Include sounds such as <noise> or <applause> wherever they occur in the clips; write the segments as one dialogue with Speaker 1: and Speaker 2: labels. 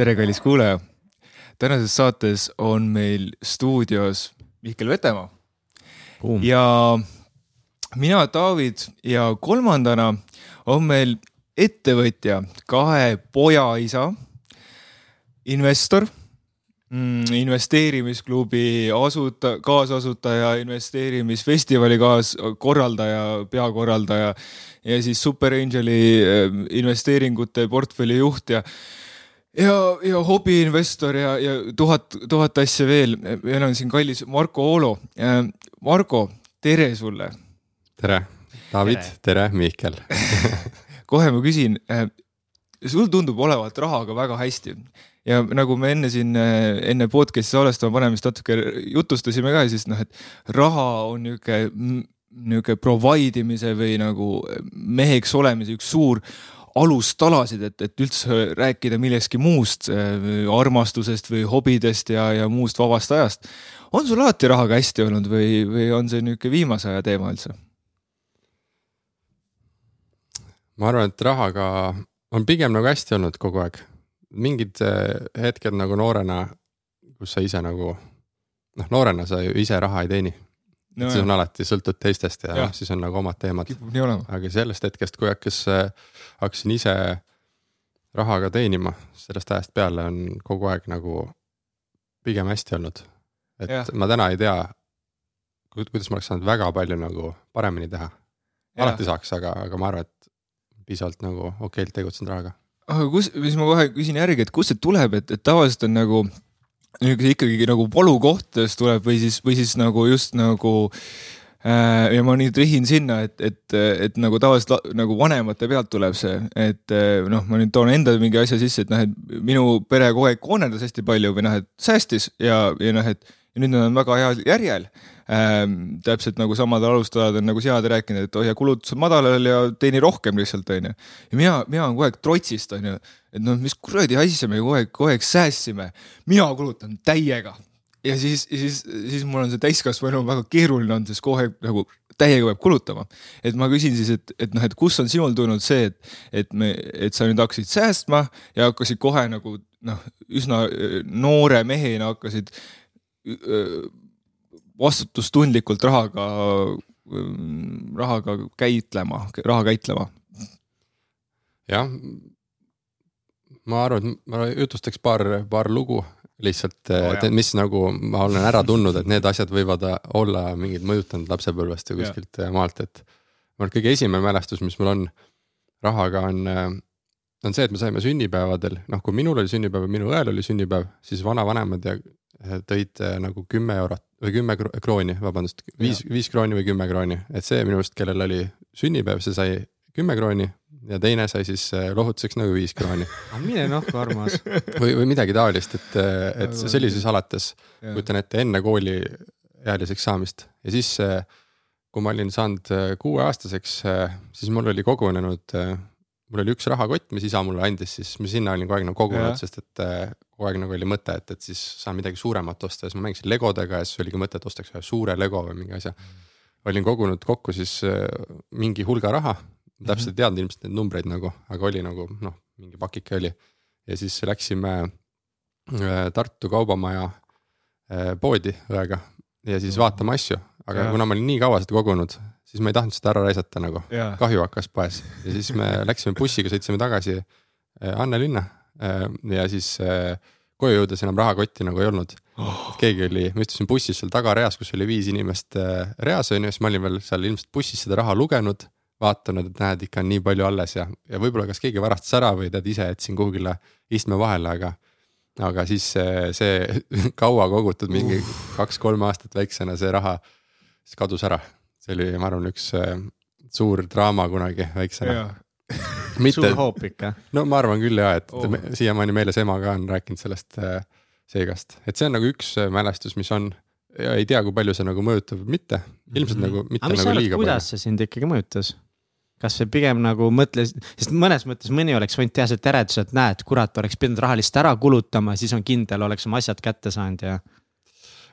Speaker 1: tere, kallis kuulaja. tänases saates on meil stuudios Mihkel Vetemaa ja mina, David ja kolmandana on meil ettevõtja, kahe poja isa, investor mm, investeerimisklubi asuta-, kaasasutaja, investeerimisfestivali kaaskorraldaja, peakorraldaja ja siis Super Angeli äh, investeeringute portfelli juht ja ja, ja hobiinvestor ja, ja tuhat, tuhat asja veel. meil on siin kallis Marko Oolo. Marko, tere sulle.
Speaker 2: tere, David, tere, Mihkel <laughs>
Speaker 1: kohe ma küsin, sul tundub olevat rahaga väga hästi ja nagu me enne siin, enne podcast'i salvestama panemist natuke jutustasime ka, siis noh, et raha on niisugune, niisugune provide imise või nagu meheks olemise üks suur alustalasid, et, et üldse rääkida millestki muust, armastusest või hobidest ja, ja muust vabast ajast. on sul alati rahaga hästi olnud või, või on see niisugune viimase aja teema üldse?
Speaker 2: ma arvan, et rahaga on pigem nagu hästi olnud kogu aeg. mingid eh, hetked nagu noorena, kus sa ise nagu noh, noorena sa ju ise raha ei teeni no,. siis on alati sõltud teistest ja, ja. siis on nagu omad teemad.
Speaker 1: kipub nii olema.
Speaker 2: aga sellest hetkest, kui hakkas, hakkasin ise rahaga teenima, sellest ajast peale on kogu aeg nagu pigem hästi olnud. et ja. ma täna ei tea, kuidas ma oleks saanud väga palju nagu paremini teha. alati saaks, aga, aga ma arvan, et piisavalt nagu okeilt tegutsenud rahaga.
Speaker 1: aga kus, siis ma kohe küsin järgi, et kust see tuleb, et, et tavaliselt on nagu niisugune ikkagi nagu valukohtadest tuleb või siis, või siis nagu just nagu ja ma nüüd rihin sinna, et, et, et nagu tavaliselt nagu vanemate pealt tuleb see, et äh, noh, ma nüüd toon enda mingi asja sisse, et noh, et minu pere kogu aeg kooneldas hästi palju või noh, et säästis ja, ja noh, et ja nüüd nad on väga heal järjel ähm,. täpselt nagu samadel alustajad on nagu sead rääkinud, et hoia kulutused madalal ja teeni rohkem lihtsalt onju. ja mina, mina olen kogu aeg trotsist onju, et noh, mis kuradi asja me kogu aeg, kogu aeg säästsime. mina kulutan täiega ja siis, siis, siis mul on see täiskasvanu väga keeruline on, sest aeg nagu täiega peab kulutama. et ma küsin siis, et, et noh, et kust on sinul tulnud see, et, et me, et sa nüüd hakkasid säästma ja hakkasid kohe nagu noh, üsna noore mehena hakkasid vastutustundlikult rahaga, rahaga käitlema, raha käitlema.
Speaker 2: jah, ma arvan, et ma jutustaks paar, paar lugu lihtsalt oh,, et mis nagu ma olen ära tundnud, et need asjad võivad olla mingid mõjutanud lapsepõlvest või kuskilt ja. maalt, et. et kõige esimene mälestus, mis mul on rahaga on, on see, et me saime sünnipäevadel, noh, kui minul oli sünnipäev ja minu õel oli sünnipäev, siis vanavanemad ja tõid äh, nagu kümme eurot või kümme krooni, vabandust, viis, viis krooni või kümme krooni, et see minu arust, kellel oli sünnipäev, see sai kümme krooni ja teine sai siis äh, lohutuseks nagu viis krooni. <laughs>
Speaker 3: mine nahku, armas.
Speaker 2: või, või midagi taolist, et, äh, et siis alates, kujutan ette, enne kooliealiseks saamist. Ja siis kui ma olin saanud kuueaastaseks, siis mul oli kogunenud, mul oli üks rahakott, mis isa mulle andis, siis. Ma sinna olin kogu aeg nagu kogunud, sest et kogu aeg nagu oli mõte, et, et siis saan midagi suuremat osta. Ja siis ma mängisin legodega ja siis oligi mõte, et ostaks ühe suure lego või mingi asja. olin kogunud kokku siis äh, mingi hulga raha, täpselt ei teadnud ilmselt neid numbreid nagu, aga oli nagu noh, mingi pakike oli. ja siis läksime äh, Tartu Kaubamaja äh, poodi õega ja siis vaatame asju, aga ja. kuna ma olin nii kaua seda kogunud, siis ma ei tahtnud seda ära raisata nagu, kahju hakkas poes. Ja siis me <laughs> läksime bussiga, sõitsime tagasi Annelinna Äh, ja siis koju jõudes enam rahakotti nagu ei olnud. Oh.. <gasps> keegi oli, ma istusin bussis seal tagareas, kus oli viis inimest reas on ju, siis ma olin veel seal ilmselt bussis seda raha lugenud. Vaatanud, et näed, ikka on nii palju alles ja, ja võib-olla kas keegi varastas ära või tead ise jätsin kuhugile istme vahele, aga. aga siis see, see <laughs> kaua kogutud mingi kaks-kolm aastat väiksena see raha siis kadus ära. see oli, ma arvan, üks suur draama kunagi väiksena <laughs>
Speaker 3: mitte, suur hoop ikka.
Speaker 2: no ma arvan küll ja, et oh. siiamaani meeles ema ka on rääkinud sellest äh, seegast, et see on nagu üks äh, mälestus, mis on ja ei tea, kui palju see nagu mõjutab mitte, ilmselt mm -hmm. nagu mitte nagu
Speaker 3: arvad,
Speaker 2: liiga
Speaker 3: palju. kuidas see sind ikkagi mõjutas? Kas see pigem nagu mõtles, sest mõnes mõttes mõni oleks võinud teha selle järelduse, et näed, kurat, oleks pidanud raha lihtsalt ära kulutama, siis on kindel, oleks oma asjad kätte saanud ja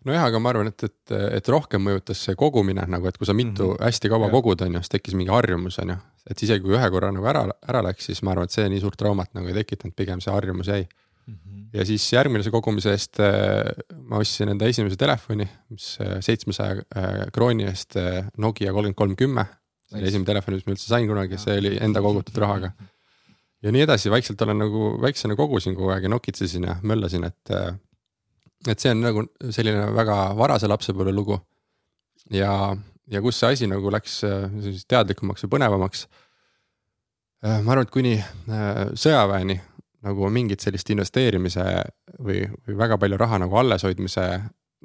Speaker 2: nojah, aga ma arvan, et, et, et rohkem mõjutas see kogumine nagu, et kui sa mitu mm -hmm. hästi kaua kogud, on ju, siis tekkis mingi harjumus, on ju. et isegi kui ühe korra nagu ära, ära läks, siis ma arvan, et see nii suurt traumat nagu ei tekitanud, pigem see harjumus jäi. ja siis järgmise kogumise eest äh, ma ostsin enda esimese telefoni, mis seitsmesaja krooni eest Nokia kolmkümmend kolm kümme. See oli esimene telefon, mis ma üldse sain kunagi, see oli enda kogutud rahaga. ja nii edasi, vaikselt olen nagu väiksena kogusin kogu aeg ja nokitsesin ja möllasin, et. et see on nagu selline väga varase lapsepõlve lugu. ja, ja kus see asi nagu läks teadlikumaks ja põnevamaks Äh, ma arvan, et kuni äh, sõjaväeni nagu mingit sellist investeerimise või, või väga palju raha nagu alleshoidmise.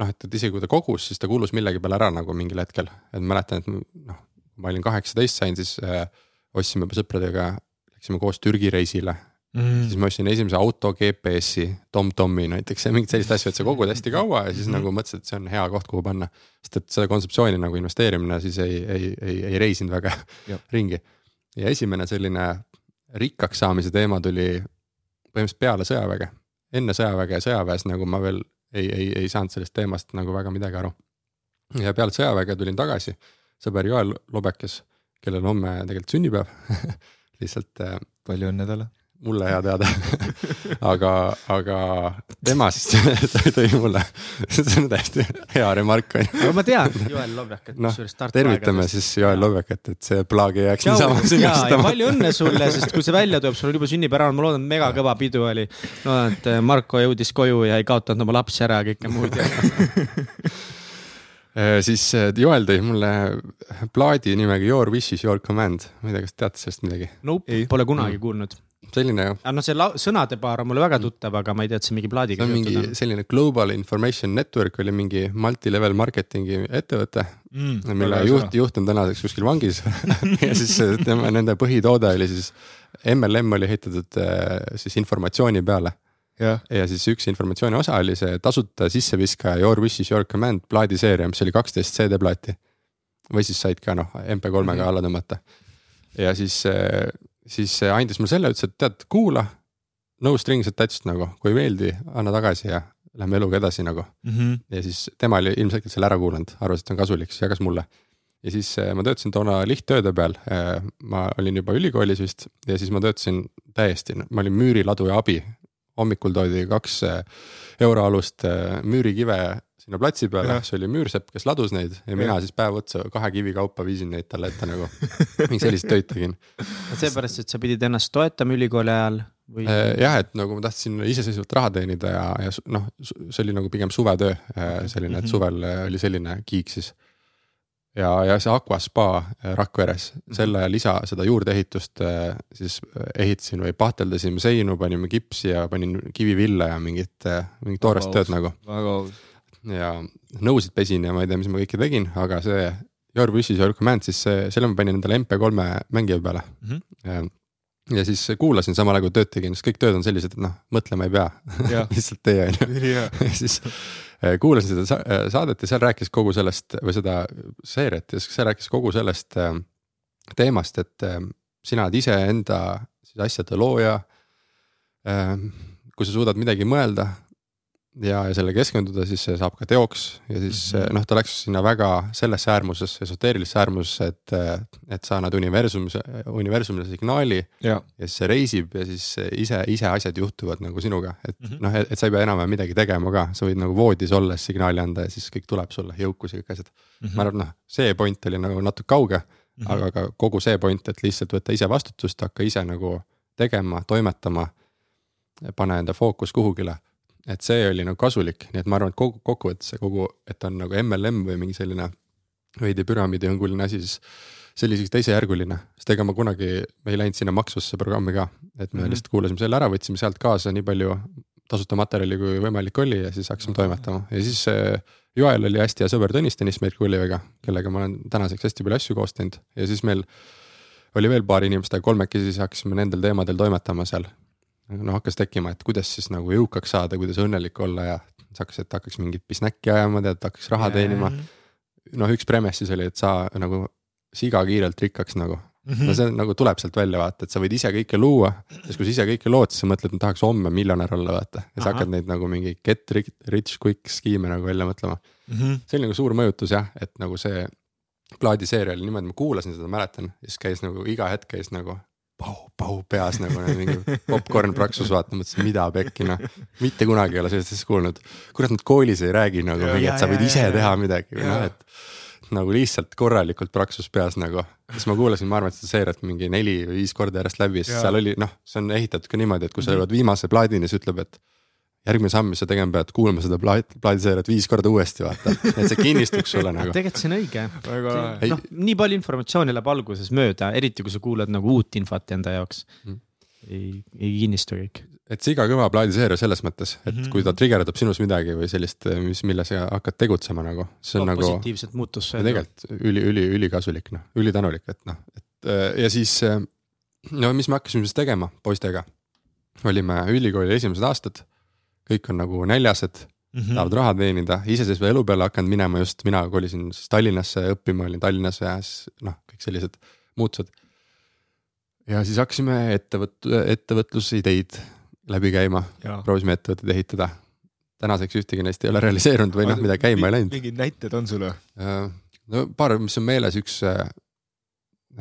Speaker 2: noh, et, et isegi kui ta kogus, siis ta kulus millegi peale ära nagu mingil hetkel, et mäletan, et noh, kui ma olin kaheksateist sain, siis äh, ostsime sõpradega, läksime koos Türgi reisile mm.. siis ma ostsin esimese auto GPS-i, Tom-Tomi näiteks ja mingit sellist asja, et sa kogud hästi kaua ja siis mm. nagu mõtlesid, et see on hea koht, kuhu panna. sest et seda kontseptsiooni nagu investeerimine siis ei, ei, ei, ei reisinud väga <laughs> ringi ja esimene selline rikkaks saamise teema tuli põhimõtteliselt peale sõjaväge. enne sõjaväge ja sõjaväes nagu ma veel ei, ei, ei saanud sellest teemast nagu väga midagi aru. ja peale sõjaväge tulin tagasi, sõber Joel Lobek, kes, kellel homme tegelikult sünnipäev <laughs> lihtsalt.
Speaker 1: Äh, palju õnne talle
Speaker 2: mulle hea teada <laughs> aga, aga tema siis <laughs> tõi mulle, see on täiesti hea remark on ju.
Speaker 3: ma tean Joel Lobekat
Speaker 2: no,. tervitame siis Joel Lobekat, et see plaag ei jääks niisama sünnistama.
Speaker 3: palju õnne sulle, sest kui see välja tuleb, sul on juba sünnipäev, ma loodan, et megakõva pidu oli. loodan, et Marko jõudis koju ja ei kaotanud oma lapsi ära ja kõike muud
Speaker 2: siis Joel tõi mulle plaadi nimega Your wish is your command, ma ei tea, kas teate sellest midagi?
Speaker 3: Nope, pole kunagi mm. kuulnud
Speaker 2: selline jah.
Speaker 3: aga noh, see sõnadepaar on mulle väga tuttav, aga ma ei tea, et see mingi plaadiga
Speaker 2: seotud on. mingi selline Global Information Network oli mingi multi-level marketingi ettevõte mm,. mille juht, juht on tänaseks kuskil vangis <laughs> ja siis tema, nende põhitoode oli siis, MLM oli ehitatud äh, siis informatsiooni peale. Ja. ja siis üks informatsiooni osa oli see tasuta sisseviskaja Your wish is your command plaadiseeria, mis oli kaksteist CD-plaati. või siis said ka noh, MP3-ga mm -hmm. alla tõmmata. ja siis äh, siis andis mulle selle, ütles, et tead, kuula. No strings attached nagu, kui ei meeldi, anna tagasi ja lähme eluga edasi nagu mm. -hmm. ja siis tema oli ilmselgelt selle ära kuulanud, arvas, et see on kasulik, siis jagas mulle. ja siis eh, ma töötasin toona lihttööde peal, eh, ma olin juba ülikoolis vist ja siis ma töötasin täiesti, ma olin müüriladuja abi. Hommikul toodi kaks eh, euroalust müürikive sinna platsi peale, siis oli müürsepp, kes ladus neid ja, ja. mina siis päev otsa kahe kivi kaupa viisin neid talle ette nagu. mingi sellist töid tegin.
Speaker 3: seepärast, et sa pidid ennast toetama ülikooli ajal
Speaker 2: või? Äh, jah, et nagu ma tahtsin iseseisvalt raha teenida ja, ja noh, see oli nagu pigem suvetöö äh, selline, et mhm. suvel äh, oli selline kiik siis. Ja, ja see Aqua spa Rakveres, mhm. selle lisa, seda juurdeehitust siis ehitasin või pahteldasin seinu, panime kipsi ja panin kivivilla ja mingit, mingit toorest tööd nagu. väga aus ja nõusid pesin ja ma ei tea, mis ma kõike tegin, aga see Your wish is your command, siis see, selle ma panin endale MP3 mängija peale mm. -hmm. Ja, ja siis kuulasin samal ajal kui tööd tegin, sest kõik tööd on sellised, et noh, mõtlema ei pea <laughs> lihtsalt tee on ju. ja siis äh, kuulasin seda äh, saadet ja seal rääkis kogu sellest või seda seeriat ja seal rääkis kogu sellest äh, teemast, et sina oled iseenda siis asjade looja. kui sa suudad midagi mõelda, ja, ja selle keskenduda, siis see saab ka teoks ja siis mm -hmm. noh, ta läks sinna väga sellesse äärmusesse, esoteerilisse äärmusesse, et, et sa annad universumile, universumile signaali. ja siis see reisib ja siis ise, ise asjad juhtuvad nagu sinuga, et mm -hmm. noh, et sa ei pea enam midagi tegema ka, sa võid nagu voodis olles signaali anda ja siis kõik tuleb sulle, jõukus ja kõik asjad mm. -hmm. ma arvan, noh, see point oli nagu natuke kauge mm, -hmm. aga ka kogu see point, et lihtsalt võtta ise vastutust, hakka ise nagu tegema, toimetama. pane enda fookus kuhugile et see oli nagu kasulik, nii et ma arvan, et kogu kokkuvõttes see kogu, et on nagu MLM või mingi selline veidi püramiidihõnguline asi, siis see oli isegi teisejärguline, sest ega ma kunagi, me ei läinud sinna maksvasse programmi ka, et me mm -hmm. lihtsalt kuulasime selle ära, võtsime sealt kaasa nii palju tasuta materjali kui võimalik oli ja siis hakkasime toimetama. ja siis Joel oli hästi hea sõber Tõnis Tõnismäe Kulliviga, kellega ma olen tänaseks hästi palju asju koos teinud. ja siis meil oli veel paar inimest, aga kolmekesi siis hakkasime nendel teemadel toimetama seal noh hakkas tekkima, et kuidas siis nagu jõukaks saada, kuidas õnnelik olla ja siis hakkas, et hakkaks mingit bisnäkki ajama, tead, hakkaks raha teenima. noh, üks premise siis oli, et sa nagu siga kiirelt rikkaks nagu mm. -hmm. no see nagu tuleb sealt välja vaata, et sa võid ise kõike luua, siis kui sa ise kõike lood, siis sa mõtled, ma tahaks homme miljonär olla, vaata. ja sa hakkad neid nagu mingi get rich quick skeem'e nagu välja mõtlema mm. -hmm. see oli nagu suur mõjutus jah, et nagu see plaadiseeria oli niimoodi, ma kuulasin seda, mäletan, siis käis nagu iga hetk käis nagu pau, pau peas nagu mingi popkorn praksus vaata, mõtlesin, mida pekki noh. mitte kunagi ei ole sellist asja kuulnud. kurat, nad koolis ei räägi nagu, et sa võid ise teha midagi või noh, et nagu lihtsalt korralikult praksus peas nagu. siis ma kuulasin, ma arvan, et seda seeriat mingi neli või viis korda järjest läbi, siis seal oli noh, see on ehitatud ka niimoodi, et kui sa jõuad viimase plaadini, siis ütleb, et järgmine samm, mis sa tegema pead, kuulama seda plaat, plaadiseeriat viis korda uuesti vaata, et see kinnistuks sulle nagu. <laughs>
Speaker 3: tegelikult see on õige. noh, nii palju informatsiooni läheb alguses mööda, eriti kui sa kuulad nagu uut infot enda jaoks mm.. ei, ei kinnistu kõik
Speaker 2: et see iga kõva plaadiseeria selles mõttes, et mm -hmm. kui ta trigerdab sinus midagi või sellist, mis, mille sa hakkad tegutsema nagu, see on no, nagu.
Speaker 3: positiivset muutust.
Speaker 2: tegelikult üli, üli, ülikasulik noh, ülitänulik, et noh, et ja siis. no mis me hakkasime siis tegema poistega? olime ülikooli esimesed aastad, kõik on nagu näljased mm, -hmm. tahavad raha teenida, iseseisva elu peale hakanud minema just, mina kolisin siis Tallinnasse õppima, olin Tallinnas ja siis noh, kõik sellised muutused. ja siis hakkasime ettevõt-, ettevõtlusideid läbi käima, proovisime ettevõtteid ehitada. tänaseks ühtegi neist ei ole realiseerunud või noh, mida käima ei läinud.
Speaker 1: mingid näited on sul või?
Speaker 2: Äh, no paar, mis on meeles, üks, äh,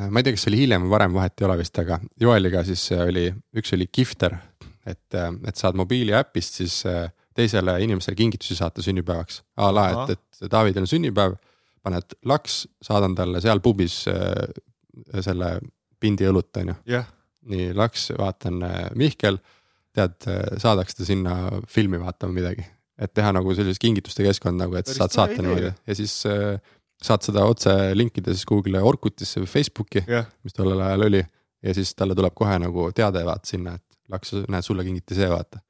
Speaker 2: ma ei tea, kas see oli hiljem või varem, vahet ei ole vist, aga Joeliga siis oli, üks oli Gifter, et, äh, et saad mobiiliäpist siis teisele inimesele kingitusi saata sünnipäevaks. a la, et, et Davidil on sünnipäev, paned laks, saadan talle seal pubis selle pindi õlut, on ju. nii laks, vaatan Mihkel tead, saadaks ta sinna filmi vaatama midagi. et teha nagu sellist kingituste keskkond nagu, et Päris saad saata niimoodi ja siis äh, saad seda otse linkida siis kuhugile Orkutisse või Facebooki yeah., mis tollel ajal oli. ja siis talle tuleb kohe nagu teade vaata sinna, et laks, näed, sulle kingiti see, vaata.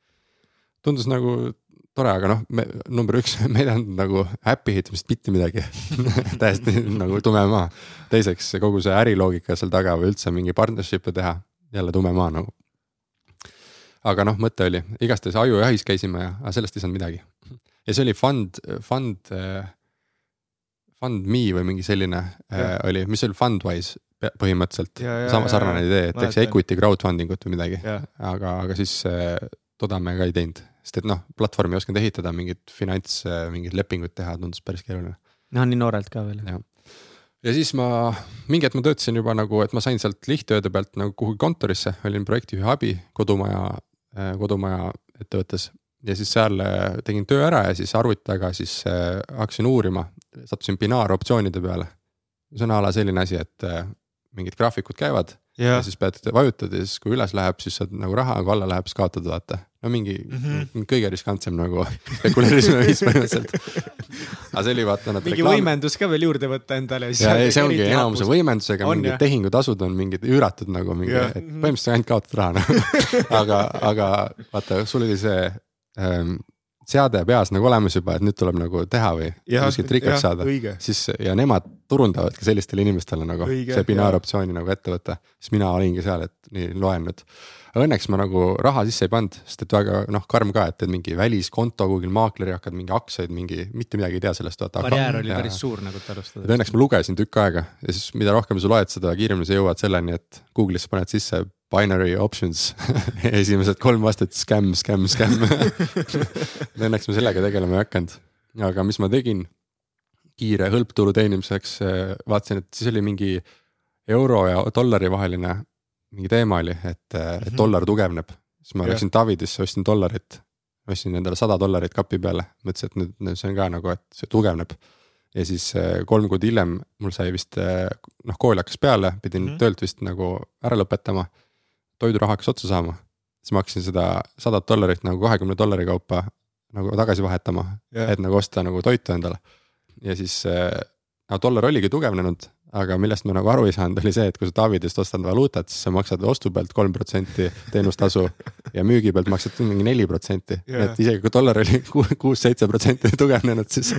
Speaker 2: tundus nagu tore, aga noh, me number üks, me ei teadnud nagu äpi ehitamist mitte midagi <laughs> täiesti nagu tume maa. teiseks kogu see äriloogika seal taga või üldse mingi partnership'e teha, jälle tume maa nagu aga noh, mõte oli, igastahes ajujahis käisime ja, sellest ei saanud midagi. ja see oli fund, fund, Fund.me või mingi selline ja. äh, oli, mis oli Fundwise põhimõtteliselt, sama sarnane idee, et teeks equity crowdfunding ut või midagi, aga, aga siis äh, toda me ka ei teinud, sest et noh, platvormi ei osanud ehitada, mingit finants, mingit lepingut teha tundus päris keeruline.
Speaker 3: noh, nii noorelt ka veel.
Speaker 2: ja siis ma, mingi hetk ma töötasin juba nagu, et ma sain sealt lihtööde pealt nagu kuhugi kontorisse, olin projektijuhi abi kodumaja Äh, kodumaja ettevõttes. Ja siis seal äh, tegin töö ära ja siis arvuti taga siis äh, hakkasin uurima, sattusin binaaroptsioonide peale. see on a la selline asi, et mingid graafikud käivad ja. ja siis pead, vajutad ja siis kui üles läheb, siis saad nagu raha, kui alla läheb, siis kaotad, vaata. no mingi mm, -hmm. kõige riskantsem nagu <laughs> spekuleerisime viis põhimõtteliselt. <laughs> aga see oli vaata
Speaker 3: nad. mingi reklaam... võimendus ka veel juurde võtta endale.
Speaker 2: ja, ja see ongi enamuse võimendusega, mingid tehingutasud on mingid üüratud nagu mingi, et põhimõtteliselt ainult kaotad raha noh <laughs> aga, aga vaata, sul oli see ähm, seade peas nagu olemas juba, et nüüd tuleb nagu teha või kuskilt rikkaks saada, siis ja nemad turundavadki sellistele inimestele nagu õige, see binaaroptsiooni nagu ettevõte, siis mina olingi seal, et nii loen nüüd. Õnneks ma nagu raha sisse ei pannud, sest et väga noh, karm ka, et teed mingi väliskonto kuhugi maakleri, hakkad mingi aktsiaid, mingi mitte midagi ei tea sellest.
Speaker 3: barjäär oli ja, päris suur nagu, et alustada.
Speaker 2: Õnneks ma lugesin tükk aega ja siis mida rohkem sa loed, seda kiiremini sa jõuad selleni, et Google'isse paned sisse binary options <laughs> esimesed kolm vastet skäm, skäm, skäm <laughs> <laughs> Õnneks ma sellega tegelema ei hakanud, aga mis ma tegin kiire hõlptulu teenimiseks, vaatasin, et siis oli mingi euro ja dollari vaheline mingi teema oli, et, et mhm. dollar tugevneb. siis ma läksin Davidisse, ostsin dollarit, ostsin endale sada dollarit kapi peale, mõtlesin, et nüüd, nüüd see on ka nagu, et see tugevneb. ja siis kolm kuud hiljem mul sai vist noh, kool hakkas peale, pidin mm -hmm. töölt vist nagu ära lõpetama toiduraha hakkas otsa saama, siis ma hakkasin seda sadat dollarit nagu kahekümne dollari kaupa nagu tagasi vahetama yeah., et nagu osta nagu toitu endale. ja siis no dollar oligi tugevnenud, aga millest ma nagu aru ei saanud, oli see, et kui sa Davidist ostad valuutat, siis sa maksad ostu pealt kolm protsenti teenustasu ja müügi pealt maksad mingi neli protsenti. et isegi kui dollar oli kuus-seitse protsenti tugevnenud, siis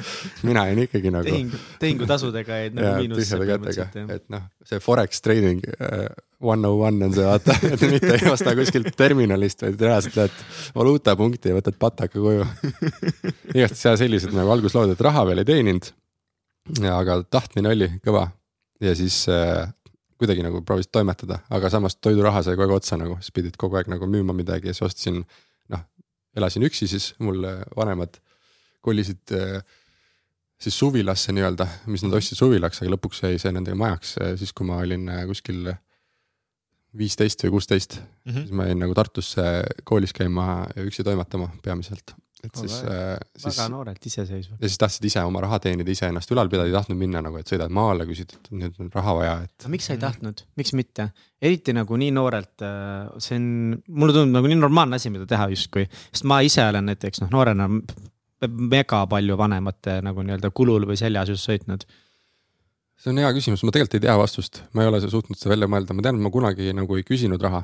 Speaker 2: mina jäin ikkagi nagu.
Speaker 3: tehing, tehingutasudega jäid nagu miinusse
Speaker 2: põhimõtteliselt. et noh, see forex trading uh, one oh one on see vaata, <laughs> et mitte ei osta kuskilt terminalist, vaid reaalselt lähed valuutapunkti ja võtad pataka koju. <laughs> igatahes ja sellised nagu alguslood, et raha veel ei teeninud. aga tahtmine oli kõva ja siis äh, kuidagi nagu proovisid toimetada, aga samas toiduraha sai kogu aeg otsa nagu, siis pidid kogu aeg nagu müüma midagi ja siis ostsin. noh, elasin üksi, siis mul äh, vanemad kolisid äh, siis suvilasse nii-öelda, mis nad ostsid suvilaks, aga lõpuks jäi see nendega majaks, äh, siis kui ma olin äh, kuskil viisteist või kuusteist mm. -hmm. siis ma jäin nagu Tartusse koolis käima ja üksi toimetama peamiselt. Et
Speaker 3: Oh,
Speaker 2: siis,
Speaker 3: väga-
Speaker 2: siis
Speaker 3: väga noorelt iseseisvad.
Speaker 2: ja siis tahtsid ise oma raha teenida, ise ennast ülal pidada, ei tahtnud minna nagu, et sõidad maale, küsid, et nüüd on raha vaja, et
Speaker 3: aga miks sa ei tahtnud, miks mitte, eriti nagu nii noorelt, see on, mulle tundub nagu nii normaalne asi, mida teha justkui, sest ma ise olen näiteks noh, noorena mega palju vanemate nagu nii-öelda kulul või seljas just sõitnud.
Speaker 2: see on hea küsimus, ma tegelikult ei tea vastust, ma ei ole suutnud seda välja mõelda, ma tean, et ma kunagi nagu ei küsinud raha.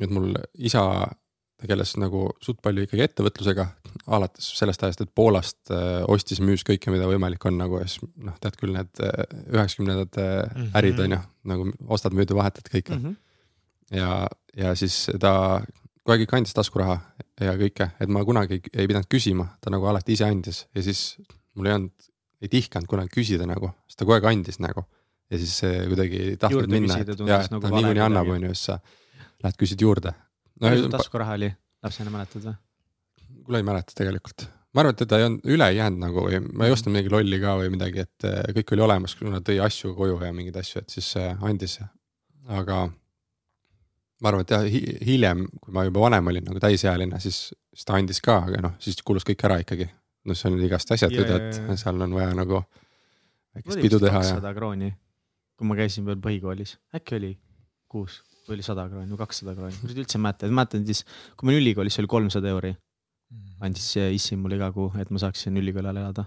Speaker 2: et mul isa tegeles nagu suht palju ikkagi ettevõtlusega, alates sellest ajast, et Poolast äh, ostis, müüs kõike, mida võimalik on nagu ja siis noh, tead küll need äh, üheksakümnendate
Speaker 1: Mhm.
Speaker 2: ärid on ju, nagu ostad, müüd ja vahetad kõike mm. -hmm. ja, ja siis ta kogu aeg ikka andis taskuraha ja kõike, et ma kunagi ei, ei pidanud küsima, ta nagu alati ise andis ja siis mul ei olnud, ei tihkanud kunagi küsida nagu, sest ta kogu aeg andis nagu. ja siis kuidagi ei tahtnud
Speaker 3: Juurde
Speaker 2: minna, et
Speaker 3: tundus
Speaker 2: ja, et
Speaker 3: nagu
Speaker 2: ta niikuinii annab, on ju, siis sa lähed küsid juurde. No
Speaker 3: palju sul taskuraha oli, lapsena mäletad või?
Speaker 2: kuule ei mäleta tegelikult. ma arvan, et teda ei olnud, üle jäänud nagu või ma ei ostnud midagi lolli ka või midagi, et eh, kõik oli olemas, kuna tõi asju koju ja mingeid asju, et siis eh, andis. aga ma arvan, et jah, hiljem, kui ma juba vanem olin nagu täisealine, siis, siis ta andis ka, aga noh, siis kulus kõik ära ikkagi. noh, see on igast asjad et seal on vaja nagu väikest pidu teha ja
Speaker 3: kakssada krooni, kui ma käisin veel põhikoolis, äkki oli kuus või oli sada krooni või kakssada krooni, ma nüüd üldse ei mäleta, mäletan siis, kui ma olin ülikoolis, see oli kolmsada euri, andis see issi mulle iga kuu, et ma saaksin ülikooli ajal elada.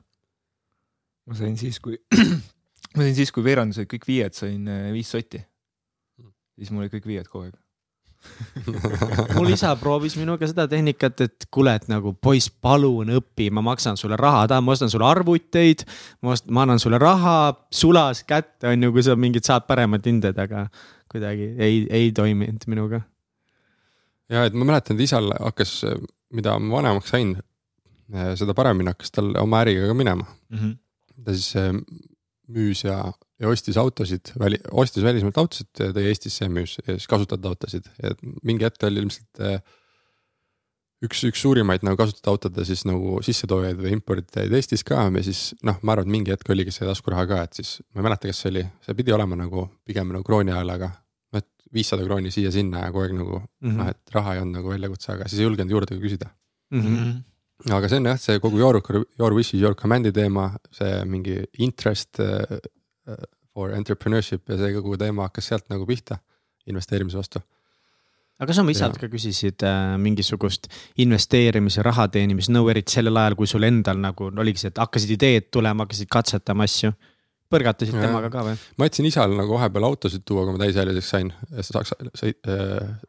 Speaker 1: ma sain siis, kui, <clears throat> ma sain siis, kui veerandused kõik viied sain äh, viis sotti. siis mul olid kõik viied kogu aeg. <laughs>
Speaker 3: mul isa proovis minuga seda tehnikat, et kuule, et nagu poiss, palun õpi, ma maksan sulle raha, tahan, ma ostan sulle arvuteid. ma ost-, ma annan sulle raha sulas kätte, on ju, kui sa mingit saad paremat hinded, aga kuidagi ei, ei toiminud minuga.
Speaker 2: ja et ma mäletan, et isal hakkas, mida ma vanemaks sain, seda paremini hakkas tal oma äriga ka minema. ta siis eh, müüs ja, ja ostis autosid, väli, ostis välismaalt autosid, tõi Eestisse ja müüs ja siis kasutatud autosid ja mingi hetk oli ilmselt eh, üks, üks suurimaid nagu kasutatud autode siis nagu sissetoojaid või importijaid Eestis ka ja siis noh, ma arvan, et mingi hetk oligi see taskuraha ka, et siis ma ei mäleta, kas see oli, see pidi olema nagu pigem nagu krooni ajal, aga viissada krooni siia-sinna ja kogu aeg nagu
Speaker 3: Mhm.
Speaker 2: noh, et raha ei olnud nagu väljakutse, aga siis ei julgenud juurde ka küsida
Speaker 3: -hmm.
Speaker 2: aga see on jah, see kogu your, your wishes, your command'i teema, see mingi interest uh, for entrepreneurship ja see kogu teema hakkas sealt nagu pihta investeerimise vastu.
Speaker 3: aga kas sa oma isalt ka küsisid äh, mingisugust investeerimise, raha teenimise nõu, eriti sellel ajal, kui sul endal nagu oligi see, et hakkasid ideed tulema, hakkasid katsetama asju? Põrgatasid
Speaker 2: Ja.
Speaker 3: temaga ka või?
Speaker 2: ma aitasin isal nagu vahepeal autosid tuua, kui ma täisealiseks sain, Saksa,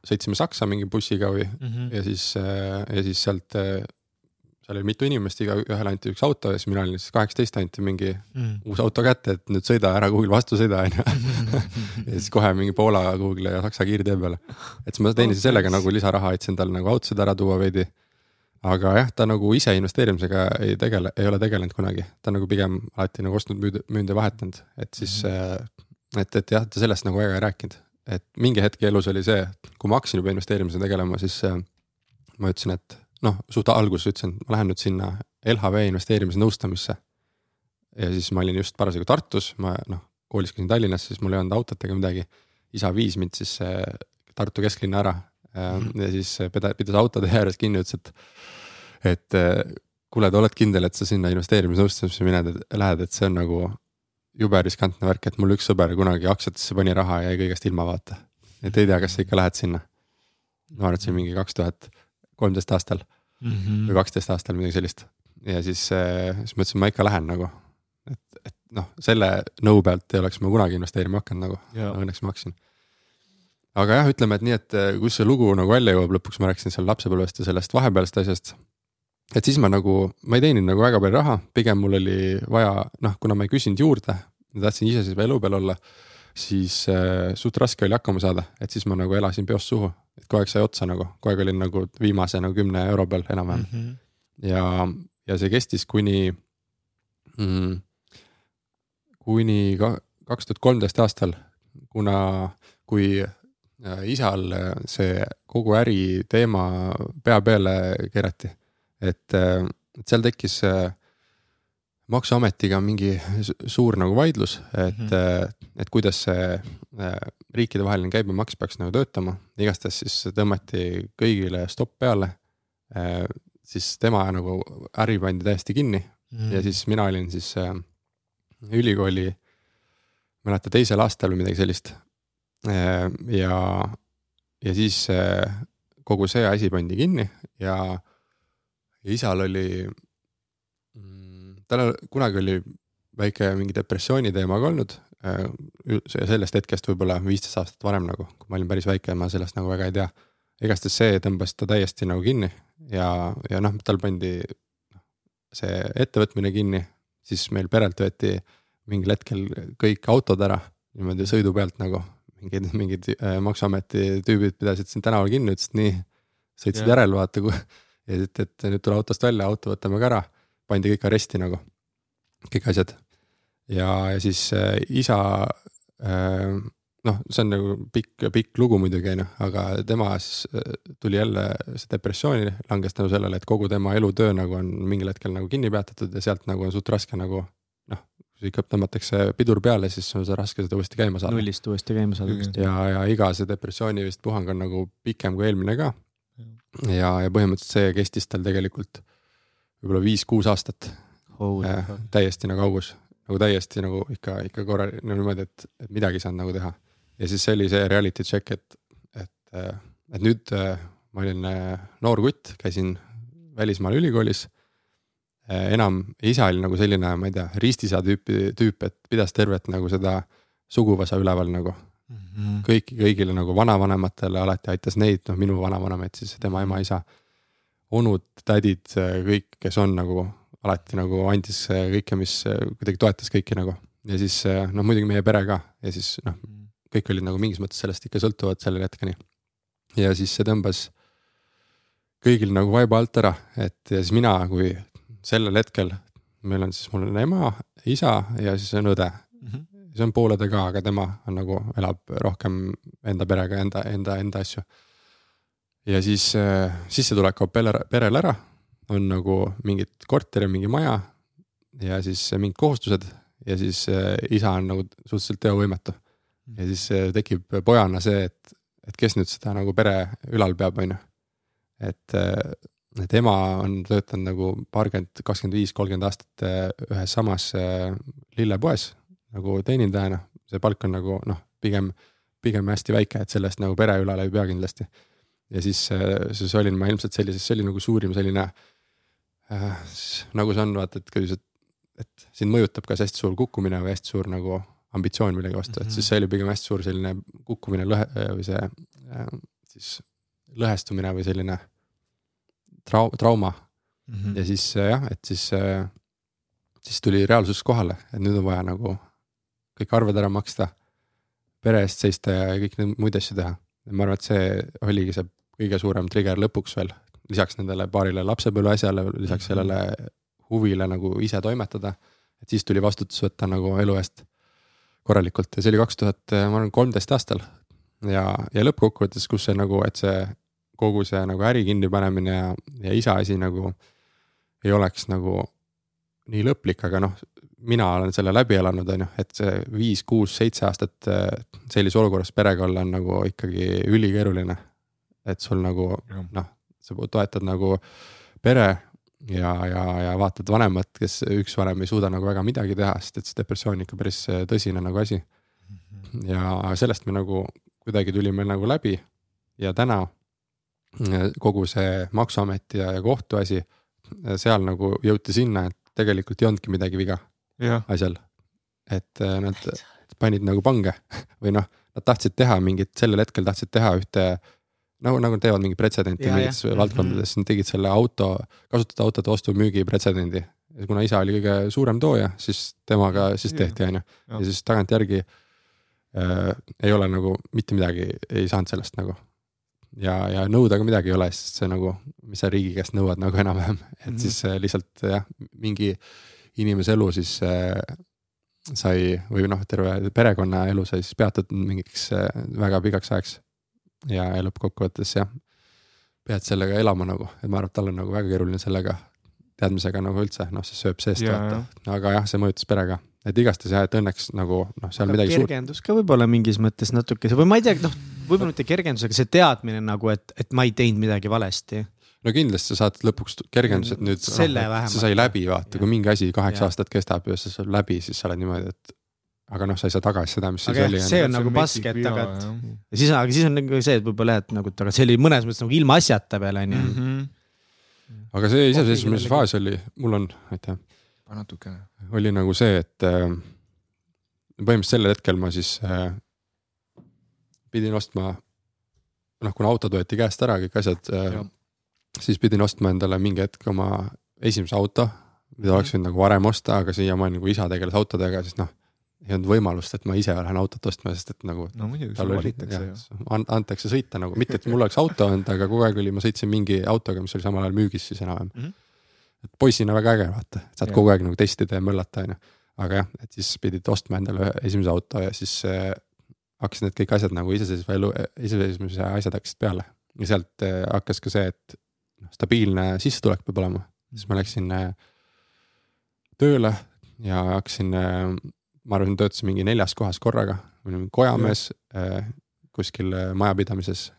Speaker 2: sõitsime Saksa mingi bussiga või ja siis, ja siis sealt, seal oli mitu inimest, igaühele anti üks auto ja siis mina olin siis kaheksateist, anti mingi uus auto kätte, et nüüd sõida ära kuhugi vastu sõida, onju. <laughs> ja siis kohe mingi Poola kuhugile ja Saksa kiirtee peale. et siis ma teenisin sellega nagu lisaraha, aitasin tal nagu autosid ära tuua veidi. Aga jah, ta nagu ise investeerimisega ei tegele, ei ole tegelenud kunagi, ta nagu pigem alati nagu ostnud, müüd, müünud ja vahetanud, et siis mm, -hmm. et, et jah, ta sellest nagu väga ei rääkinud. et mingi hetk elus oli see, kui ma hakkasin juba investeerimisega tegelema, siis äh, ma ütlesin, et noh, suht alguses ütlesin, ma lähen nüüd sinna LHV investeerimisnõustamisse. ja siis ma olin just parasjagu Tartus, ma noh, koolis käisin Tallinnas, siis mul ei olnud autot ega midagi. isa viis mind siis äh, Tartu kesklinna ära. Ja siis peda-, pidas autotee ääres kinni, ütles, et, et äh, kuule, sa oled kindel, et sa sinna investeerimisnõustamisse mined, lähed, et see on nagu jube riskantne värk, et mul üks sõber kunagi aktsiatesse pani raha ja jäi kõigest ilma, vaata. et ei tea, kas sa ikka lähed sinna. ma arvan, et see oli mingi kaks tuhat kolmteist aastal või kaksteist aastal midagi sellist. ja siis, siis ma ütlesin, ma ikka lähen nagu. et, et noh, selle nõu pealt ei oleks ma kunagi investeerima hakanud nagu, õnneks ma hakkasin. Aga jah, ütleme, et nii, et eh, kus see lugu nagu välja jõuab, lõpuks ma rääkisin seal lapsepõlvest ja sellest vahepealsest asjast. et siis ma nagu, ma ei teeninud nagu väga palju raha, pigem mul oli vaja, noh, kuna ma ei küsinud juurde, tahtsin iseseisva elu peal olla, siis äh, suht raske oli hakkama saada, et siis ma nagu elasin peost suhu, et kogu aeg sai otsa nagu, kogu aeg olin nagu viimase nagu kümne euro peal enam-vähem mm. -hmm. ja, ja see kestis kuni mm,, kuni ka- kaks tuhat kolmteist aastal, kuna, kui äh, isal äh, see kogu äri teema pea peale keerati, et, et seal tekkis äh, maksuametiga mingi suur nagu vaidlus, et mm, -hmm. et kuidas see riikidevaheline käibemaks peaks nagu töötama. igastahes siis tõmmati kõigile stopp peale. siis tema nagu äri pandi täiesti kinni mm -hmm. ja siis mina olin siis ülikooli, mäleta teisel aastal või midagi sellist. Ja, ja siis kogu see asi pandi kinni ja, ja isal oli tal kunagi oli väike mingi depressiooni teema ka olnud. Äh, sellest hetkest võib-olla viisteist aastat varem nagu, kui ma olin päris väike, ma sellest nagu väga ei tea. igastahes see tõmbas ta täiesti nagu kinni ja, ja noh, tal pandi see ettevõtmine kinni, siis meil perelt võeti mingil hetkel kõik autod ära niimoodi sõidu pealt nagu mingid, mingid äh, maksuameti tüübid pidasid sind tänaval kinni, ütlesid nii, sõitsid yeah. järel, vaata kui. et, et nüüd tule autost välja, auto võtame ka ära pandi kõik aresti nagu, kõik asjad. ja, ja siis äh, isa äh, noh, see on nagu pikk, pikk lugu muidugi on ju, aga tema siis äh, tuli jälle see depressiooni, langes tänu sellele, et kogu tema elutöö nagu on mingil hetkel nagu kinni peatatud ja sealt nagu on suht raske nagu noh, ikka tõmmatakse pidur peale, siis on see raske seda uuesti käima saada.
Speaker 3: nullist uuesti käima saada.
Speaker 2: ja, ja iga see depressiooni vist puhang on nagu pikem kui eelmine ka. ja, ja põhimõtteliselt see kestis tal tegelikult võib-olla viis-kuus aastat äh,. täiesti nagu augus, nagu täiesti nagu ikka, ikka korra no niimoodi, et, et midagi ei saanud nagu teha. ja siis see oli see reality check, et, et, et nüüd äh, ma olin äh, noor kutt, käisin välismaal ülikoolis. Enam, isa oli nagu selline, ma ei tea, ristiisa tüüpi, tüüp, et pidas tervet nagu seda suguvõsa üleval nagu mm. -hmm. kõiki, kõigile nagu vanavanematele alati aitas neid, noh minu vanavanemaid siis, tema ema, isa onud, tädid, kõik, kes on nagu alati nagu andis kõike, mis kuidagi toetas kõiki nagu. ja siis noh, muidugi meie pere ka ja siis noh, kõik olid nagu mingis mõttes sellest ikka sõltuvad selle hetkeni. ja siis see tõmbas kõigil nagu vaiba alt ära, et ja siis mina, kui sellel hetkel meil on siis, mul on ema, isa ja siis on õde mm. -hmm. see on poolede ka, aga tema on nagu elab rohkem enda perega, enda, enda, enda asju ja siis äh, sissetulek kaob perel ära, on nagu mingid korter ja mingi maja ja siis mingid kohustused ja siis äh, isa on nagu suhteliselt teovõimetu. ja siis äh, tekib pojana see, et, et kes nüüd seda nagu pere ülal peab, on ju. et, et ema on töötanud nagu paarkümmend, kakskümmend viis, kolmkümmend aastat ühes samas lillepoes nagu teenindajana, see palk on nagu noh, pigem, pigem hästi väike, et sellest nagu pere ülal ei pea kindlasti ja siis, äh, siis olin ma ilmselt sellises, see oli nagu suurim selline äh,. nagu see on, vaata, et kui sa, et sind mõjutab kas hästi suur kukkumine või hästi suur nagu ambitsioon millegi vastu mm, -hmm. et siis mhm. see oli pigem hästi suur selline kukkumine, lõhe või see äh, siis lõhestumine või selline trau-, trauma mm. -hmm. ja siis äh, jah, et siis äh,, siis tuli reaalsus kohale, et nüüd on vaja nagu kõik arved ära maksta, pere eest seista ja kõik neid muid asju teha. ma arvan, et see oligi see kõige suurem trigger lõpuks veel, lisaks nendele paarile lapsepõlve asjale, lisaks mhm. sellele huvile nagu ise toimetada. et siis tuli vastutus võtta nagu elu eest korralikult ja see oli kaks tuhat, ma arvan, kolmteist aastal. ja, ja lõppkokkuvõttes, kus see nagu, et see kogu see nagu äri kinnipanemine ja, ja isa asi nagu ei oleks nagu nii lõplik, aga noh, mina olen selle läbi elanud, on ju, et see viis, kuus, seitse aastat sellises olukorras perega olla on nagu ikkagi ülikeeruline et sul nagu noh, sa toetad nagu pere ja, ja, ja vaatad vanemat, kes üks vanem ei suuda nagu väga midagi teha, sest et see depressioon on ikka päris tõsine nagu asi. Mhm. ja sellest me nagu kuidagi tulime nagu läbi ja täna kogu see maksuameti ja, ja kohtu asi, äh, seal nagu jõuti sinna, et tegelikult ei olnudki midagi viga ja. asjal. et nad panid nagu pange <laughs> või noh, nad tahtsid teha mingit, sellel hetkel tahtsid teha ühte nagu, nagu teevad mingit pretsedenti mingites valdkondades, nad tegid selle auto, kasutatud autode ostu-müügi pretsedendi. kuna isa oli kõige suurem tooja, siis temaga siis tehti, on ju. ja siis tagantjärgi äh, ei ole nagu mitte midagi ei saanud sellest nagu. Ja, ja nõuda ka midagi ei ole, sest see nagu, mis sa riigi käest nõuad nagu enam-vähem, et mm -hmm. siis äh, lihtsalt jah, mingi inimese elu siis äh, sai või noh, terve perekonna elu sai siis peatatud mingiks äh, väga pikaks ajaks. Ja, ja lõppkokkuvõttes jah, pead sellega elama nagu, et ma arvan, et tal on nagu väga keeruline sellega teadmisega nagu üldse, noh, see sööb seest
Speaker 1: Jaa,
Speaker 2: vaata, aga jah, see mõjutas perega, et igastahes jah, et õnneks nagu noh, seal midagi suurt
Speaker 3: kergendus ka võib-olla mingis mõttes natukese või ma ei tea, noh, võib-olla mitte kergendus, aga see teadmine nagu, et, et ma ei teinud midagi valesti.
Speaker 2: no kindlasti sa saad lõpuks kergendus, et nüüd
Speaker 3: Selle
Speaker 2: noh,
Speaker 3: vähemalt.
Speaker 2: see sai läbi, vaata, kui mingi asi kaheksa aastat kestab ja see saab läbi, siis sa oled niimoodi, et aga noh, sa ei saa tagasi seda, mis
Speaker 3: Aga
Speaker 2: siis oli.
Speaker 3: see on nagu pask, et aga, et ja siis, aga siis on nagu see, et võib-olla jah, et nagu, et aga see oli mõnes mõttes nagu ilma asjata veel onju
Speaker 1: Mhm.
Speaker 3: mm.
Speaker 1: -hmm.
Speaker 2: aga see iseseisvumise
Speaker 3: kellelegi.
Speaker 2: faas oli, mul on, aitäh,
Speaker 1: natukene.
Speaker 2: oli nagu see, et äh, põhimõtteliselt sel hetkel ma siis äh, pidin ostma, noh, kuna autod võeti käest ära, kõik asjad äh, siis pidin ostma endale mingi hetk oma esimese auto, mida oleks võinud nagu varem osta, aga siiamaani nagu isa tegeles autodega, siis noh, ei olnud võimalust, et ma ise lähen autot ostma, sest et nagu
Speaker 1: no muidugi,
Speaker 2: tal oli,
Speaker 1: ju.
Speaker 2: an- antakse sõita nagu, mitte et mul oleks auto olnud, aga kogu aeg oli, ma sõitsin mingi autoga, mis oli samal ajal müügis siis enam-vähem mm. -hmm. et poisina väga äge vaata, saad
Speaker 1: Jah.
Speaker 2: kogu aeg nagu testida ja möllata onju. aga jah, et siis pidid ostma endale esimese auto ja siis äh, hakkasid need kõik asjad nagu iseseisva elu, iseseisvumise asjad hakkasid peale. ja sealt äh, hakkas ka see, et noh, stabiilne sissetulek peab olema, siis ma läksin äh, tööle ja hakkasin äh, ma arvan, töötasin mingi neljas kohas korraga, olin kojamees kuskil majapidamises.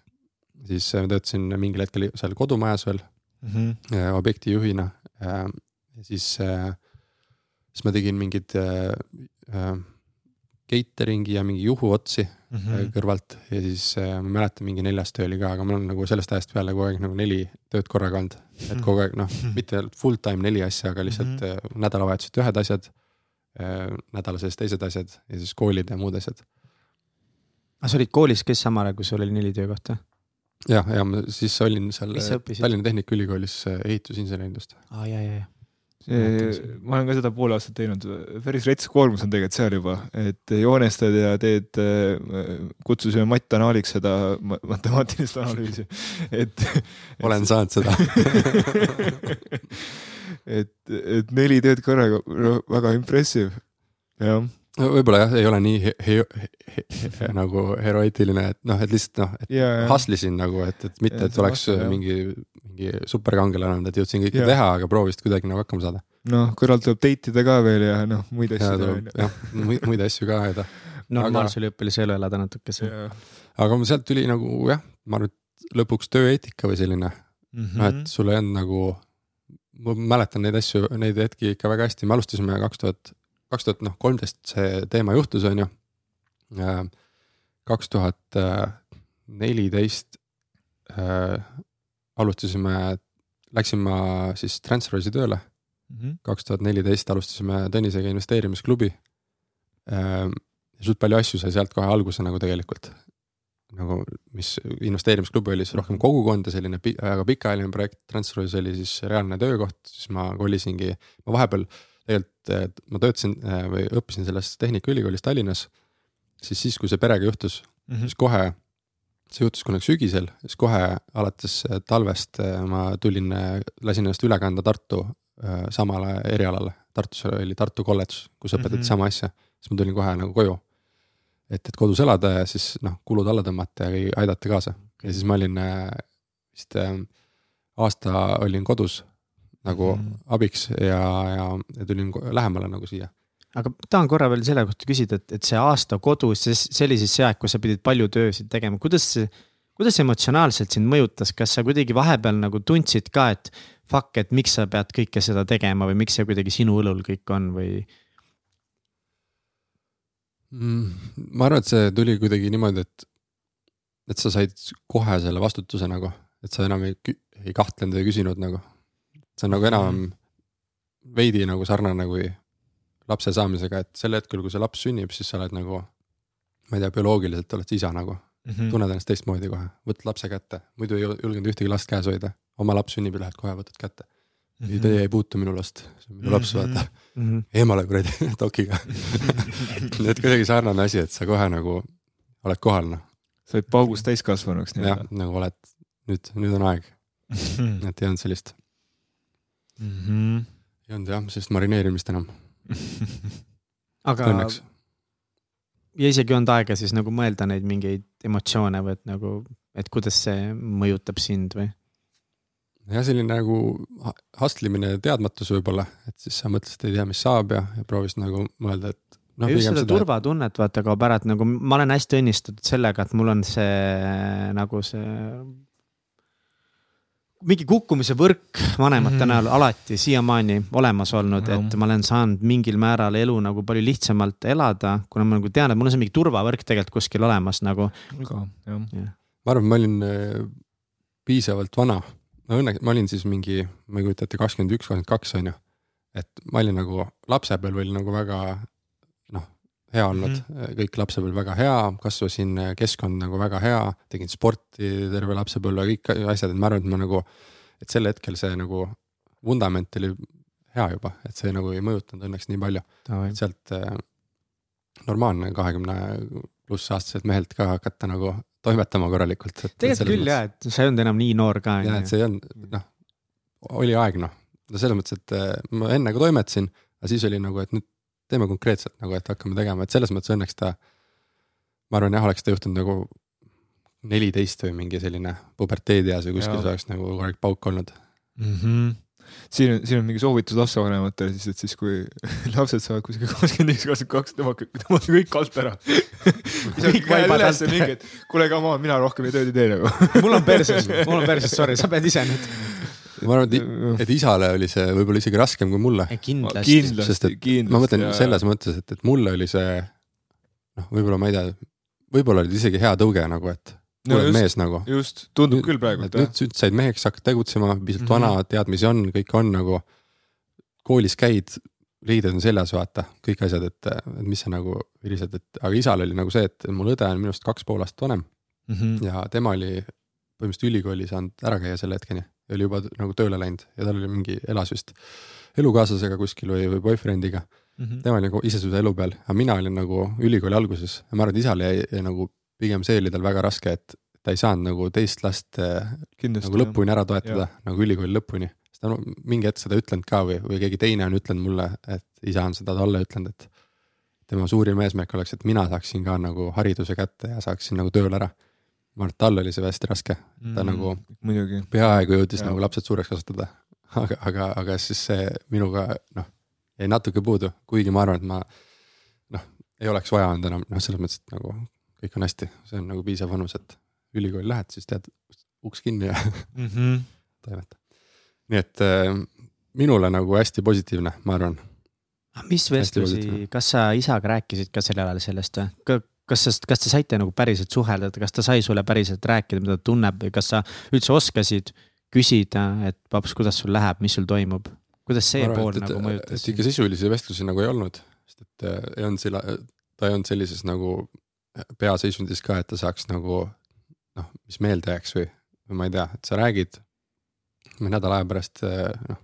Speaker 2: siis töötasin mingil hetkel seal kodumajas veel
Speaker 1: Mhm.
Speaker 2: äh, objektijuhina ja siis siis ma tegin mingeid catering'i ja mingi juhuotsi
Speaker 1: Mhm.
Speaker 2: mm. kõrvalt ja siis äh, ma mäletan, mingi neljas töö oli ka, aga mul on nagu sellest ajast peale kogu aeg nagu neli tööd korraga olnud. et kogu aeg noh, mitte full time neli asja, aga lihtsalt mm -hmm. nädalavahetuseti ühed asjad äh,, nädala sees teised asjad ja siis koolid ja muud asjad.
Speaker 3: aga sa olid koolis, kes samal ajal, kui sul oli neli töökohta?
Speaker 2: jah, ja ma siis olin seal? Tallinna Tehnikaülikoolis äh, ehitusinsenerindust.
Speaker 3: aa ja, ja, ja.
Speaker 1: Ma olen ka seda pool aastat teinud, päris rets koormus on tegelikult seal juba, et joonestad ja teed, kutsusime Matt Anaaliks seda ma- matemaatilist analüüsi, et. <laughs>
Speaker 2: olen saanud seda. <laughs>
Speaker 1: et, et neli tööd korraga, no väga impressive, jah.
Speaker 2: võib-olla jah, ei ole nii he he he he nagu heroeetiline, et noh, et lihtsalt noh, et
Speaker 1: ja, ja,
Speaker 2: hustle isin nagu, et, et mitte, et
Speaker 1: see
Speaker 2: oleks
Speaker 1: jah.
Speaker 2: mingi, mingi superkangelane olnud, et jõudsin kõike
Speaker 1: Jaa.
Speaker 2: teha, aga proovisid kuidagi nagu hakkama saada.
Speaker 1: noh, kõrvalt tuleb date ida ka veel ja noh, muid
Speaker 2: ja
Speaker 1: asju teha
Speaker 2: jah, muid, muid asju ka ajada.
Speaker 3: normaalse üliõpilase elu elada natukese.
Speaker 2: aga sealt tuli nagu jah, ma arvan, et lõpuks tööeetika või selline,
Speaker 1: Mhm.
Speaker 2: noh, et sul ei olnud nagu, ma mäletan neid asju, neid hetki ikka väga hästi, me alustasime kaks tuhat, kaks tuhat noh, kolmteist see teema juhtus, on ju. kaks tuhat neliteist äh, alustasime, läksin ma siis Transferwise'i tööle,
Speaker 1: Mhm.
Speaker 2: kaks tuhat neliteist alustasime Tõnisega investeerimisklubi. suht palju asju sai sealt kohe alguse nagu tegelikult. nagu, mis investeerimisklubi oli siis rohkem kogukond ja selline pi väga pikaajaline projekt, Transferwise oli siis reaalne töökoht, siis ma kolisingi, ma vahepeal tegelikult, ma töötasin äh, või õppisin selles Tehnikaülikoolis Tallinnas. siis, siis kui see perega juhtus,
Speaker 1: Mhm.
Speaker 2: siis kohe, see juhtus kunagi sügisel, siis kohe alates äh, talvest äh, ma tulin, lasin ennast üle kanda Tartu äh, samale erialale. Tartus oli Tartu kolledž, kus õpetati
Speaker 1: Mhm.
Speaker 2: sama asja, siis ma tulin kohe nagu koju. et, et kodus elada ja siis noh, kulud alla tõmmata ja aidata kaasa ja siis ma olin äh, vist äh, aasta olin kodus nagu
Speaker 1: Mhm.
Speaker 2: abiks ja, ja, ja tulin lähemale nagu siia
Speaker 3: aga tahan korra veel selle kohta küsida, et, et see aasta kodus, see aeg, kus sa pidid palju töösid tegema, kuidas see, kuidas see emotsionaalselt sind mõjutas, kas sa kuidagi vahepeal nagu tundsid ka, et fuck, et miks sa pead kõike seda tegema või miks see kuidagi sinu õlul kõik on või?
Speaker 2: mm,. ma arvan, et see tuli kuidagi niimoodi, et, et sa said kohe selle vastutuse nagu, et sa enam ei, ei kahtlenud või küsinud nagu. see on nagu enam veidi nagu sarnane kui lapse saamisega, et sel hetkel, kui see laps sünnib, siis sa oled nagu, ma ei tea, bioloogiliselt oled sa isa nagu,
Speaker 1: Mhm.
Speaker 2: tunned ennast teistmoodi kohe, võtad lapse kätte, muidu ei julgenud ühtegi last käes hoida. oma laps sünnib ja lähed kohe võtad kätte.
Speaker 1: Mhm.
Speaker 2: Teie ei puutu minu last, see on minu laps, vaata. eemale kuradi dokiga. et kuidagi sarnane asi, et sa kohe nagu oled kohal, noh.
Speaker 1: sa oled paugust täiskasvanuks
Speaker 2: jah, nagu oled, nüüd, nüüd on aeg, et ei olnud sellist,
Speaker 1: Mhm.
Speaker 2: ei olnud jah, sellist marineerimist enam, <laughs>
Speaker 3: aga ja isegi olnud aega siis nagu mõelda neid mingeid emotsioone või et nagu, et kuidas see mõjutab sind või?
Speaker 2: jah, selline nagu hustlimine ja teadmatus võib-olla, et siis sa mõtlesid, ei tea, mis saab ja, ja proovisid nagu mõelda, et
Speaker 3: no,. just seda, seda turvatunnet vaata kaob ära, et nagu ma olen hästi õnnistatud sellega, et mul on see nagu see mingi kukkumise võrk vanemate mm -hmm. näol alati siiamaani olemas olnud, et ma olen saanud mingil määral elu nagu palju lihtsamalt elada, kuna ma nagu tean, et mul on see mingi turvavõrk tegelikult kuskil olemas nagu.
Speaker 1: ka, jah ja..
Speaker 2: ma arvan, ma olin äh, piisavalt vana, no õnneks ma olin siis mingi, ma ei kujuta ette, kakskümmend üks, kakskümmend kaks on ju. et ma olin nagu lapsepõlv oli nagu väga hea olnud mm, -hmm. kõik lapsepõlv väga hea, kasvasin, äh, keskkond nagu väga hea, tegin sporti terve lapsepõlve, kõik asjad, et ma arvan, et ma nagu, et sel hetkel see nagu vundament oli hea juba, et see nagu ei mõjutanud õnneks nii palju. sealt äh, normaalne kahekümne pluss aastaselt mehelt ka hakata nagu toimetama korralikult.
Speaker 3: tegelikult küll jah, et sa ei olnud enam nii noor ka.
Speaker 2: jah, et see ei olnud, noh, oli aeg noh, no selles mõttes, et äh, ma enne ka toimetasin, aga siis oli nagu, et nüüd teeme konkreetselt nagu, et hakkame tegema, et selles mõttes õnneks ta. ma arvan jah, oleks ta juhtunud nagu neliteist või mingi selline puberteedieas või kuskil, see oleks nagu korralik pauk olnud
Speaker 1: mm. -hmm siin on, siin on mingi soovitus lapsevanematele siis, et siis kui <laughs> lapsed saavad kuskil kakskümmend üks, kakskümmend kaks, tõmmake, tõmmake kõik alt ära. visake käe ülesse mingi, et kuule, come on, mina rohkem tööd ei tee nagu.
Speaker 3: mul on perses, mul on perses, <laughs> sorry, sa pead ise nüüd
Speaker 2: ma arvan, et, et isale oli see võib-olla isegi raskem kui mulle.
Speaker 3: kindlasti, kindlasti.
Speaker 2: sest et kindlasti, ma mõtlen ja, selles mõttes, et, et mulle oli see noh, võib-olla ma ei tea, võib-olla oli isegi hea tõuge nagu, et no oled mees nagu.
Speaker 1: just, tundub nüüd, küll praegu.
Speaker 2: et nüüd, nüüd said meheks, hakkad tegutsema, pisut mm -hmm. vana, teadmisi on, kõik on nagu. koolis käid, riided on seljas, vaata, kõik asjad, et, et mis sa nagu virised, et aga isal oli nagu see, et mul õde on minust kaks pool aastat vanem mm. -hmm. ja tema oli põhimõtteliselt ülikooli saanud ära käia selle hetkeni oli juba nagu tööle läinud ja tal oli mingi, elas vist elukaaslasega kuskil või, või boyfriend'iga mm. -hmm. tema oli nagu iseseisva elu peal, aga mina olin nagu ülikooli alguses ja ma arvan, et isale jäi, jäi nagu pigem see oli tal väga raske, et ta ei saanud nagu teist last eh, Kindlasti, nagu lõpuni ära toetada, nagu ülikooli lõpuni. sest ta on mingi hetk seda ütlenud ka või, või keegi teine on ütlenud mulle, et isa on seda talle ütlenud, et tema suurim eesmärk oleks, et mina saaksin ka nagu hariduse kätte ja saaksin nagu tööle ära ma arvan, et tal oli see hästi raske, ta mm, nagu
Speaker 1: muidugi.
Speaker 2: peaaegu jõudis ja. nagu lapsed suureks kasvatada. <laughs> aga, aga, aga siis see minuga noh, jäi natuke puudu, kuigi ma arvan, et ma noh, ei oleks vaja olnud enam noh, selles mõttes, et nagu kõik on hästi, see on nagu piisav vanus, et ülikooli lähed, siis tead uks kinni ja <laughs> mm -hmm. toimeta. nii et äh, minule nagu hästi positiivne, ma arvan
Speaker 3: mis vestlusi, kas sa isaga rääkisid ka sel ajal sellest või? Kas sa, kas te saite nagu päriselt suhelda, kas ta sai sulle päriselt rääkida, mida ta tunneb või kas sa üldse oskasid küsida, et paps, kuidas sul läheb, mis sul toimub? kuidas see arvan, pool et, nagu mõjutas?
Speaker 2: et ikka sisulisi vestlusi nagu ei olnud, sest et äh, ei olnud selle, ta ei olnud sellises nagu peaseisundis ka, et ta saaks nagu noh, mis meelde jääks või, või ma ei tea, et sa räägid nädala aja pärast äh, noh,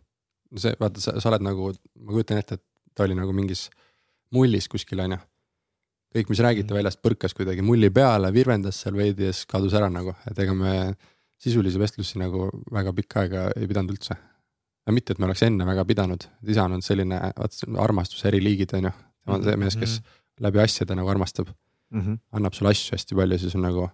Speaker 2: see vaata, sa oled nagu, ma kujutan ette, et ta oli nagu mingis mullis kuskil onju kõik, mis räägiti mhm. väljast, põrkas kuidagi mulli peale, virvendas seal veidi ja siis kadus ära nagu, et ega me sisulisi vestlusi nagu väga pikka aega ei pidanud üldse. ja mitte, et me oleks enne väga pidanud, isa on olnud selline, vaata armastuse eri liigid on ju, tema on see mees, kes mhm. läbi asjade nagu armastab mm. -hmm. annab sulle asju hästi palju, siis on nagu,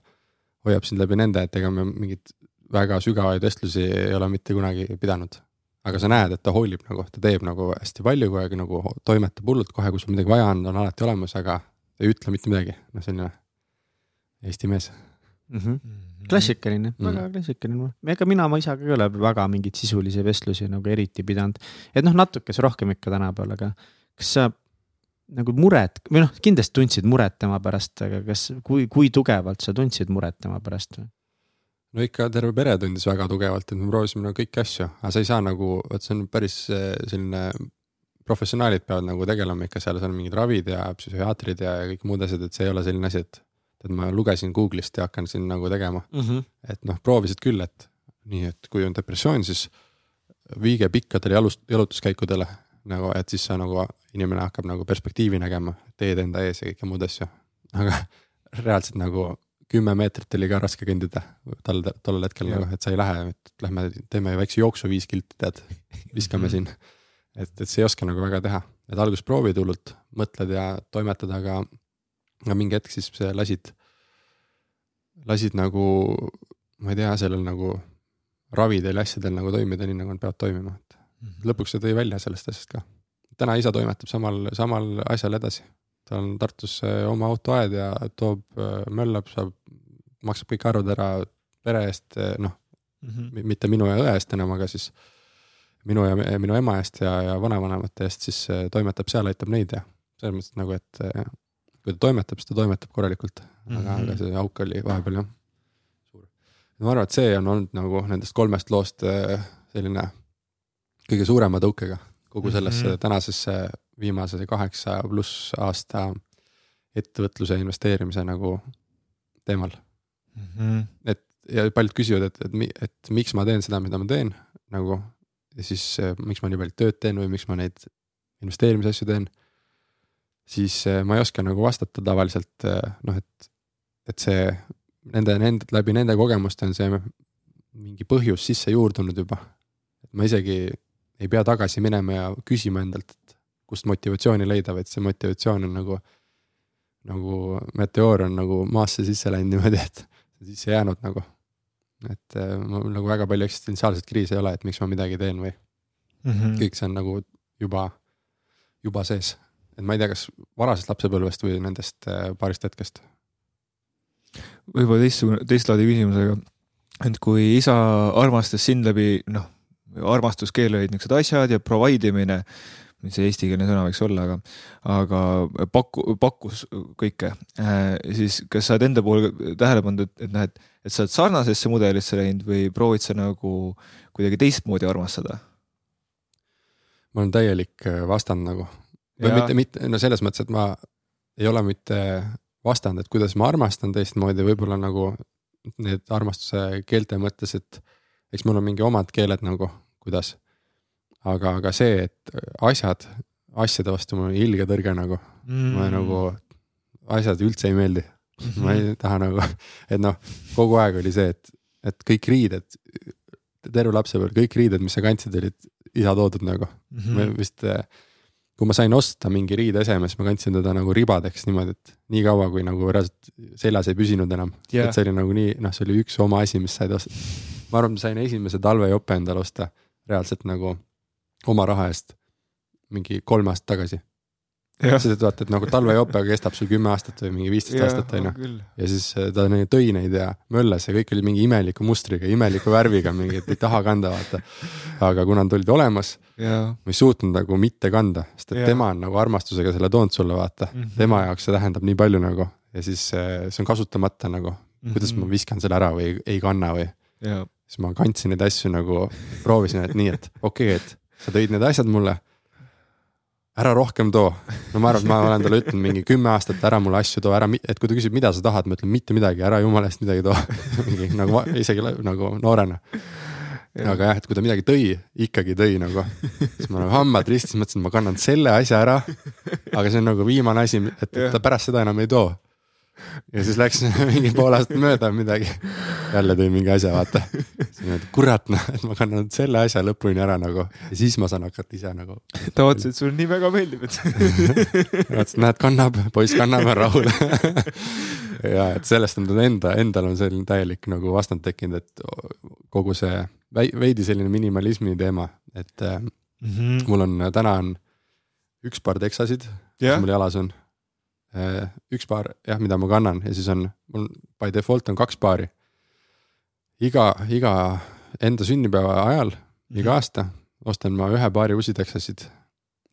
Speaker 2: hoiab sind läbi nende, et ega me mingeid väga sügavaid vestlusi ei ole mitte kunagi pidanud. aga sa näed, et ta hoolib nagu, ta teeb nagu hästi palju kogu aeg nagu toimetab hullult kohe, kui sul midagi vaja on, on alati olemas, aga ei ütle mitte midagi, noh, selline Eesti mees
Speaker 3: mm. -hmm. klassikaline mm, -hmm. väga klassikaline, ega mina oma isaga ei ole väga mingeid sisulisi vestlusi nagu eriti pidanud. et noh, natukese rohkem ikka tänapäeval, aga kas sa nagu muret või noh, kindlasti tundsid muret tema pärast, aga kas, kui, kui tugevalt sa tundsid muret tema pärast
Speaker 2: no ikka terve pere tundis väga tugevalt, et me proovisime nagu kõiki asju, aga sa ei saa nagu, vot see on päris eh, selline professionaalid peavad nagu tegelema ikka seal, seal on mingid ravid ja psühhiaatrid ja kõik muud asjad, et see ei ole selline asi, et. et ma lugesin Google'ist ja hakkan siin nagu tegema mm. -hmm. et noh, proovisid küll, et nii, et kui on depressioon, siis viige pikkadele jalust, jalutuskäikudele nagu, et siis sa nagu, inimene hakkab nagu perspektiivi nägema, teed enda ees ja kõike muud asju. aga <laughs> reaalselt nagu kümme meetrit oli ka raske kõndida tol, tollel hetkel ja. nagu, et sa ei lähe, et lähme teeme väikse jooksu viis kilti, tead, viskame siin et, et sa ei oska nagu väga teha, et alguses proovid hullult, mõtled ja toimetad, aga, aga mingi hetk siis lasid, lasid nagu, ma ei tea, sellel nagu ravidel ja asjadel nagu toimida nii, nagu nad peavad toimima, et lõpuks see tõi välja sellest asjast ka. täna isa toimetab samal, samal asjal edasi. tal on Tartus oma autoaed ja toob, möllab, saab, maksab kõik arvud ära pere eest, noh mm -hmm. mitte minu ja õe eest enam, aga siis minu ja minu ema eest ja, ja vanavanemate eest, siis toimetab seal, aitab neid ja selles mõttes nagu, et kui ta toimetab, siis ta toimetab korralikult mm, -hmm. aga, aga see auk oli vahepeal jah suur. ma arvan, et see on olnud nagu nendest kolmest loost selline kõige suurema tõukega kogu sellesse mm -hmm. tänasesse viimase kaheksa pluss aasta ettevõtluse investeerimise nagu teemal mm. -hmm. et ja paljud küsivad, et, et, et miks ma teen seda, mida ma teen nagu siis äh, miks ma nii palju tööd teen või miks ma neid investeerimisasju teen. siis äh, ma ei oska nagu vastata tavaliselt äh, noh, et, et see nende, nende läbi nende kogemuste on see mingi põhjus sisse juurdunud juba. et ma isegi ei pea tagasi minema ja küsima endalt, et kust motivatsiooni leida, vaid see motivatsioon on nagu, nagu meteoor on nagu maasse sisse läinud niimoodi, et sisse jäänud nagu. Et äh, mul nagu väga palju eksistentsiaalset kriisi ei ole, et miks ma midagi teen või mm. -hmm. kõik see on nagu juba, juba sees. et ma ei tea, kas varasest lapsepõlvest või nendest äh, paarist hetkest.
Speaker 1: võib-olla teistsugune, teist laadi küsimusega, et kui isa armastas sind läbi noh armastuskeel olid niisugused asjad ja provide imine, mis see eestikeelne sõna võiks olla, aga, aga paku, pakkus kõike äh,. siis kas sa oled enda poole tähele pannud, et, et noh, et, et sa oled sarnasesse mudelisse läinud või proovid sa nagu kuidagi teistmoodi armastada?
Speaker 2: ma olen täielik äh, vastand nagu. või ja. mitte, mitte, no selles mõttes, et ma ei ole mitte vastand, et kuidas ma armastan teistmoodi, võib-olla nagu need armastuse keelte mõttes, et eks mul on mingi omad keeled nagu, kuidas. aga, aga see, et asjad, asjade vastu mul on ilge tõrge nagu mm., ma nagu, asjad üldse ei meeldi. Ma ei taha nagu, et noh, kogu aeg oli see, et, et kõik riided, terve lapsepõlv, kõik riided, mis sa kandsid, olid isa toodud nagu mm. -hmm. ma vist, kui ma sain osta mingi riideeseme, siis ma kandsin teda nagu ribadeks niimoodi, et nii kaua, kui nagu reaalselt seljas ei püsinud enam yeah.. et see oli nagu nii, noh, see oli üks oma asi, mis said osta. ma arvan, ma sain esimese talvejope endale osta reaalselt nagu oma raha eest mingi kolm aastat tagasi. Sest et vaata, et nagu talvejope kestab sul kümme aastat või mingi viisteist aastat on ju. ja siis äh, ta tõi neid ja möllas ja kõik oli mingi imeliku mustriga, imeliku värviga, mingi, et ei taha kanda, vaata. aga kuna nad olid olemas, ma ei suutnud nagu mitte kanda, sest et ja. tema on nagu armastusega selle toonud sulle, vaata mm. -hmm. tema jaoks see tähendab nii palju nagu ja siis äh, see on kasutamata nagu, kuidas mm -hmm. ma viskan selle ära või ei kanna või siis ma kandsin neid asju nagu, proovisin, et nii, et okei okay,, et sa tõid need asjad mulle. Ära rohkem too, no ma arvan, et ma olen talle ütelnud mingi kümme aastat, ära mulle asju too, ära, et kui ta küsib, mida sa tahad, ma ütlen mitte midagi, ära jumala eest midagi too. <laughs> Mingi nagu isegi nagu noorena. Aga jah, et kui ta midagi tõi, ikkagi tõi nagu, siis ma nagu hambad ristis mõtlesin, et ma kannan selle asja ära. aga see on nagu viimane asi, et, et ta pärast seda enam ei too ja siis läks <laughs> mingi pool aastat mööda midagi. jälle tõi mingi asja, vaata. kurat noh, et ma kannan selle asja lõpuni ära nagu ja siis ma saan hakata ise nagu.
Speaker 1: ta vaatas, et sulle nii väga meeldib, et <laughs>
Speaker 2: vaatas, näed, kannab, poiss kannab, on rahul <laughs> ja et sellest on tal enda, endal on selline täielik nagu vastand tekkinud, et kogu see veidi selline minimalismi teema, et mm -hmm. mul on, täna on üks paar teksasid yeah., mis mul jalas on üks paar jah, mida ma kannan ja siis on mul by default on kaks paari. iga, iga enda sünnipäeva ajal mm, -hmm. iga aasta ostan ma ühe paari usiteksasid.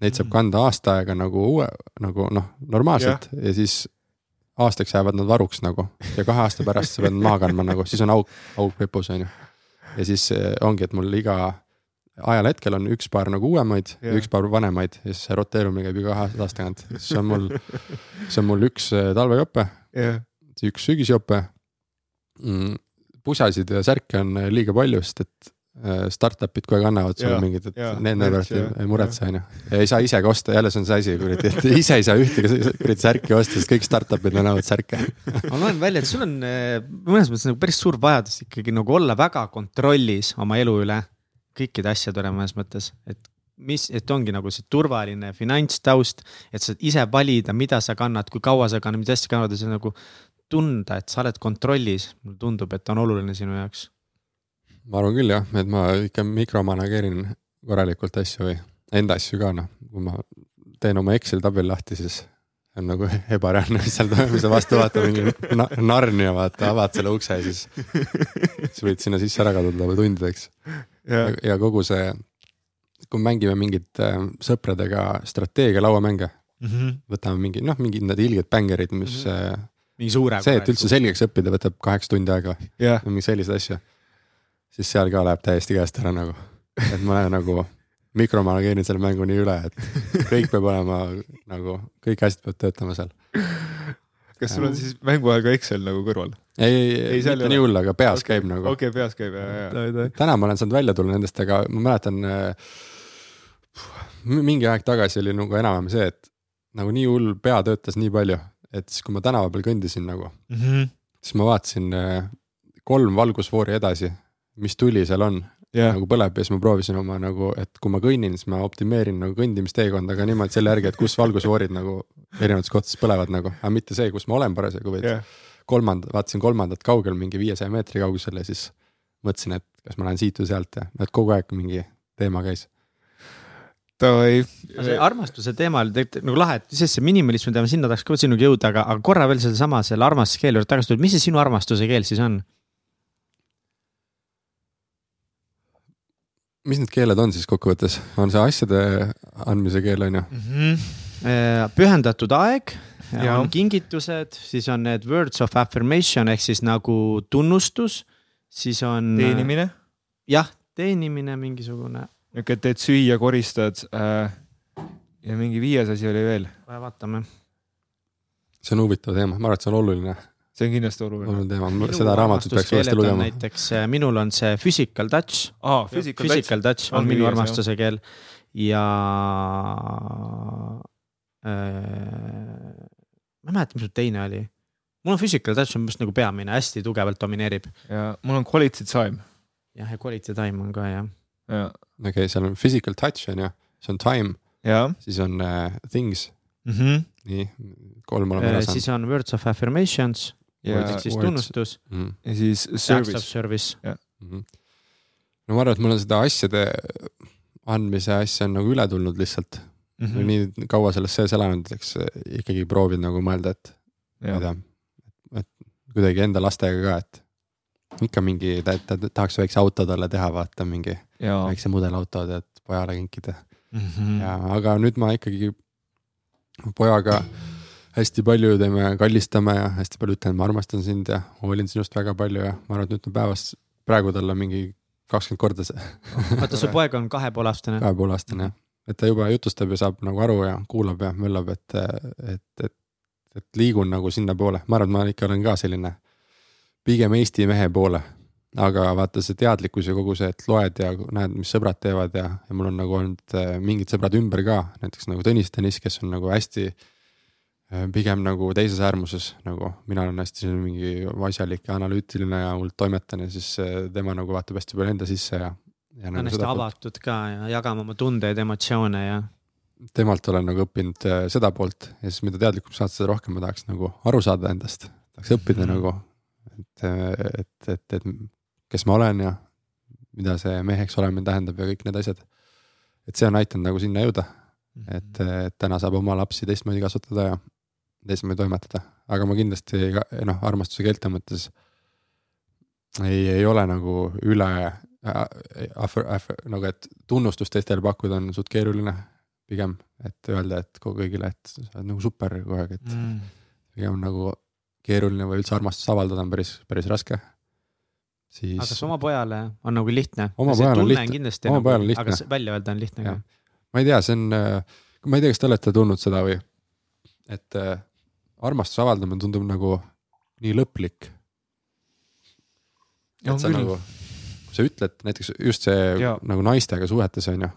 Speaker 2: Neid saab mhm. kanda aasta aega nagu uue, nagu noh, normaalselt yeah. ja siis aastaks jäävad nad varuks nagu ja kahe aasta pärast sa pead maha kandma nagu, siis on auk, auk pepus on ju. ja siis äh, ongi, et mul iga ajal hetkel on üks paar nagu uuemaid yeah. ja üks paar vanemaid ja siis see roteerumine käib iga aasta tagant, siis on mul, <laughs> see on mul üks äh, talvejope yeah., üks sügisjope mm,. pusasid ja särke on äh, liiga palju, sest et äh, startup'id kogu aeg annavad sulle yeah, mingid, et yeah, nende pärast ei, ei muretse, on ju. ja ei saa ise ka osta, jälle see on see asi, kuradi, et <laughs> ise ei saa ühtegi kuradi särki osta, sest kõik startup'id annavad särke.
Speaker 3: ma loen välja, et sul on mõnes mõttes nagu päris suur vajadus ikkagi nagu olla väga kontrollis oma elu üle kõikide asjade üle mõnes mõttes, et mis, et ongi nagu see turvaline finantstaust, et sa ise valida, mida sa kannad, kui kaua sa kannad, mida asja kannad ja see nagu tunda, et sa oled kontrollis, mulle tundub, et on oluline sinu jaoks.
Speaker 2: ma arvan küll jah, et ma ikka mikromanageerin korralikult asju või enda asju ka noh, kui ma teen oma Exceli tabeli lahti, siis on nagu ebareaalne, mis seal toimub, sa vastu vaata mingi na Narnia vaata, avad selle ukse ja siis. siis võid sinna sisse ära kaduda tundideks ja, ja kogu see, kui mängime mingit äh, sõpradega strateegia lauamänge mm. -hmm. võtame mingi noh, mingid need ilged bängerid, mis mm. -hmm.
Speaker 3: mingi suure.
Speaker 2: see, et üldse selgeks õppida, võtab kaheksa tundi aega
Speaker 1: yeah..
Speaker 2: mingi selliseid asju. siis seal ka läheb täiesti käest ära nagu, et ma olen nagu mikromanageerin selle mängu nii üle, et kõik peab olema nagu, kõik asjad peavad töötama seal.
Speaker 1: Kas sul on siis mänguaega Excel nagu kõrval?
Speaker 2: ei, ei, ei, mitte nii hull, aga peas okay. käib nagu.
Speaker 1: okei okay,, peas käib ja, ja.
Speaker 2: täna ma olen saanud välja tulla nendest, aga ma mäletan äh,. mingi aeg tagasi oli nagu enam-vähem see, et nagu nii hull pea töötas nii palju, et siis, kui ma tänava peal kõndisin nagu mm, -hmm. siis ma vaatasin äh, kolm valgusfoori edasi, mis tuli seal on yeah. nagu põleb ja siis ma proovisin oma nagu, et kui ma kõnnin, siis ma optimeerin nagu kõndimisteekonda ka niimoodi selle järgi, et kus valgusfoorid nagu erinevates kohtades põlevad nagu, aga mitte see, kus ma olen parasjagu, vaid yeah. kolmanda, vaatasin kolmandat kaugel mingi viiesaja meetri kaugusel ja siis mõtlesin, et kas ma lähen siit või sealt ja et kogu aeg mingi teema käis
Speaker 1: Davai.
Speaker 3: see armastuse teema oli tegelikult nagu lahe, et sest see minimalism, me sinna tahaks ka sinuga jõuda, aga, aga korra veel sedasama selle armastuse keele juurde tagasi tulla, mis see sinu armastuse keel siis on?
Speaker 2: mis need keeled on siis kokkuvõttes, on see asjade andmise keel on ju mm? -hmm.
Speaker 3: Pühendatud aeg, on kingitused, siis on need words of affirmation ehk siis nagu tunnustus, siis on.
Speaker 1: teenimine.
Speaker 3: jah, teenimine mingisugune.
Speaker 1: nihuke, et teed süüa, koristad äh, ja mingi viies asi oli veel.
Speaker 3: kohe vaatame.
Speaker 2: see on huvitav teema, ma arvan, et see on oluline
Speaker 1: see on kindlasti oluline.
Speaker 2: oluline teema, seda raamatut peaks uuesti lugema.
Speaker 3: näiteks äh, minul on see physical touch
Speaker 1: ah,. Physical,
Speaker 3: physical touch on, on minu armastuse keel ja äh,. Ma ei mäleta, mis teine oli. mul on physical touch on vist nagu peamine, hästi tugevalt domineerib.
Speaker 1: ja mul on quality time.
Speaker 3: jah, ja quality time on ka jah.
Speaker 2: okei okay,, seal on physical touch on ju, see on time. siis on uh, things mm. -hmm. nii, kolm oleme ära
Speaker 3: saanud. siis on words of affirmations ja siis tunnustus
Speaker 1: mm. ja siis service.
Speaker 3: service.
Speaker 2: Mm -hmm. no ma arvan, et mul on seda asjade andmise asja on nagu üle tulnud lihtsalt mm. -hmm. nii kaua selles sees elanud, eks ikkagi proovid nagu mõelda, et ma ei tea, et kuidagi enda lastega ka, et ikka mingi, ta, ta tahaks väikse auto talle teha, vaata mingi ja. väikse mudelauto, tead, pojale kinkida mm. -hmm. ja, aga nüüd ma ikkagi pojaga hästi palju teeme, kallistame ja hästi palju ütlen, ma armastan sind ja hoolin sinust väga palju ja ma arvan, et nüüd on päevas praegu talle mingi kakskümmend korda see.
Speaker 3: oota, su poeg on kahe poole aastane?
Speaker 2: kahe poole aastane jah, et ta juba jutustab ja saab nagu aru ja kuulab ja möllab, et, et, et, et liigun nagu sinnapoole, ma arvan, et ma ikka olen ka selline pigem Eesti mehe poole. aga vaata see teadlikkus ja kogu see, et loed ja näed, mis sõbrad teevad ja, ja mul on nagu olnud äh, mingid sõbrad ümber ka, näiteks nagu Tõnis Tõnis, kes on nagu hästi Äh, pigem nagu teises äärmuses, nagu mina olen hästi mingi asjalik ja analüütiline ja hullult toimetan ja siis äh, tema nagu vaatab hästi palju enda sisse ja.
Speaker 3: Ta on nagu hästi avatud ka ja jagama oma tundeid, emotsioone ja.
Speaker 2: temalt olen nagu õppinud äh, seda poolt ja siis mida teadlikum saad, seda rohkem ma tahaks nagu aru saada endast, tahaks õppida mm -hmm. nagu. et, et, et, et kes ma olen ja mida see meheks olemine tähendab ja kõik need asjad. et see on aidanud nagu sinna jõuda -hmm. et, et täna saab oma lapsi teistmoodi kasvatada ja teistmoodi toimetada, aga ma kindlasti noh, armastuse keelte mõttes ei, ei ole nagu üle äh, nagu, et tunnustust teistele pakkuda on suht keeruline pigem, et öelda, et kõigile, et sa oled nagu super kogu aeg, et mm. pigem nagu keeruline või üldse armastust avaldada on päris, päris raske.
Speaker 3: siis. aga kas oma pojale on nagu lihtne?
Speaker 2: oma pojal on lihtne, oma
Speaker 3: nagu,
Speaker 2: pojal on lihtne.
Speaker 3: aga välja öelda on lihtne ka?
Speaker 2: ma ei tea, see on, äh, ma ei tea, kas te olete tundnud seda või, et äh, armastuse avaldamine tundub nagu nii lõplik. et sa küll. nagu, sa ütled näiteks just see ja. nagu naistega suhetes on ju,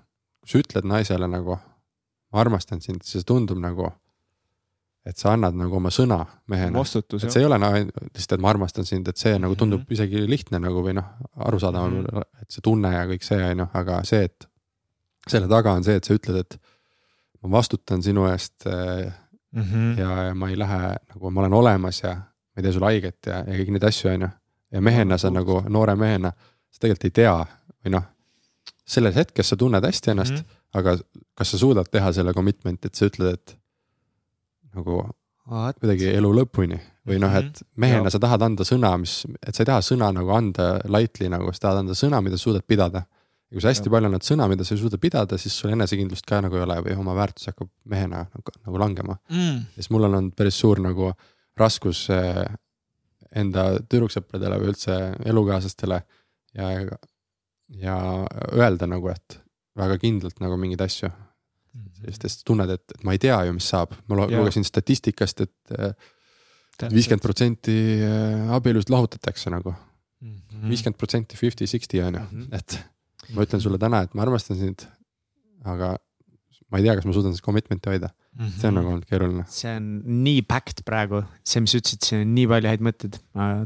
Speaker 2: kui sa ütled naisele nagu ma armastan sind, siis see tundub nagu, et sa annad nagu oma sõna mehena. et see ei ole lihtsalt, et ma armastan sind, et see nagu tundub mm -hmm. isegi lihtne nagu või noh, arusaadav mm, -hmm. et see tunne ja kõik see on ju, aga see, et selle taga on see, et sa ütled, et ma vastutan sinu eest mm. -hmm. ja, ja ma ei lähe nagu, ma olen olemas ja ma ei tee sulle haiget ja, ja kõiki neid asju, on ju. ja mehena sa nagu, noore mehena, sa tegelikult ei tea või noh, selles hetkes sa tunned hästi ennast mm, -hmm. aga kas sa suudad teha selle commitment'i, et sa ütled, et nagu What? kuidagi elu lõpuni või noh, et mhm. mehena sa tahad anda sõna, mis, et sa ei taha sõna nagu anda lightly nagu, sa tahad anda sõna, mida sa suudad pidada. ja kui sa hästi ja. palju annad sõna, mida sa ei suuda pidada, siis sul enesekindlust ka nagu ei ole või oma väärtus hakkab mehena nagu, nagu langema mm.. ja siis mul on olnud päris suur nagu raskus eh, enda tüdruksõpradele või üldse elukaaslastele ja, ja öelda nagu, et väga kindlalt nagu mingeid asju sest, sest tunned, et, et ma ei tea ju, mis saab, ma lugesin statistikast et, et viiskümmend protsenti äh, abielust lahutatakse nagu. Mhm. viiskümmend protsenti fifty, sixty on ju, mhm. et ma ütlen sulle täna, et ma armastan sind. aga ma ei tea, kas ma suudan seda commitment'i hoida mm, -hmm. see on nagu olnud keeruline.
Speaker 3: see on nii packed praegu, see, mis sa ütlesid, siin on nii palju häid mõtteid.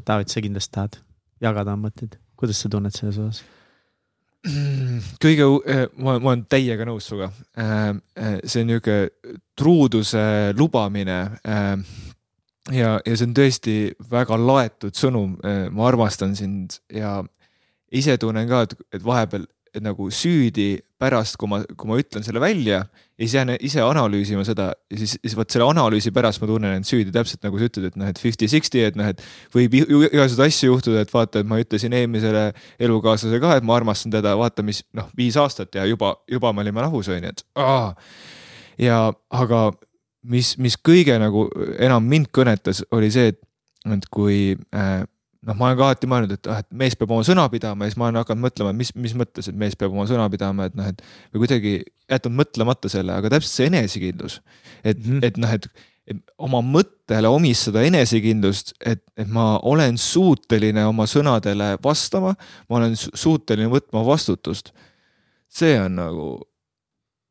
Speaker 3: David, sa kindlasti tahad jagada oma mõtteid, kuidas sa tunned selles osas?
Speaker 1: kõige, eh, ma, ma olen täiega nõus sinuga. Eh, eh, see on niisugune truuduse lubamine. ja, ja see on tõesti väga laetud sõnum. ma armastan sind ja ise tunnen ka, et, et vahepeal et nagu süüdi pärast, kui ma, kui ma ütlen selle välja ja siis jään ise analüüsima seda ja siis, siis vot selle analüüsi pärast ma tunnen end süüdi, täpselt nagu sa ütled, et noh, et fifty-sixty, et noh, et võib igasuguseid asju juhtuda, et vaata, et ma ütlesin eelmisele elukaaslasele ka, et ma armastan teda, vaata, mis noh, viis aastat ja juba, juba me olime lahus, on ju, et aa. ja aga mis, mis kõige nagu enam mind kõnetas, oli see, et, et kui äh, noh, ma olen ka alati mõelnud, et ah, et mees peab oma sõna pidama ja siis ma olen hakanud mõtlema, mis, mis mõttes, et mees peab oma sõna pidama, et noh, et. või kuidagi jätnud mõtlemata selle, aga täpselt see enesekindlus. et mm, -hmm. et noh, et, et oma mõttele omistada enesekindlust, et, et ma olen suuteline oma sõnadele vastama. ma olen suuteline võtma vastutust. see on nagu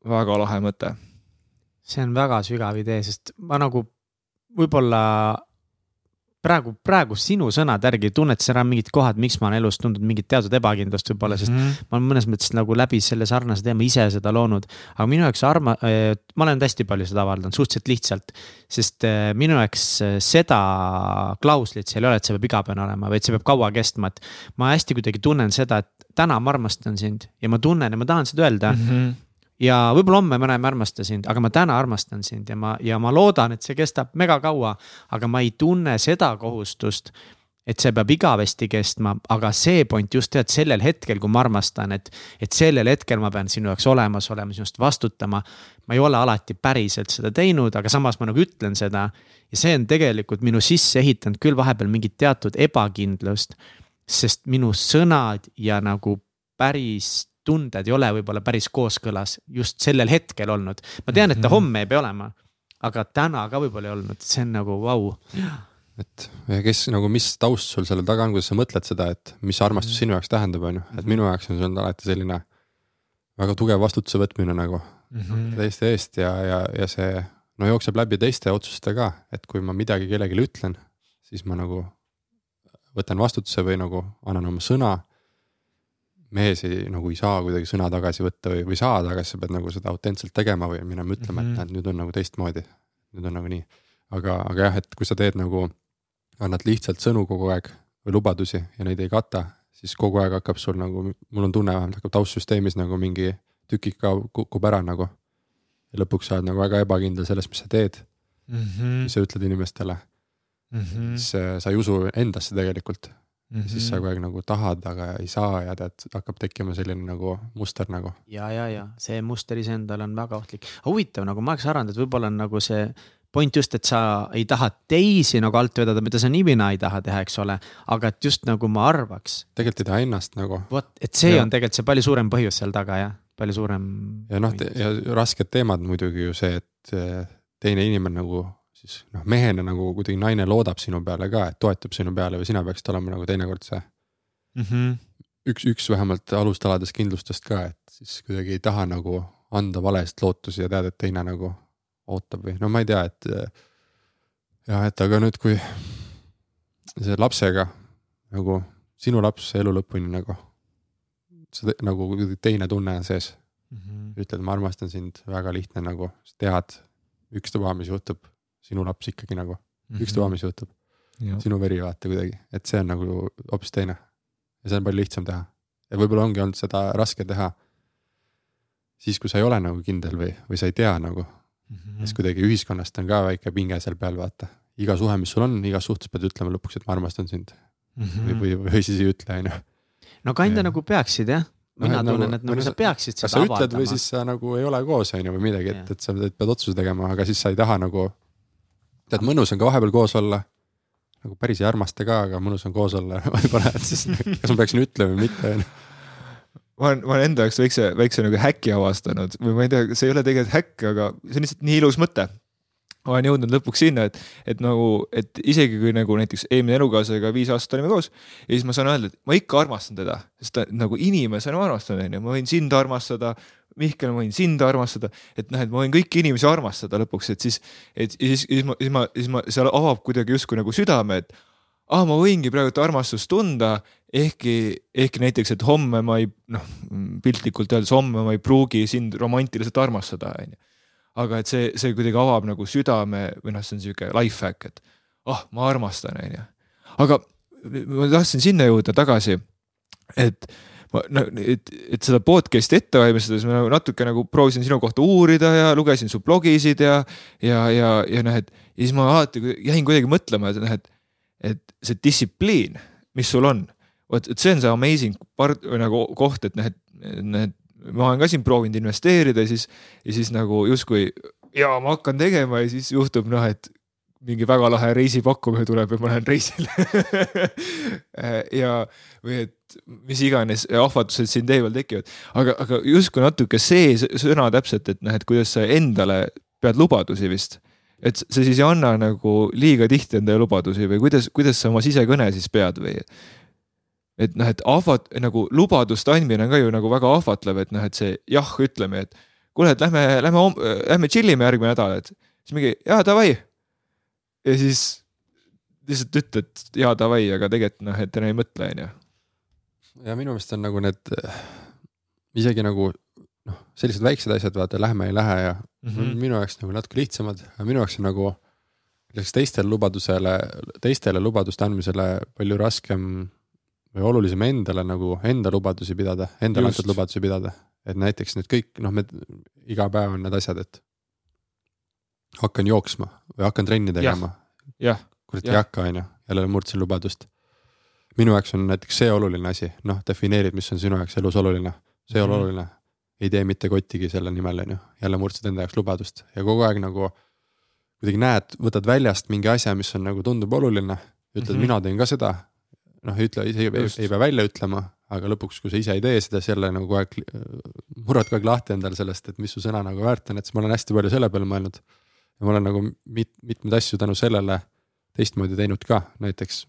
Speaker 1: väga lahe mõte.
Speaker 3: see on väga sügav idee, sest ma nagu võib-olla praegu, praegu sinu sõnade järgi tunned sa ära mingid kohad, miks ma olen elus tundnud mingit teatud ebakindlust võib-olla, sest mm -hmm. ma olen mõnes mõttes nagu läbi selle sarnase teema ise seda loonud. aga minu jaoks arma-, äh, ma olen hästi palju seda avaldanud suhteliselt lihtsalt. sest äh, minu jaoks äh, seda klauslit seal ei ole, et see peab igapäevane olema, vaid see peab kaua kestma, et. ma hästi kuidagi tunnen seda, et täna ma armastan sind ja ma tunnen ja ma tahan seda öelda mm. -hmm ja võib-olla homme ma näen, ma armastan sind, aga ma täna armastan sind ja ma, ja ma loodan, et see kestab mega kaua. aga ma ei tunne seda kohustust, et see peab igavesti kestma, aga see point just tead sellel hetkel, kui ma armastan, et, et sellel hetkel ma pean sinu jaoks olemas olema, sinust vastutama. ma ei ole alati päriselt seda teinud, aga samas ma nagu ütlen seda. ja see on tegelikult minu sisse ehitanud küll vahepeal mingit teatud ebakindlust. sest minu sõnad ja nagu päris tunded ei ole võib-olla päris kooskõlas just sellel hetkel olnud. ma tean, et ta mhm. homme ei pea olema, aga täna ka võib-olla ei olnud, see on nagu vau wow..
Speaker 2: et ja kes nagu, mis taust sul selle taga on, kuidas sa mõtled seda, et mis armastus mm. sinu jaoks tähendab, on ju, et minu jaoks on see olnud alati selline väga tugev vastutuse võtmine nagu mm -hmm. teiste eest ja, ja, ja see no jookseb läbi teiste otsuste ka, et kui ma midagi kellelegi ütlen, siis ma nagu võtan vastutuse või nagu annan oma sõna mees ei, nagu ei saa kuidagi sõna tagasi võtta või, või saa tagasi, sa pead nagu seda autentselt tegema või minema ütlema mm, -hmm. et mhm. näed, nüüd on nagu teistmoodi. nüüd on nagu nii, aga, aga jah, et kui sa teed nagu, annad lihtsalt sõnu kogu aeg või lubadusi ja neid ei kata, siis kogu aeg hakkab sul nagu, mul on tunne vähemalt hakkab taustsüsteemis nagu mingi tükika kukub ära nagu. ja lõpuks sa oled nagu väga ebakindel selles, mis sa teed mm. -hmm. mis sa ütled inimestele mm. -hmm. siis äh, sa ei usu endasse tegelikult Mm -hmm. siis sa kogu aeg nagu tahad, aga ei saa ja tead, hakkab tekkima selline nagu muster nagu.
Speaker 3: ja, ja, ja see muster iseendale on väga ohtlik. huvitav, nagu ma oleks arvanud, et võib-olla on nagu see point just, et sa ei taha teisi nagu alt vedada, mida sa niivina ei taha teha, eks ole. aga et just nagu ma arvaks.
Speaker 2: tegelikult ei taha ennast nagu.
Speaker 3: vot, et see ja. on tegelikult see palju suurem põhjus seal taga jah, palju suurem.
Speaker 2: ja noh, ja rasked teemad muidugi ju see, et eh, teine inimene nagu siis noh, mehena nagu kuidagi naine loodab sinu peale ka, et toetub sinu peale või sina peaksid olema nagu teinekord see mm. -hmm. üks, üks vähemalt alustaladest kindlustest ka, et siis kuidagi ei taha nagu anda valest lootusi ja teada, et teine nagu ootab või no ma ei tea, et. jah, et aga nüüd, kui see lapsega nagu sinu laps elu lõpuni nagu. see nagu teine tunne on sees mm. -hmm. ütled, ma armastan sind, väga lihtne nagu, tead, ükstapuha, mis juhtub sinu laps ikkagi nagu mm -hmm., ükstapuha, mis juhtub. sinu veri vaata kuidagi, et see on nagu hoopis teine. ja see on palju lihtsam teha, ja võib-olla ongi olnud seda raske teha. siis, kui sa ei ole nagu kindel või, või sa ei tea nagu mm, -hmm. siis kuidagi ühiskonnast on ka väike pinge seal peal, vaata. iga suhe, mis sul on, igas suhtes pead ütlema lõpuks, et ma armastan sind mm. -hmm. või, või, või siis ei ütle, on ju.
Speaker 3: no kanda nagu peaksid jah mina no, tunnen nagu,, et nagu sa peaksid
Speaker 2: seda avaldama. kas sa ütled või siis sa nagu ei ole koos, on ju, või midagi, et, et sa pead otsuse tegema, aga siis sa ei taha nagu. Tead, mõnus on ka vahepeal koos olla nagu päris ei armasta ka, aga mõnus on koos olla <laughs> võib-olla, et siis kas ma peaksin ütlema või mitte, on ju
Speaker 1: ma olen, ma olen enda jaoks väikse, väikse nagu häki avastanud või ma ei tea, see ei ole tegelikult häkk, aga see on lihtsalt nii ilus mõte. Ma olen jõudnud lõpuks sinna, et, et nagu, et isegi kui nagu näiteks eelmine elukaaslasega viis aastat olime koos ja siis ma saan öelda, et ma ikka armastan teda, sest ta nagu inimesena ma armastan, onju, ma võin sind armastada, Mihkel, ma võin sind armastada, et noh, et ma võin kõiki inimesi armastada lõpuks, et siis, et siis, siis ma, siis ma, siis ma, seal avab kuidagi justkui nagu südame, et ah, ma võingi praegu armastust tunda, ehkki, ehkki näiteks, et homme ma ei noh, piltlikult öeldes homme ma ei pruugi sind romantiliselt armastada, onju. Aga et see, see kuidagi avab nagu südame või noh, see on sihuke life hack, et ah oh,, ma armastan, onju. aga ma tahtsin sinna jõuda tagasi, et ma no, et, et seda podcast'i ette valmistades ma nagu natuke nagu proovisin sinu kohta uurida ja lugesin su blogisid ja, ja, ja, ja noh, et ja siis ma alati jäin kuidagi mõtlema, et noh, et, et see distsipliin, mis sul on, vot, et see on see amazing part või nagu koht, et noh, et, noh, et ma olen ka siin proovinud investeerida siis, ja siis nagu justkui ja ma hakkan tegema ja siis juhtub noh, et mingi väga lahe reisipakkumine tuleb ja ma lähen reisile <laughs> ja, või et mis iganes ahvatlused siin tee peal tekivad, aga, aga justkui natuke see sõna täpselt, et noh, et kuidas sa endale pead lubadusi vist. et sa siis ei anna nagu liiga tihti endale lubadusi või kuidas, kuidas sa oma sisekõne siis pead või? Et noh, et ahvat-, nagu lubaduste andmine on ka ju nagu väga ahvatlev, et noh, et see jah, ütleme, et kuule, et lähme, lähme, lähme chill ime järgmine nädal, et siis mingi jaa, davai ja siis lihtsalt ütled jaa, davai, aga tegelikult noh, et enam ei mõtle, on ju.
Speaker 2: ja minu meelest on nagu need isegi nagu noh, sellised väiksed asjad, vaata, lähme, ei lähe ja mm -hmm. minu jaoks nagu natuke lihtsamad, aga minu jaoks on nagu lisaks teistele lubadusele, teistele lubaduste andmisele palju raskem või olulisem endale nagu enda lubadusi pidada, endale antud lubadusi pidada. et näiteks need kõik noh, me iga päev on need asjad, et hakkan jooksma või hakkan trenni tegema. kurat ei hakka, on ju, jälle murdsin lubadust. minu jaoks on näiteks see oluline asi, noh, defineerid, mis on sinu jaoks elus oluline, see on mm -hmm. oluline. ei tee mitte kottigi selle nimel, on ju, jälle murdsid enda jaoks lubadust ja kogu aeg nagu kuidagi näed, võtad väljast mingi asja, mis on nagu tundub oluline, ütled mm, -hmm. mina teen ka seda. Noh, ütle, ei, ei, pea välja ütlema, aga lõpuks, kui sa ise ei tee seda, siis jälle nagu kogu aeg murrad kogu aeg lahti endale sellest, et mis su sõna nagu väärt on, et siis ma olen hästi palju selle peale mõelnud. Ja ma olen nagu mit-, mitmeid asju tänu sellele teistmoodi teinud ka, näiteks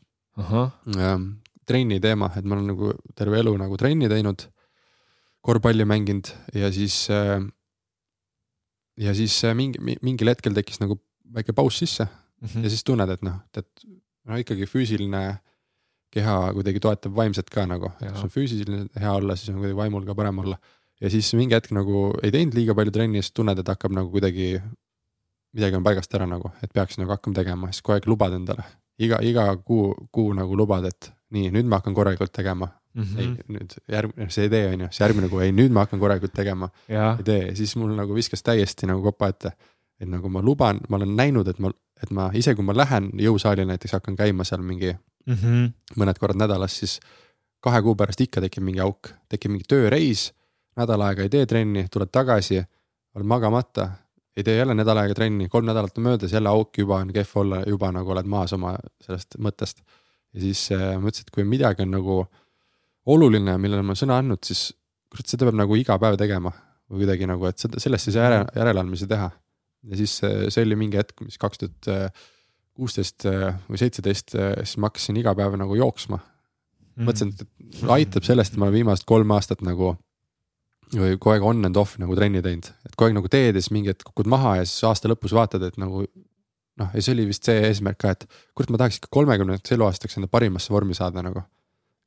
Speaker 2: trenni teema, et ma olen nagu terve elu nagu trenni teinud, korvpalli mänginud ja siis ja siis mingi, mingil hetkel tekkis nagu väike paus sisse. Mm -hmm. ja siis tunned, et noh, et no ikkagi füüsiline keha kuidagi toetab vaimset ka nagu, kui sul on füüsiliselt hea olla, siis on kuidagi vaimul ka parem olla. ja siis mingi hetk nagu ei teinud liiga palju trenni, siis tunned, et hakkab nagu kuidagi midagi on paigast ära nagu, et peaks nagu hakkama tegema, siis kogu aeg lubad endale. iga, iga kuu, kuu nagu lubad, et nii, nüüd ma hakkan korralikult tegema mm. -hmm. ei, nüüd järgmine, see idee on ju, siis järgmine kuu, ei nüüd ma hakkan korralikult tegema. idee ja siis mul nagu viskas täiesti nagu kopa ette. et nagu ma luban, ma olen näinud, et ma, et ma ise, kui ma lähen jõusaali näiteks hakkan käima seal mingi mm -hmm. mõned korrad nädalas, siis kahe kuu pärast ikka tekib mingi auk, tekib mingi tööreis. nädal aega ei tee trenni, tuled tagasi, oled magamata ei tee jälle nädal aega trenni, kolm nädalat on möödas, jälle auk, juba on kehv olla, juba nagu oled maas oma sellest mõttest. ja siis äh, mõtlesin, et kui midagi on nagu oluline, millele ma sõna andnud, siis kurat, seda peab nagu iga päev tegema või kuidagi nagu, et seda, sellest ei saa järel, järeleandmisi teha. ja siis äh, see oli mingi hetk, mis kaks tuhat kuusteist äh, või seitseteist, siis ma hakkasin iga päev nagu jooksma. mõtlesin, et aitab sellest, et ma olen viimased kolm aastat nagu või kogu aeg on and off nagu trenni teinud, et kogu aeg nagu teed ja siis mingi hetk kukud maha ja siis aasta lõpus vaatad, et nagu. noh, ja see oli vist see eesmärk ka, et kurat, ma tahaks ikka kolmekümnendaks eluaastaks enda parimasse vormi saada nagu.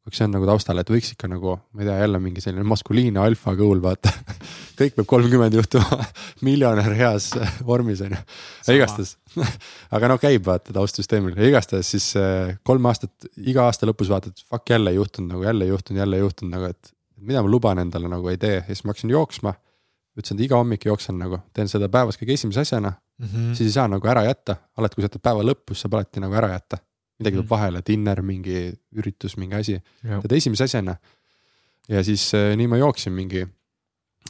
Speaker 2: Kui see on nagu taustal, et võiks ikka nagu, ma ei tea, jälle mingi selline maskuliinne alfa kõul, vaata. <laughs> Kõik peab kolmkümmend juhtuma <laughs> miljonär heas vormis on ju, igastahes. <laughs> Aga no käib vaata taustsüsteemil. Ja igastahes siis kolm aastat, iga aasta lõpus vaatad, fuck jälle ei juhtunud nagu jälle ei juhtunud, jälle ei juhtunud nagu, et mida ma luban endale nagu ei tee. Ja siis ma hakkasin jooksma. ütlesin, et iga hommik jooksen nagu, teen seda päevas kõige esimese asjana. Mm, -hmm. siis ei saa nagu ära jätta, alati kui sa jätad päeva lõppu, siis saab alati nagu ära jätta. Midagi tuleb -hmm. vahele, dinner, mingi üritus, mingi asi, teed esimese asjana. ja siis äh, nii ma jooksin mingi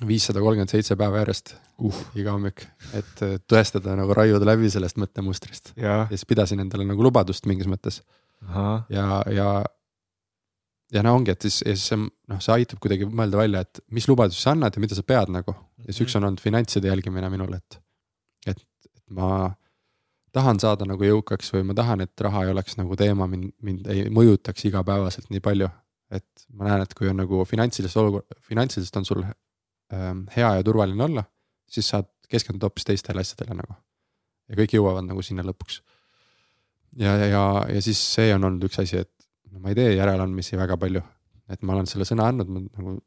Speaker 2: viissada kolmkümmend seitse päeva järjest uh. iga hommik, et äh, tõestada nagu raiuda läbi sellest mõttemustrist. ja siis pidasin endale nagu lubadust mingis mõttes. ja, ja ja no ongi, et siis, ja siis see noh, see aitab kuidagi mõelda välja, et mis lubadusi sa annad ja mida sa pead nagu. ja siis üks on olnud finantside jälgimine minul, et, et, et ma tahan saada nagu jõukaks või ma tahan, et raha ei oleks nagu teema, mind, mind ei mõjutaks igapäevaselt nii palju. et ma näen, et kui on nagu finantsilisest olukord, finantsiliselt on sul ähm, hea ja turvaline olla, siis saad keskenduda hoopis teistele asjadele nagu. ja kõik jõuavad nagu sinna lõpuks. ja, ja, ja, ja siis see on olnud üks asi, et no ma ei tee järeleandmisi väga palju, et ma olen selle sõna andnud, ma nagu,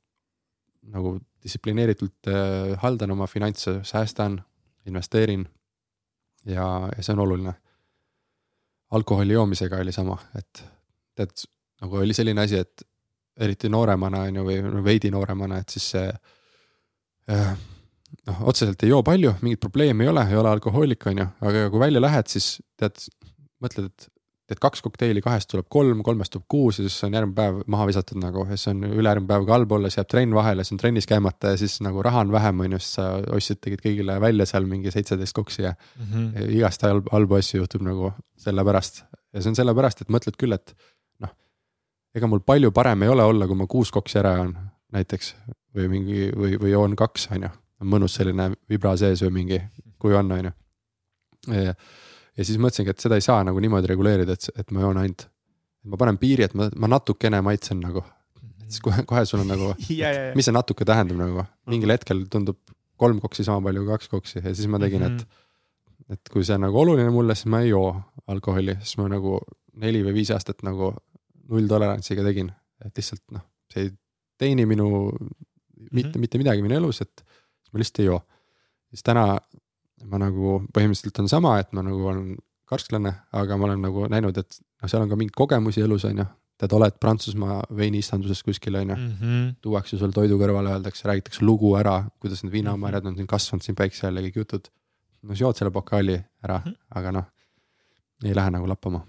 Speaker 2: nagu distsiplineeritult äh, haldan oma finantse, säästan, investeerin. Ja, ja see on oluline. alkoholi joomisega oli sama, et tead, nagu oli selline asi, et eriti nooremana on ju, või veidi nooremana, et siis see äh, noh, otseselt ei joo palju, mingit probleemi ei ole, ei ole alkohoolik, on ju, aga kui välja lähed, siis tead, mõtled, et teed kaks kokteili, kahest tuleb kolm, kolmest tuleb kuus ja siis on järgmine päev maha visatud nagu ja siis on ülejärgmine päev ka halb olla, siis jääb trenn vahele, siis on trennis käimata ja siis nagu raha on vähem, on ju, siis sa ostsid, tegid kõigile välja seal mingi seitseteist koksi ja mm -hmm. igast halb, halbu asju juhtub nagu sellepärast. ja see on sellepärast, et mõtled küll, et noh, ega mul palju parem ei ole olla, kui ma kuus koksi ära joon näiteks või mingi või, või joon kaks, on ju. mõnus selline vibra sees või mingi, kui on, on ju ja siis mõtlesingi, et seda ei saa nagu niimoodi reguleerida, et, et ma joon ainult. ma panen piiri, et ma, ma natukene maitsen nagu. siis kohe, kohe sul on nagu <laughs> mis see natuke tähendab nagu, mingil mhm. hetkel tundub kolm koksi sama palju kui kaks koksi ja siis ma tegin, et. Mhm. et kui see on nagu oluline mulle, siis ma ei joo alkoholi, siis ma nagu neli või viis aastat nagu nulltolerantsiga tegin, et lihtsalt noh, see ei teeni minu mitte mm, -hmm. mitte midagi minu elus, et ma lihtsalt ei joo. siis täna ma nagu põhimõtteliselt on sama, et ma nagu olen karsklane, aga ma olen nagu näinud, et noh, seal on ka mingeid kogemusi elus, on ju. tead, oled Prantsusmaa veiniistanduses kuskil, on ju. -hmm. tuuakse sul toidu kõrvale, öeldakse, räägitakse lugu ära, kuidas need viinamarjad on siin kasvanud siin päikse all ja kõik jutud. no siis jood selle pokaali ära mm, -hmm. aga noh, ei lähe nagu lappama.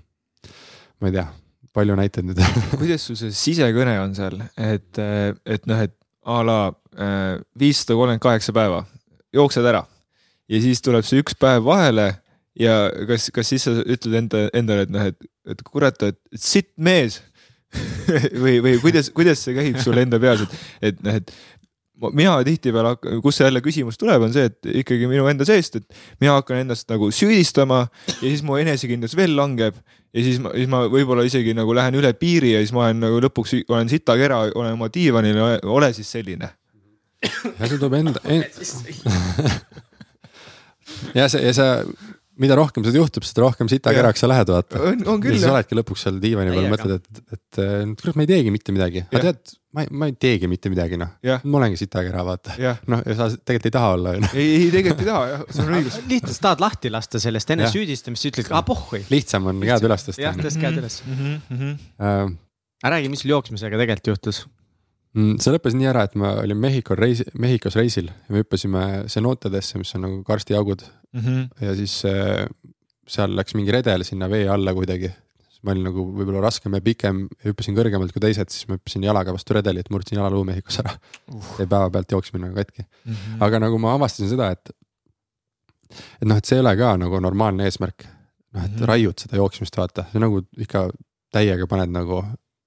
Speaker 2: ma ei tea, palju näiteid nüüd <laughs>
Speaker 1: kuidas sul see sisekõne on seal, et, et noh, et a la äh, viissada kolmkümmend kaheksa päeva, jooksed ära ja siis tuleb see üks päev vahele ja kas, kas siis sa ütled enda, endale, et noh, et, et kurat, et sitt mees <laughs> või, või kuidas, kuidas see käib sul enda peas, et, et noh, et mina tihtipeale, see jälle küsimus tuleb, on see, et ikkagi minu enda seest, et mina hakkan ennast nagu süüdistama ja siis mu enesekindlus veel langeb ja siis ma, siis ma võib-olla isegi nagu lähen üle piiri ja siis ma olen nagu lõpuks olen sitakera, olen oma diivanil, ole siis selline.
Speaker 2: ja see tuleb enda en... <laughs> <laughs> ja see, ja see, mida rohkem seda juhtub, seda rohkem sitakeraks sa lähed, vaata.
Speaker 1: on, on küll.
Speaker 2: ja siis oledki lõpuks seal diivani peal, mõtled, et, et kurat, ma ei teegi mitte midagi. aga tead, ma ei, ma ei teegi mitte midagi, noh. ma olengi sitakera, vaata. noh, ja sa tegelikult ei taha olla,
Speaker 1: on ju. ei, ei tegelikult ei taha, jah, sul on õigus.
Speaker 3: lihtsalt tahad lahti lasta sellest enne süüdistamist, ütled, ah pohhui.
Speaker 2: lihtsam on käed üles tõsta.
Speaker 3: jah, tõst käed üles. Mhm, mhm, mhm. ära räägi, mis sul jooksmisega tegelikult juhtus
Speaker 2: see lõppes nii ära, et ma olin Mehhiko reisi, Mehhikos reisil ja me hüppasime cenootedesse, mis on nagu karstiaugud mm. -hmm. ja siis äh, seal läks mingi redel sinna vee alla kuidagi. ma olin nagu võib-olla raskem ja pikem, hüppasin kõrgemalt kui teised, siis ma hüppasin jalaga vastu redelit, murdsin jalaluu Mehhikos ära uh.. jäi päevapealt jooksmine nagu katki mm. -hmm. aga nagu ma avastasin seda, et, et noh, et see ei ole ka nagu normaalne eesmärk. noh, et mm -hmm. raiud seda jooksmist, vaata, see nagu ikka täiega paned nagu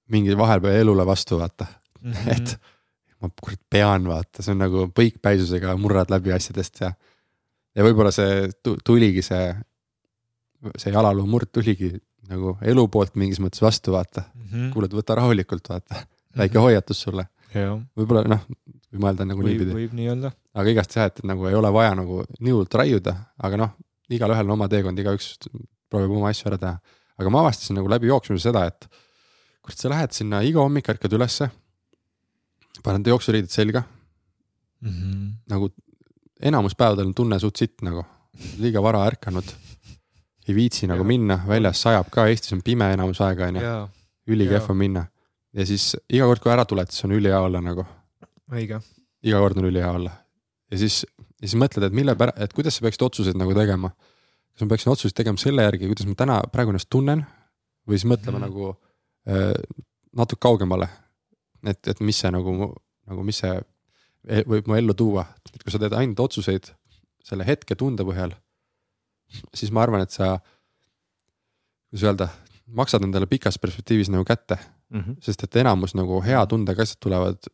Speaker 2: mingi vahepeal elule vastu, vaata mm, -hmm. et ma kurat pean vaata, see on nagu põikpäisusega murrad läbi asjadest ja. ja võib-olla see tuligi see, see jalaluu murd tuligi nagu elu poolt mingis mõttes vastu vaata mm -hmm.. kuule, võta rahulikult vaata mm, -hmm. väike hoiatus sulle. võib-olla noh, võib mõelda nagu
Speaker 1: võib,
Speaker 2: niipidi.
Speaker 1: võib nii öelda.
Speaker 2: aga igast jah, et nagu ei ole vaja nagu nii hullult raiuda, aga noh, igalühel on oma teekond, igaüks proovib oma asju ära teha. aga ma avastasin nagu läbi jooksmise seda, et kurat, sa lähed sinna iga hommik ärkad ülesse panen jooksuriided selga mm. -hmm. nagu enamus päevadel on tunne suht sitt nagu, liiga vara ärkanud. ei viitsi nagu minna, väljas sajab ka, Eestis on pime enamus aega, on ju. ülikehv on minna ja siis iga kord, kui ära tuled, siis on ülihea olla nagu,
Speaker 1: õige.
Speaker 2: iga kord on ülihea olla. ja siis, ja siis mõtled, et mille pära-, et kuidas sa peaksid otsuseid nagu tegema. kas ma peaksin otsuseid tegema selle järgi, kuidas ma täna praegu ennast tunnen või siis mõtlema mm. -hmm. nagu äh, natuke kaugemale. et, et mis see nagu, nagu mis see e- võib mu ellu tuua, et kui sa teed ainult otsuseid selle hetke tunde põhjal, siis ma arvan, et sa, kuidas öelda, maksad endale pikas perspektiivis nagu kätte
Speaker 3: mm. -hmm.
Speaker 2: sest et enamus nagu hea tundega asjad tulevad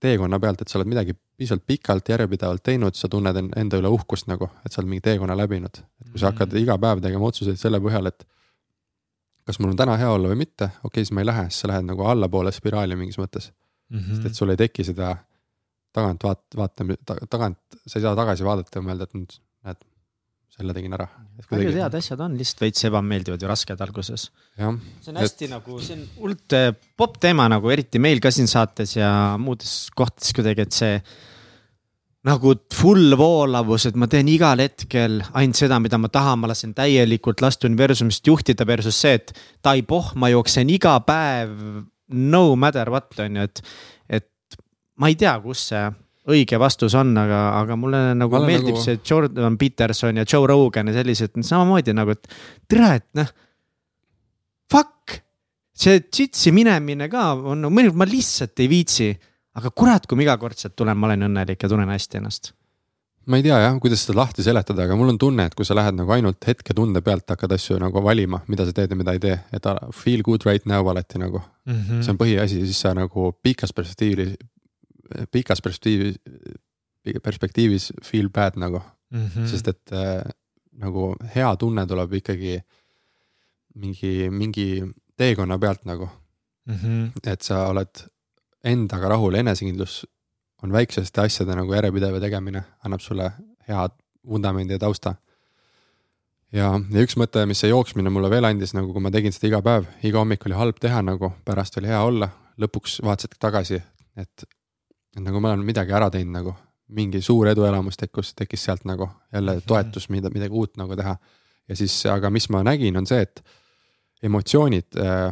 Speaker 2: teekonna pealt, et sa oled midagi piisavalt pikalt järjepidevalt teinud, sa tunned en- enda üle uhkust nagu, et sa oled mingi teekonna läbinud. et kui sa hakkad iga päev tegema otsuseid selle põhjal, et kas mul on täna hea olla või mitte, okei okay,, siis ma ei lähe, siis sa lähed nagu allapoole spiraali mingis mõttes, sest et sul ei teki seda tagant vaat-, vaata-, tagant, sa ei saa tagasi vaadata ja mõelda, et nüüd näed, selle tegin ära.
Speaker 3: paljud head asjad on lihtsalt veits ebameeldivad ja rasked alguses. see on hästi et... nagu, see on hullult äh, popp teema nagu eriti meil ka siin saates ja muudes kohtades kuidagi, et see nagu full voolavus, et ma teen igal hetkel ainult seda, mida ma tahan, ma lasen täielikult last universumist juhtida versus see, et taipoh, ma jooksen iga päev no matter what on ju, et, et ma ei tea, kus see õige vastus on, aga, aga mulle nagu
Speaker 2: olen
Speaker 3: meeldib
Speaker 2: nagu-
Speaker 3: see Jordan Peterson ja Joe Rogan ja sellised samamoodi nagu, et tere, et noh. Fuck, see jitsi minemine ka on, ma lihtsalt ei viitsi, aga kurat, kui ma igakordselt tulen, ma olen õnnelik ja tunnen hästi ennast.
Speaker 2: ma ei tea jah, kuidas seda lahti seletada, aga mul on tunne, et kui sa lähed nagu ainult hetketunde pealt hakkad asju nagu valima, mida sa teed ja mida ei tee, et feel good right now alati nagu mm. -hmm. see on põhiasi, siis sa nagu pikas perspektiivis, pikas perspektiivis, perspektiivis feel bad nagu mm, -hmm. sest et äh, nagu hea tunne tuleb ikkagi mingi, mingi teekonna pealt nagu,
Speaker 1: Mhm.
Speaker 2: et sa oled endaga rahul, enesekindlus on väikseste asjade nagu järjepidev tegemine, annab sulle hea vundamendi ja tausta. ja, ja üks mõte, mis see jooksmine mulle veel andis, nagu kui ma tegin seda iga päev, iga hommik oli halb teha nagu, pärast oli hea olla, lõpuks vaatasid tagasi, et, et nagu ma olen midagi ära teinud nagu, mingi suur eduelamus tekkis, tekkis sealt nagu jälle toetus, mida, midagi uut nagu teha. ja siis, aga mis ma nägin, on see, et emotsioonid äh,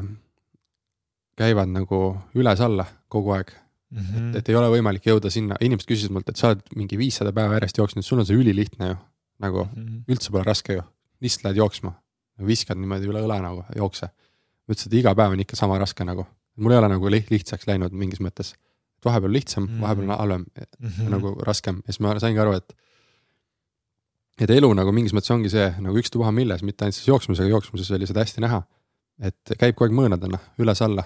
Speaker 2: käivad nagu üles-alla kogu aeg
Speaker 1: Mhm.
Speaker 2: et ei ole võimalik jõuda sinna, inimesed küsisid mult, et sa oled mingi viissada päeva järjest jooksnud, sul on see ülilihtne ju. nagu
Speaker 1: Mhm.
Speaker 2: üldse pole raske ju, lihtsalt lähed jooksma, viskad niimoodi üle õla nagu, jookse. ma ütlesin, et iga päev on ikka sama raske nagu, mul ei ole nagu liht- lihtsaks läinud mingis mõttes. vahepeal lihtsam mm,
Speaker 1: Mhm.
Speaker 2: -hmm. vahepeal on halvem
Speaker 1: Mhm.
Speaker 2: mm -hmm. nagu raskem ja siis ma saingi aru, et. et elu nagu mingis mõttes ongi see nagu ükstapuha milles, mitte ainult siis jooksmisega, jooksmises oli seda hästi näha. et käib kogu aeg mõõnadena üles-alla.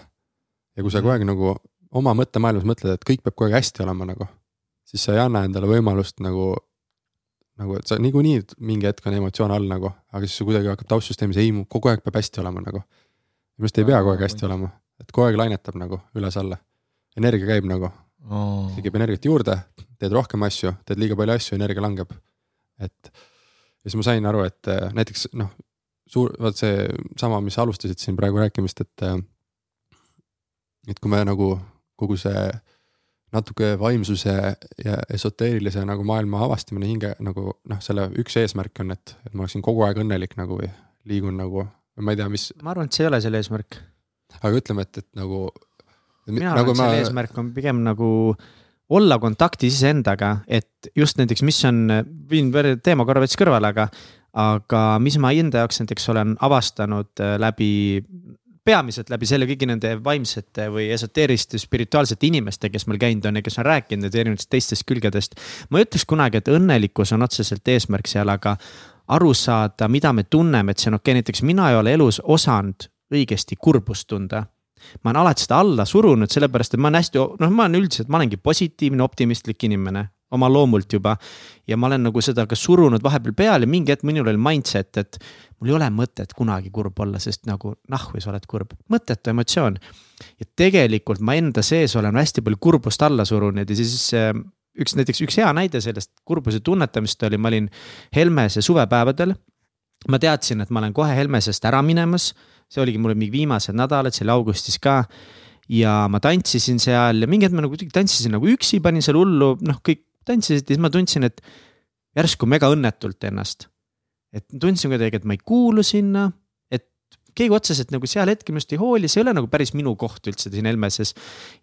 Speaker 2: ja kui sa kogu aeg nagu oma mõttemaailmas mõtled, et kõik peab kogu aeg hästi olema nagu, siis sa ei anna endale võimalust nagu, nagu, et sa niikuinii mingi hetk on emotsioon all nagu, aga siis see kuidagi hakkab taustsüsteemis, ei, kogu aeg peab hästi olema nagu. minu arust ei pea kogu aeg hästi olema, et kogu aeg lainetab nagu üles-alla. energia käib nagu,
Speaker 1: Oh.
Speaker 2: tekib energiat juurde, teed rohkem asju, teed liiga palju asju, energia langeb. et ja siis ma sain aru, et äh, näiteks noh, suur, vaat see sama, mis alustasid siin praegu rääkimist, et. et kui me nagu kogu see natuke vaimsuse ja esoteerilise nagu maailma avastamine hinge nagu noh, selle üks eesmärk on, et, et ma oleksin kogu aeg õnnelik nagu või liigun nagu, ma ei tea, mis,
Speaker 3: ma arvan, et see ei ole selle eesmärk.
Speaker 2: aga ütleme, et, et nagu.
Speaker 3: mina arvan, et selle eesmärk on pigem nagu olla kontaktis iseendaga, et just näiteks, mis on, viin teema korra veits kõrvale, aga, aga mis ma enda jaoks näiteks olen avastanud äh, läbi peamiselt läbi selle kõigi nende vaimsete või esoteeriliste spirituaalsete inimeste, kes meil käinud on ja kes on rääkinud nüüd erinevatest teistest külgedest. ma ei ütleks kunagi, et õnnelikkus on otseselt eesmärk seal, aga aru saada, mida me tunneme, et see on okei okay., näiteks mina ei ole elus osanud õigesti kurbust tunda ma olen alati seda alla surunud, sellepärast et ma olen hästi, noh, ma olen üldiselt, ma olengi positiivne, optimistlik inimene oma loomult juba. ja ma olen nagu seda ka surunud vahepeal peale, mingi hetk minul oli mindset, et mul ei ole mõtet kunagi kurb olla, sest nagu nahhu sa oled kurb, mõttetu emotsioon. ja tegelikult ma enda sees olen hästi palju kurbust alla surunud ja siis äh, üks näiteks üks hea näide sellest kurbuse tunnetamist oli, ma olin Helmese suvepäevadel. ma teadsin, et ma olen kohe Helmesest ära minemas see oligi mul mingi viimased nädalad, see oli augustis ka. ja ma tantsisin seal ja mingi hetk ma nagu tantsisin nagu üksi, panin seal hullu, noh, kõik tantsisid ja siis ma tundsin, et järsku mega õnnetult ennast. Et tundsin kuidagi, et ma ei kuulu sinna, et keegi otseselt nagu seal hetkel minust ei hooli, see ei ole nagu päris minu koht üldse siin Helmeses.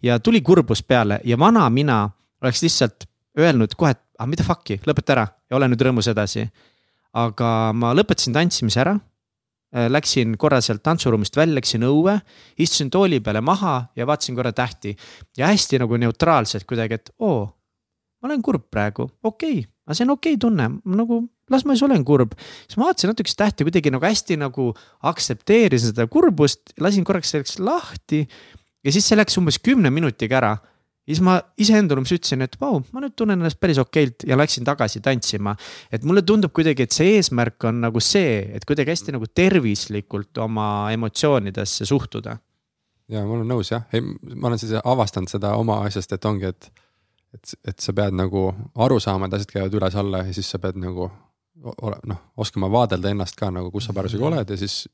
Speaker 3: ja tuli kurbus peale ja vana mina oleks lihtsalt öelnud kohe, et ah mida fuck'i, lõpeta ära ja ole nüüd rõõmus edasi. aga ma lõpetasin tantsimise ära. Äh, läksin korra sealt tantsuruumist välja, läksin õue, istusin tooli peale maha ja vaatasin korra tähti ja hästi nagu neutraalselt kuidagi, et oo, ma olen kurb praegu, okei okay., aga see on okei okay tunne, nagu las ma siis olen kurb. siis ma vaatasin natukest tähti kuidagi nagu hästi nagu aktsepteerisin seda kurbust, lasin korraks selleks lahti. ja siis see läks umbes kümne minutiga ära. ja siis ma iseendale umbes ütlesin, et vau, ma nüüd tunnen ennast päris okeilt ja läksin tagasi tantsima. et mulle tundub kuidagi, et see eesmärk on nagu see, et kuidagi hästi nagu tervislikult oma emotsioonidesse suhtuda.
Speaker 2: ja ma olen nõus jah, ei, ma olen siis avastanud seda oma asjast, et ongi, et et, et sa pead nagu aru saama, et asjad käivad üles-alla ja siis sa pead nagu ole, noh, oskama vaadelda ennast ka nagu, kus sa parasjagu mhm. oled ja siis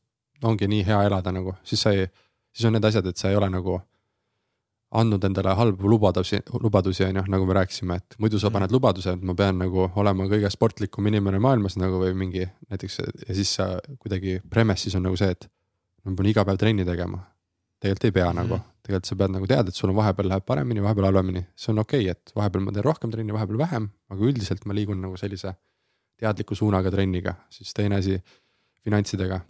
Speaker 2: ongi nii hea elada nagu, siis sa ei, siis on need asjad, et sa ei ole nagu andnud endale halbu lubadusi, lubadusi on ju, nagu me rääkisime, et muidu sa paned mhm. lubaduse, et ma pean nagu olema kõige sportlikum inimene maailmas nagu või mingi näiteks ja siis sa kuidagi premise'is on nagu see, et ma pean iga päev trenni tegema. tegelikult ei pea mm -hmm. nagu, tegelikult sa pead nagu tead, et sul on vahepeal läheb paremini, vahepeal halvemini, see on okei okay,, et vahepeal ma teen rohkem trenni, vahepeal vähem, aga üldiselt ma liigun nagu sellise teadliku suunaga trenniga, siis teine asi finantsidega.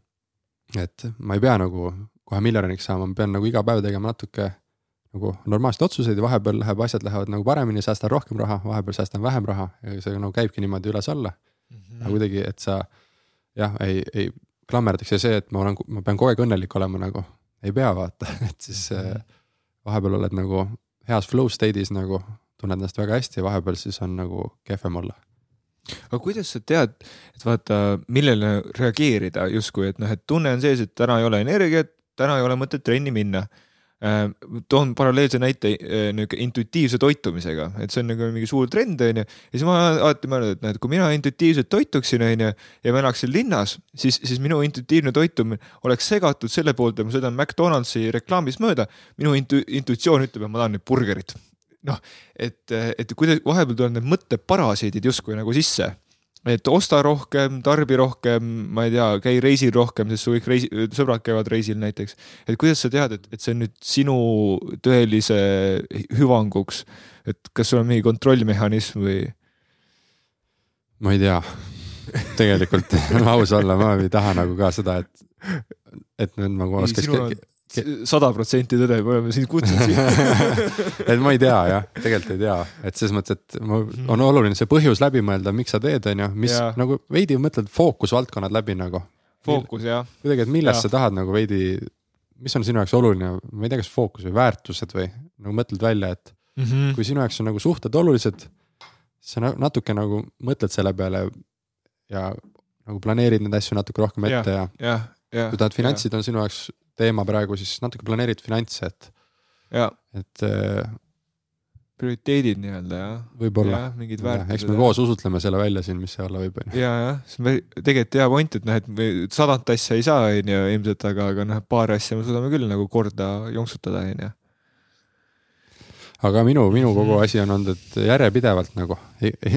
Speaker 2: et ma ei pea nagu kohe miljonäriks saama, ma pean nagu iga päev tegema natuke nagu normaalseid otsuseid ja vahepeal läheb, asjad lähevad nagu paremini, säästan rohkem raha, vahepeal säästan vähem raha ja see nagu käibki niimoodi üles-alla mm. -hmm. aga kuidagi, et sa jah, ei, ei klammerdaks ja see, et ma olen, ma pean kogu aeg õnnelik olema nagu, ei pea vaata, <laughs> et siis mm -hmm. vahepeal oled nagu heas flow state'is nagu, tunned ennast väga hästi ja vahepeal siis on nagu kehvem olla
Speaker 1: aga kuidas sa tead, et vaata, millele reageerida justkui, et noh, et tunne on sees, et täna ei ole energiat, täna ei ole mõtet trenni minna äh, toon paralleelse näite äh, nihuke intuitiivse toitumisega, et see on nagu mingi suur trend, onju. ja siis ma alati mõelnud, et noh, et kui mina intuitiivselt toituksin, onju, ja ma elaksin linnas, siis, siis minu intuitiivne toitumine oleks segatud selle poolt, et ma sõidan McDonaldsi reklaamis mööda. minu intu-, intuitsioon ütleb, et ma tahan nüüd burgerit noh, et, et kuidas vahepeal tulevad need mõtteparasiidid justkui nagu sisse. et osta rohkem, tarbi rohkem, ma ei tea, käi reisil rohkem, sest su kõik reisi, sõbrad käivad reisil näiteks. et kuidas sa tead, et, et see on nüüd sinu tõelise hüvanguks, et kas sul on mingi kontrollmehhanism või?
Speaker 2: ma ei tea, tegelikult <laughs> aus olla, ma ei taha nagu ka seda, et, et nüüd nagu oskaks
Speaker 1: sada protsenti tõde, me oleme sind kutsunud siia <laughs>
Speaker 2: et ma ei tea jah, tegelikult ei tea, et selles mõttes, et ma, on oluline see põhjus läbi mõelda, miks sa teed, on ju, mis ja. nagu veidi mõtled fookusvaldkonnad läbi nagu.
Speaker 1: fookus jah.
Speaker 2: kuidagi, et millest ja. sa tahad nagu veidi, mis on sinu jaoks oluline, ma ei tea, kas fookus või väärtused või nagu mõtled välja, et mm -hmm. kui sinu jaoks on nagu suhted olulised, sa natuke nagu mõtled selle peale ja nagu planeerid neid asju natuke rohkem ette ja, ja, ja, ja kui tahad, finantsid ja. on sinu jaoks teema praegu, siis natuke planeerid finantse, et. et äh,.
Speaker 1: prioriteedid nii-öelda jah.
Speaker 2: võib-olla.
Speaker 1: mingid väärtused.
Speaker 2: eks me koos usutleme selle välja siin, mis see olla võib,
Speaker 1: on ju. ja, jah, see on tegelikult hea point, et noh, et me sadat asja ei saa, on ju, ilmselt, aga, aga noh, paari asja me suudame küll nagu korda jonksutada, on ju
Speaker 2: aga minu, minu kogu asi on olnud, et järjepidevalt nagu,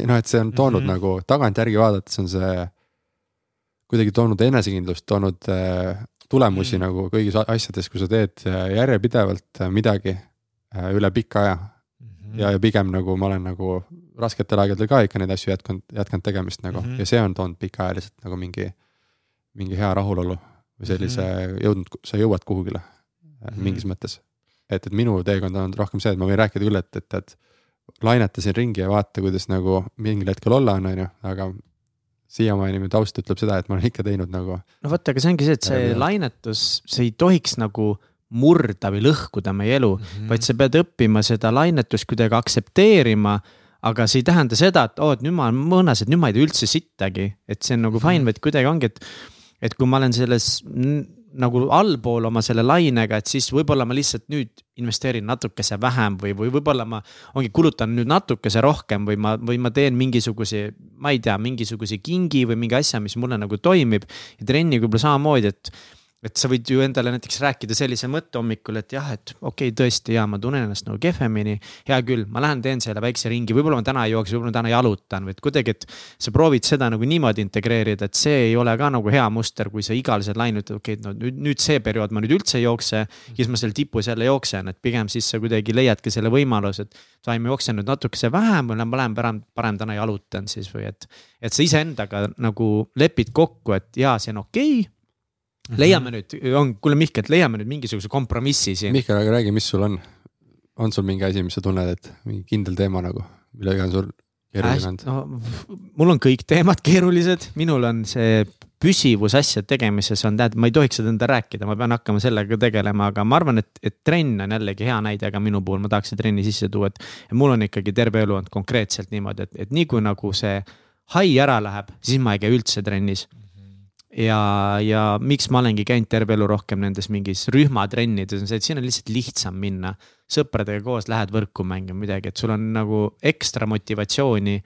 Speaker 2: noh, et see on toonud mm -hmm. nagu tagantjärgi vaadates on see kuidagi toonud enesekindlust, toonud äh, tulemusi mm. nagu kõigis asjades, kui sa teed äh, järjepidevalt äh, midagi äh, üle pika aja mm. -hmm. ja, ja pigem nagu ma olen nagu rasketel aegadel ka ikka neid asju jätkanud, jätkanud tegemist nagu mm -hmm. ja see on toonud pikaajaliselt nagu mingi, mingi hea rahulolu või sellise mm -hmm. jõudnud, sa jõuad kuhugile mm -hmm. mingis mõttes. et, et minu teekond on rohkem see, et ma võin rääkida küll, et, et, et laineta siin ringi ja vaata, kuidas nagu mingil hetkel olla on, on ju, aga siiamaani mu taust ütleb seda, et ma olen ikka teinud nagu.
Speaker 3: no vot, aga see ongi see, et see lainetus, see ei tohiks nagu murda või lõhkuda meie elu mm, -hmm. vaid sa pead õppima seda lainetust kuidagi aktsepteerima. aga see ei tähenda seda, et oo et nüüd ma olen mõõnas, et nüüd ma ei tee üldse sittagi, et see on nagu fine, vaid kuidagi ongi, et. et kui ma olen selles nagu allpool oma selle lainega, et siis võib-olla ma lihtsalt nüüd investeerin natukese vähem või, või võib-olla ma ongi kulutan nüüd natukese rohkem või ma, või ma teen mingisuguse, ma ei tea, mingisuguse kingi või mingi asja, mis mulle nagu toimib. ja trenniga võib-olla samamoodi, et, et sa võid ju endale näiteks rääkida sellise mõtte hommikul, et jah, et okei okay,, tõesti ja ma tunnen ennast nagu kehvemini. hea küll, ma lähen teen selle väikse ringi, võib-olla ma täna ei jookse, võib-olla ma täna jalutan või et kuidagi, et. sa proovid seda nagu niimoodi integreerida, et see ei ole ka nagu hea muster, kui sa igal see laine ütled, okei okay,, no nüüd, nüüd see periood ma nüüd üldse ei jookse. siis ma seal tipus jälle jooksen, et pigem siis sa kuidagi leiadki selle võimaluse, et. sai, ma jooksen nüüd natukese vähem või ma lähen parem, parem täna jalutan siis või et. et sa iseendaga nagu lepid kokku, et jaa, see on okei okay. Leiame nüüd, on, kuule Mihkel, leiame nüüd mingisuguse kompromissi siin.
Speaker 2: Mihkel, aga räägi, mis sul on? on sul mingi asi, mis sa tunned, et mingi kindel teema nagu, millega on sul keeruline olnud
Speaker 3: no,? mul on kõik teemad <laughs> keerulised, minul on see püsivus asjade tegemises on, tead, ma ei tohiks seda enda rääkida, ma pean hakkama sellega tegelema, aga ma arvan, et, et trenn on jällegi hea näide, aga minu puhul ma tahaks trenni sisse tuua, et. mul on ikkagi terve elu olnud konkreetselt niimoodi, et, et nii kui nagu see hai ära läheb, siis ma ei käi üldse trennis mm ja, ja miks ma olengi käinud terve elu rohkem nendes mingis rühmatrennides, on see, et siin on lihtsalt lihtsam minna. sõpradega koos lähed võrku mängima midagi, et sul on nagu ekstra motivatsiooni,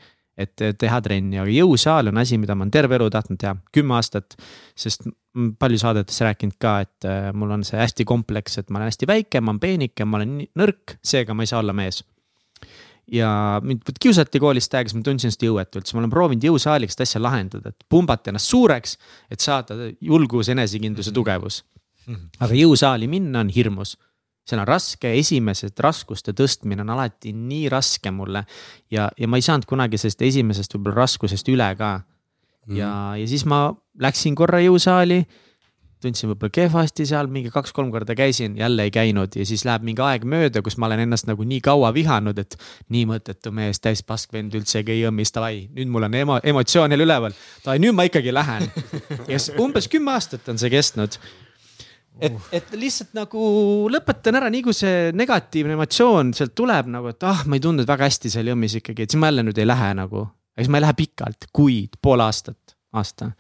Speaker 3: et teha trenni, aga jõusaal on asi, mida ma olen terve elu tahtnud teha, kümme aastat. sest palju saadetes rääkinud ka, et äh, mul on see hästi kompleks, et ma olen hästi väike, ma olen peenike, ma olen nõrk, seega ma ei saa olla mees ja mind kiusati koolist aega, siis ma tundsin ennast jõuetult, siis ma olen proovinud jõusaaliga seda asja lahendada, et pumbata ennast suureks, et saada julgus, enesekindlus ja tugevus. Mhm. aga jõusaali minna on hirmus. seal on raske, esimesed raskuste tõstmine on alati nii raske mulle. ja, ja ma ei saanud kunagi sellest esimesest võib-olla raskusest üle ka. ja, mhm. ja siis ma läksin korra jõusaali tundsin võib-olla kehvasti seal, mingi kaks-kolm korda käisin, jälle ei käinud ja siis läheb mingi aeg mööda, kus ma olen ennast nagu nii kaua vihanud, et nii mõttetu mees, täis paskvend üldse ei käi jõmmis, davai, nüüd mul on emo, emotsioon jälle üleval. davai, nüüd ma ikkagi lähen. ja umbes kümme aastat on see kestnud. et, et lihtsalt nagu lõpetan ära, nii kui see negatiivne emotsioon sealt tuleb nagu, et ah, ma ei tundnud väga hästi seal jõmmis ikkagi, et siis ma jälle nüüd ei lähe nagu. aga siis ma ei lähe pikalt, kuid, pool aastat, aasta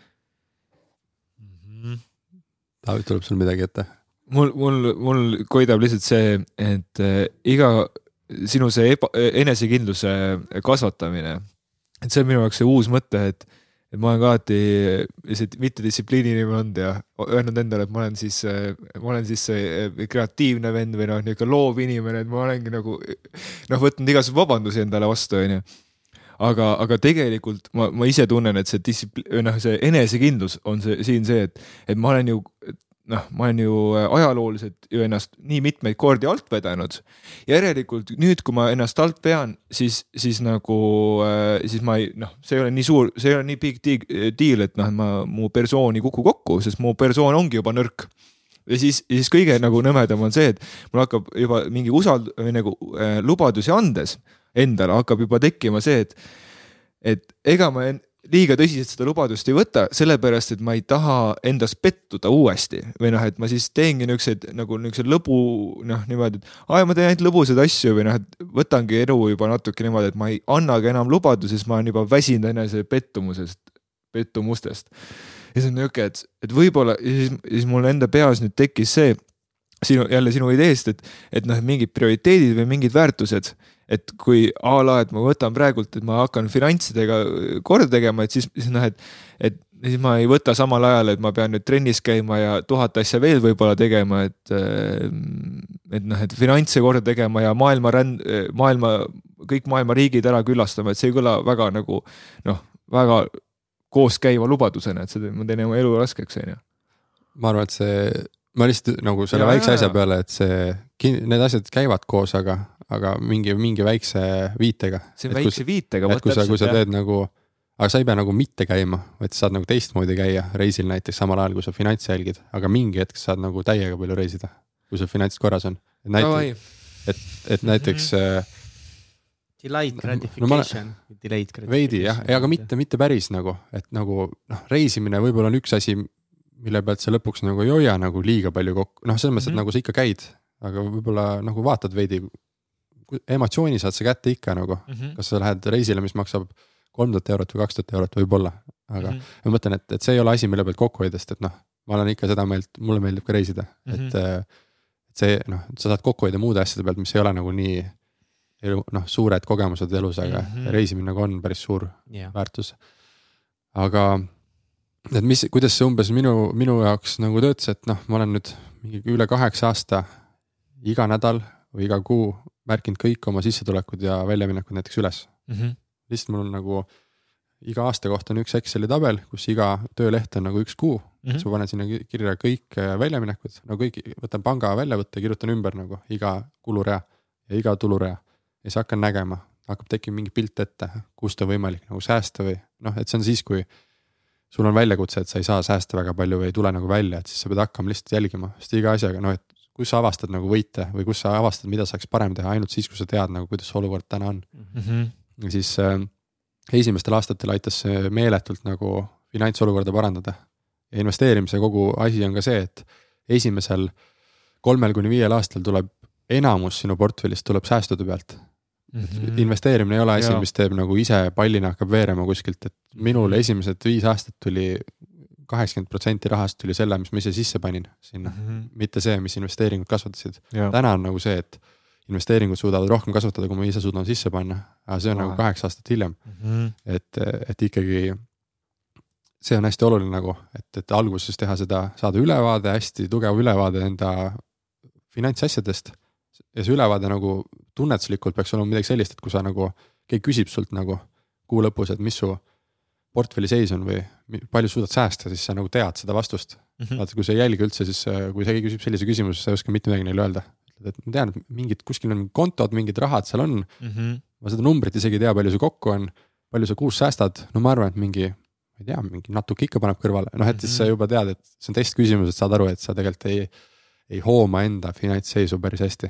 Speaker 2: David, tuleb sul midagi ette?
Speaker 1: mul, mul, mul koidab lihtsalt see, et äh, iga sinu see eba, enesekindluse kasvatamine, et see on minu jaoks see uus mõte, et et ma olen ka alati lihtsalt mittedistsipliini inimene olnud ja öelnud endale, et ma olen siis, ma olen siis see kreatiivne vend või noh, niisugune loov inimene, et ma olengi nagu noh, võtnud igasugu vabandusi endale vastu, onju aga, aga tegelikult ma, ma ise tunnen, et see distsipli-, noh, see enesekindlus on see siin see, et, et ma olen ju noh, ma olen ju ajalooliselt ju ennast nii mitmeid kordi alt vedanud. järelikult nüüd, kui ma ennast alt vean, siis, siis nagu, äh, siis ma ei noh, see ei ole nii suur, see ei ole nii big deal, et noh, ma, mu persoon ei kuku kokku, sest mu persoon ongi juba nõrk ja siis, siis kõige nagu nõmedam on see, et mul hakkab juba mingi usald- või nagu äh, lubadusi andes endale hakkab juba tekkima see, et, et ega ma liiga tõsiselt seda lubadust ei võta, sellepärast et ma ei taha endas pettuda uuesti või noh, et ma siis teengi niisuguseid nagu niisuguse lõbu noh, niimoodi, et aa, ma teen ainult lõbusaid asju või noh, et võtangi elu juba natuke niimoodi, et ma ei annagi enam lubadusi, sest ma olen juba väsinud enese pettumusest, pettumustest. ja siis on niisugune, et, et võib-olla siis, siis mul enda peas nüüd tekkis see sinu, jälle sinu ideest, et, et noh, mingid prioriteedid või mingid väärtused et kui a la, et ma võtan praegult, et ma hakkan finantsidega korda tegema, et siis, siis noh, et, et siis ma ei võta samal ajal, et ma pean nüüd trennis käima ja tuhat asja veel võib-olla tegema, et. et noh, et finantse korda tegema ja maailma ränd-, maailma, kõik maailma riigid ära külastama, et see ei kõla väga nagu noh, väga kooskäiva lubadusena, et see, ma teen oma elu raskeks, on ju.
Speaker 2: ma arvan, et see, ma lihtsalt nagu selle ja, väikse asja peale, et see, need asjad käivad koos, aga aga mingi, mingi väikse viitega.
Speaker 1: see on väikse viitega.
Speaker 2: et kui sa, kui sa teed nagu, aga sa ei pea nagu mitte käima, vaid saad nagu teistmoodi käia reisil näiteks samal ajal, kui sa finantse jälgid, aga mingi hetk saad nagu täiega palju reisida, kui sul finantsid korras on. et näiteks, et, et näiteks mm. -hmm.
Speaker 3: Delayed gratification no,, delayed gratification.
Speaker 2: veidi jah, aga mitte, mitte päris nagu, et nagu noh, reisimine võib-olla on üks asi, mille pealt sa lõpuks nagu ei hoia nagu liiga palju kokku, noh, selles mõttes mm, -hmm. et mhm. nagu sa ikka käid, aga võib-olla nagu vaatad veidi emotsiooni saad sa kätte ikka nagu mm, -hmm. kas sa lähed reisile, mis maksab kolm tuhat eurot või kaks tuhat eurot võib-olla, aga mm -hmm. ma mõtlen, et, et see ei ole asi, mille pealt kokku hoida, sest et noh, ma olen ikka seda meelt, mulle meeldib ka reisida mm, -hmm. et. Et see noh, sa saad kokku hoida muude asjade pealt, mis ei ole nagu nii elu, noh, suured kogemused elus, aga mm -hmm. reisimine nagu on päris suur yeah. väärtus. aga et mis, kuidas see umbes minu, minu jaoks nagu töötas, et noh, ma olen nüüd mingi üle kaheksa aasta iga nädal või iga kuu märkinud kõik oma sissetulekud ja väljaminekud näiteks üles mm. -hmm. lihtsalt mul on nagu iga aasta kohta on üks Exceli tabel, kus iga tööleht on nagu üks kuu mm. -hmm. siis ma panen sinna kirja kõik äh, väljaminekud, no kõik, võtan panga väljavõtte, kirjutan ümber nagu iga kulurea ja iga tulurea. ja siis hakkan nägema, hakkab tekkima mingi pilt ette, kust on võimalik nagu säästa või noh, et see on siis, kui sul on väljakutse, et sa ei saa säästa väga palju või ei tule nagu välja, et siis sa pead hakkama lihtsalt jälgima, sest iga asjaga noh, et kus sa avastad nagu võite või kus sa avastad, mida saaks parem teha ainult siis, kui sa tead nagu, kuidas see olukord täna on mm. -hmm. ja siis äh, esimestel aastatel aitas see meeletult nagu finantsolukorda parandada. ja investeerimise kogu asi on ka see, et esimesel kolmel kuni viiel aastal tuleb enamus sinu portfellist tuleb säästude pealt mm. -hmm. investeerimine ei ole asi, mis teeb nagu ise pallina hakkab veerema kuskilt, et minul esimesed viis aastat tuli kaheksakümmend protsenti rahast tuli selle, mis ma ise sisse panin sinna mm, -hmm. mitte see, mis investeeringud kasvatasid. täna on nagu see, et investeeringud suudavad rohkem kasvatada, kui ma ise suudan sisse panna, aga see on Vahe. nagu kaheksa aastat hiljem mm. -hmm. et, et ikkagi see on hästi oluline nagu, et, et alguses teha seda, saada ülevaade, hästi tugev ülevaade enda finantsasjadest. ja see ülevaade nagu tunnetuslikult peaks olema midagi sellist, et kui sa nagu, keegi küsib sult nagu kuu lõpus, et mis su portfelli seis on või palju suudad säästa, siis sa nagu tead seda vastust mm. -hmm. vaata, kui sa ei jälgi üldse, siis kui keegi küsib sellise küsimuse, siis sa ei oska mitte midagi neile öelda. et ma tean, et mingid, kuskil on kontod, mingid rahad seal on mm. -hmm. ma seda numbrit isegi ei tea, palju see kokku on, palju sa kuus säästad, no ma arvan, et mingi, ma ei tea, mingi natuke ikka paneb kõrvale, noh, et siis mm -hmm. sa juba tead, et see on testküsimus, et saad aru, et sa tegelikult ei, ei hooma enda finantsseisu päris hästi.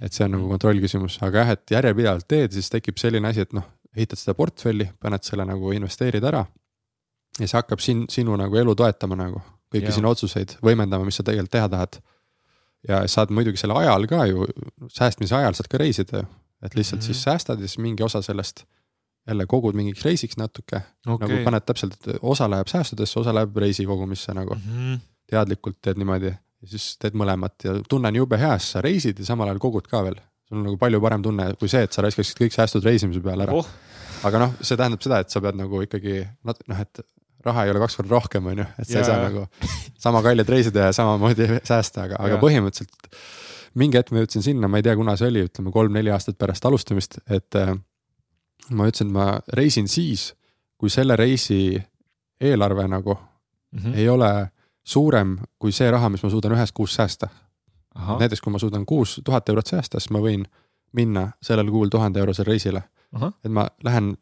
Speaker 2: et see on nagu kontrollküsimus, aga jah, et järjepidevalt teed, siis tekib selline asi, et noh, ehitad seda portfelli, paned selle nagu investeerid ära. ja see hakkab sin-, sinu nagu elu toetama nagu, kõiki sinu otsuseid võimendama, mis sa tegelikult teha tahad. ja saad muidugi selle ajal ka ju, säästmise ajal saad ka reisida ju, et lihtsalt mm -hmm. siis säästad ja siis mingi osa sellest jälle kogud mingiks reisiks natuke okay.. nagu paned täpselt, osa läheb säästudesse, osa läheb reisi kogumisse nagu mm. -hmm. teadlikult teed niimoodi ja siis teed mõlemat ja tunne on jube hea, sest sa reisid ja samal ajal kogud ka veel sul on nagu palju parem tunne kui see, et sa raiskaksid kõik säästud reisimise peale ära oh.. Aga noh, see tähendab seda, et sa pead nagu ikkagi noh, et raha ei ole kaks korda rohkem, on ju, et sa ja, ei saa ja. nagu sama kallid reisida ja samamoodi säästa, aga, aga põhimõtteliselt mingi hetk ma jõudsin sinna, ma ei tea, kuna see oli, ütleme kolm-neli aastat pärast alustamist, et äh, ma ütlesin, et ma reisin siis, kui selle reisi eelarve nagu mm -hmm. ei ole suurem kui see raha, mis ma suudan ühes kuus säästa näiteks kui ma suudan kuus tuhat eurot säästa, siis ma võin minna sellel kuul tuhande eurosele reisile. Et ma lähen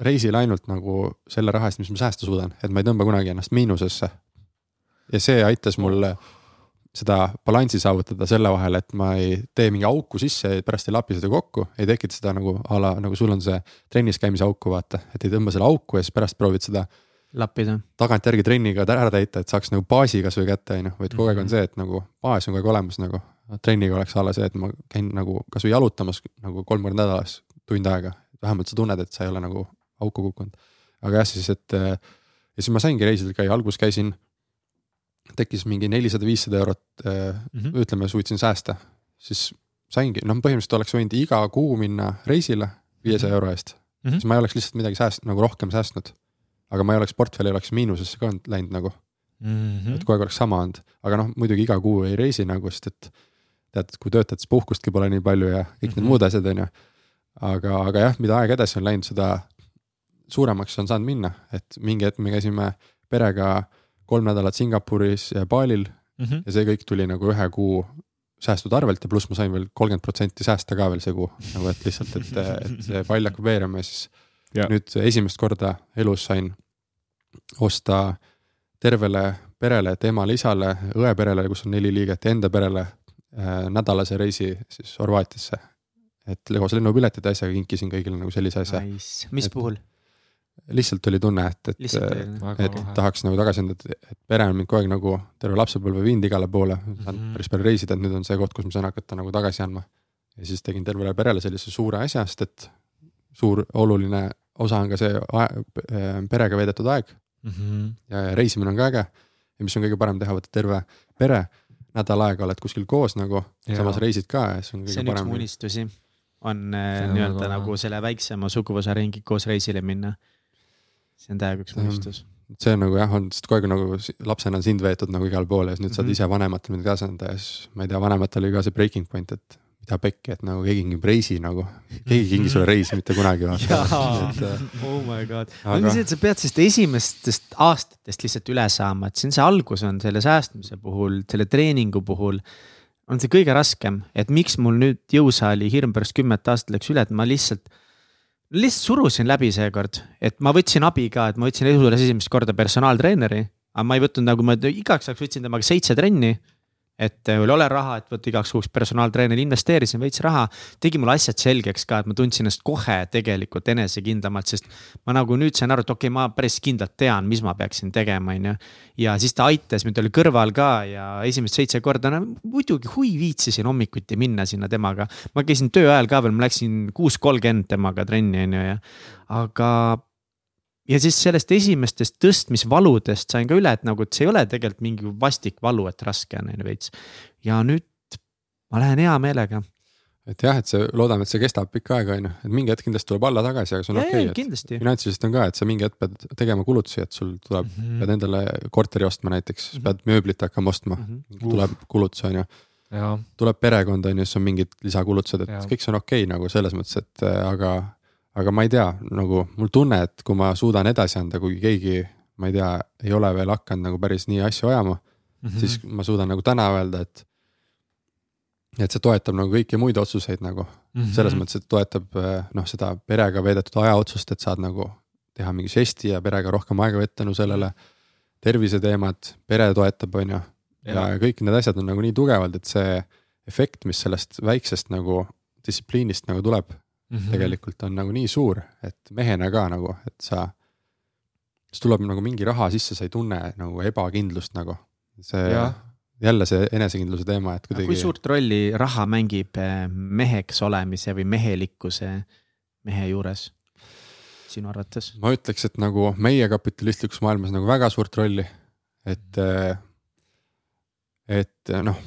Speaker 2: reisile ainult nagu selle raha eest, mis ma säästa suudan, et ma ei tõmba kunagi ennast miinusesse. ja see aitas mul seda balanssi saavutada selle vahel, et ma ei tee mingi auku sisse ja pärast ei lapi seda kokku, ei tekita seda nagu a la, nagu sul on see trennis käimise auku, vaata, et ei tõmba selle auku ja siis pärast proovid seda
Speaker 3: lappida.
Speaker 2: tagantjärgi trenniga ära täita, et saaks nagu baasi kasvõi kätte, on ju, vaid kogu aeg on mhm. see, et nagu baas on kogu aeg olemas nagu. trenniga oleks alla see, et ma käin nagu kasvõi jalutamas nagu kolm korda nädalas tund aega, vähemalt sa tunned, et sa ei ole nagu auku kukkunud. aga jah, siis, et ja siis ma saingi reisidel käia, alguses käisin, tekkis mingi nelisada, viissada eurot mm, -hmm. ütleme, suutsin säästa, siis saingi, noh, põhimõtteliselt oleks võinud iga kuu minna reisile viiesaja mm -hmm. euro eest mm, -hmm. siis ma ei oleks lihtsalt midagi sääst-, nagu rohkem säästnud aga ma ei oleks, portfell ei oleks miinusesse ka läinud nagu mm. -hmm. et kogu aeg oleks sama olnud, aga noh, muidugi iga kuu ei reisi nagu, sest et tead, kui töötad, siis puhkustki pole nii palju ja kõik mm -hmm. need muud asjad, on ju. Aga, aga jah, mida aeg edasi on läinud, seda suuremaks on saanud minna, et mingi hetk me käisime perega kolm nädalat Singapuris ja Balil mm -hmm. ja see kõik tuli nagu ühe kuu säästud arvelt ja pluss ma sain veel kolmkümmend protsenti säästa ka veel see kuu, nagu et lihtsalt, et, et see <laughs> pall hakkab veerema ja siis ja. nüüd esimest korda elus sain osta tervele perele, et emale-isale, õe-perele, kus on neli liiget ja enda perele äh, nädalase reisi siis Horvaatiasse. Et koos lennupiletid ja asjaga kinkisin kõigile nagu sellise asja
Speaker 3: nice.. mis et, puhul?
Speaker 2: lihtsalt oli tunne, et, et, et, et tahaks nagu tagasi anda, et, et pere on mind kogu aeg nagu terve lapsepõlve viinud igale poole, saan mm -hmm. päris palju reisida, et nüüd on see koht, kus ma saan hakata nagu tagasi andma. ja siis tegin tervele perele sellise suure asja, sest et suur oluline osa on ka see perega veedetud aeg mm. -hmm. ja reisimine on ka äge ja mis on kõige parem teha, võtta terve pere, nädal aega oled kuskil koos nagu, samas reisid ka ja siis on kõige
Speaker 3: see on
Speaker 2: parem.
Speaker 3: üks mu unistusi, on äh, nii-öelda nagu selle väiksema suguvõsa ringi koos reisile minna. see on täiega üks unistus
Speaker 2: see on nagu jah, on sest kogu aeg nagu lapsena on sind veetud nagu igale poole ja siis nüüd saad
Speaker 3: Mhm.
Speaker 2: ise vanematele midagi asendada ja siis ma ei tea, vanematel oli ka see breaking point, et mida pekki, et nagu keegi kingib reisi nagu, keegi ei kingi sulle reisi mitte kunagi vaata. äh,
Speaker 3: oh my god,
Speaker 2: Aga-
Speaker 3: ongi see, et sa pead sellest esimestest aastatest lihtsalt üle saama, et on see algus on selle säästmise puhul, selle treeningu puhul. On see kõige raskem, et miks mul nüüd jõusaali hirm pärast kümmet aastat läks üle, et ma lihtsalt. lihtsalt surusin läbi seekord, et ma võtsin abi ka, et ma võtsin eludes esimest korda personaaltreeneri. aga ma ei võtnud nagu ma igaks ajaks võtsin temaga seitse trenni et äh, oli ole raha, et võtta igaks juhuks personaaltreeneri, investeerisin veits raha, tegi mulle asjad selgeks ka, et ma tundsin ennast kohe tegelikult enesekindlamalt, sest ma nagu nüüd sain aru, et okei okay,, ma päris kindlalt tean, mis ma peaksin tegema, on ju. ja siis ta aitas mind, oli kõrval ka ja esimest seitse korda, no muidugi hui viitsisin hommikuti minna sinna temaga. ma käisin töö ajal ka veel, ma läksin kuus kolmkümmend temaga trenni, on ju, ja aga ja siis sellest esimestest tõstmisvaludest sain ka üle, et nagu, et see ei ole tegelikult mingi vastik valu, et raske on on ju veits. ja nüüd ma lähen hea meelega.
Speaker 2: et jah, et see, loodame, et see kestab pikka aega, on ju, et mingi hetk kindlasti tuleb alla tagasi, aga see on okei okay,, et. finantsiliselt on ka, et sa mingi hetk pead tegema kulutusi, et sul tuleb mm, -hmm. pead endale korteri ostma näiteks mm, -hmm. pead mööblit hakkama ostma mm, -hmm. tuleb kulutus, on ju
Speaker 1: jaa,
Speaker 2: tuleb perekond on ju, siis on mingid lisakulutused, et ja. kõik see on okei okay, nagu selles mõttes, et äh, aga, aga ma ei tea, nagu mul tunne, et kui ma suudan edasi anda, kui keegi, ma ei tea, ei ole veel hakanud nagu päris nii asju ajama mm. -hmm. siis ma suudan nagu täna öelda, et et see toetab nagu kõiki muid otsuseid nagu
Speaker 1: Mhm.
Speaker 2: selles mõttes, et toetab äh, noh, seda perega veedetud aja otsust, et saad nagu teha mingi žesti ja perega rohkem aega veeta tänu sellele. terviseteemad, pere toetab, on ju. ja kõik need asjad on nagu nii tugevad, et see efekt, mis sellest väiksest nagu distsipliinist nagu tuleb mm. -hmm. tegelikult on nagu nii suur, et mehena ka nagu, et sa. siis tuleb nagu mingi raha sisse, sa ei tunne nagu ebakindlust nagu. see
Speaker 1: Jah.,
Speaker 2: jälle see enesekindluse teema, et
Speaker 3: kui
Speaker 2: kuidagi.
Speaker 3: suurt rolli raha mängib eh, meheks olemise või mehelikkuse mehe juures sinu arvates?
Speaker 2: ma ütleks, et nagu meie kapitalistlikus maailmas nagu väga suurt rolli, et, et noh.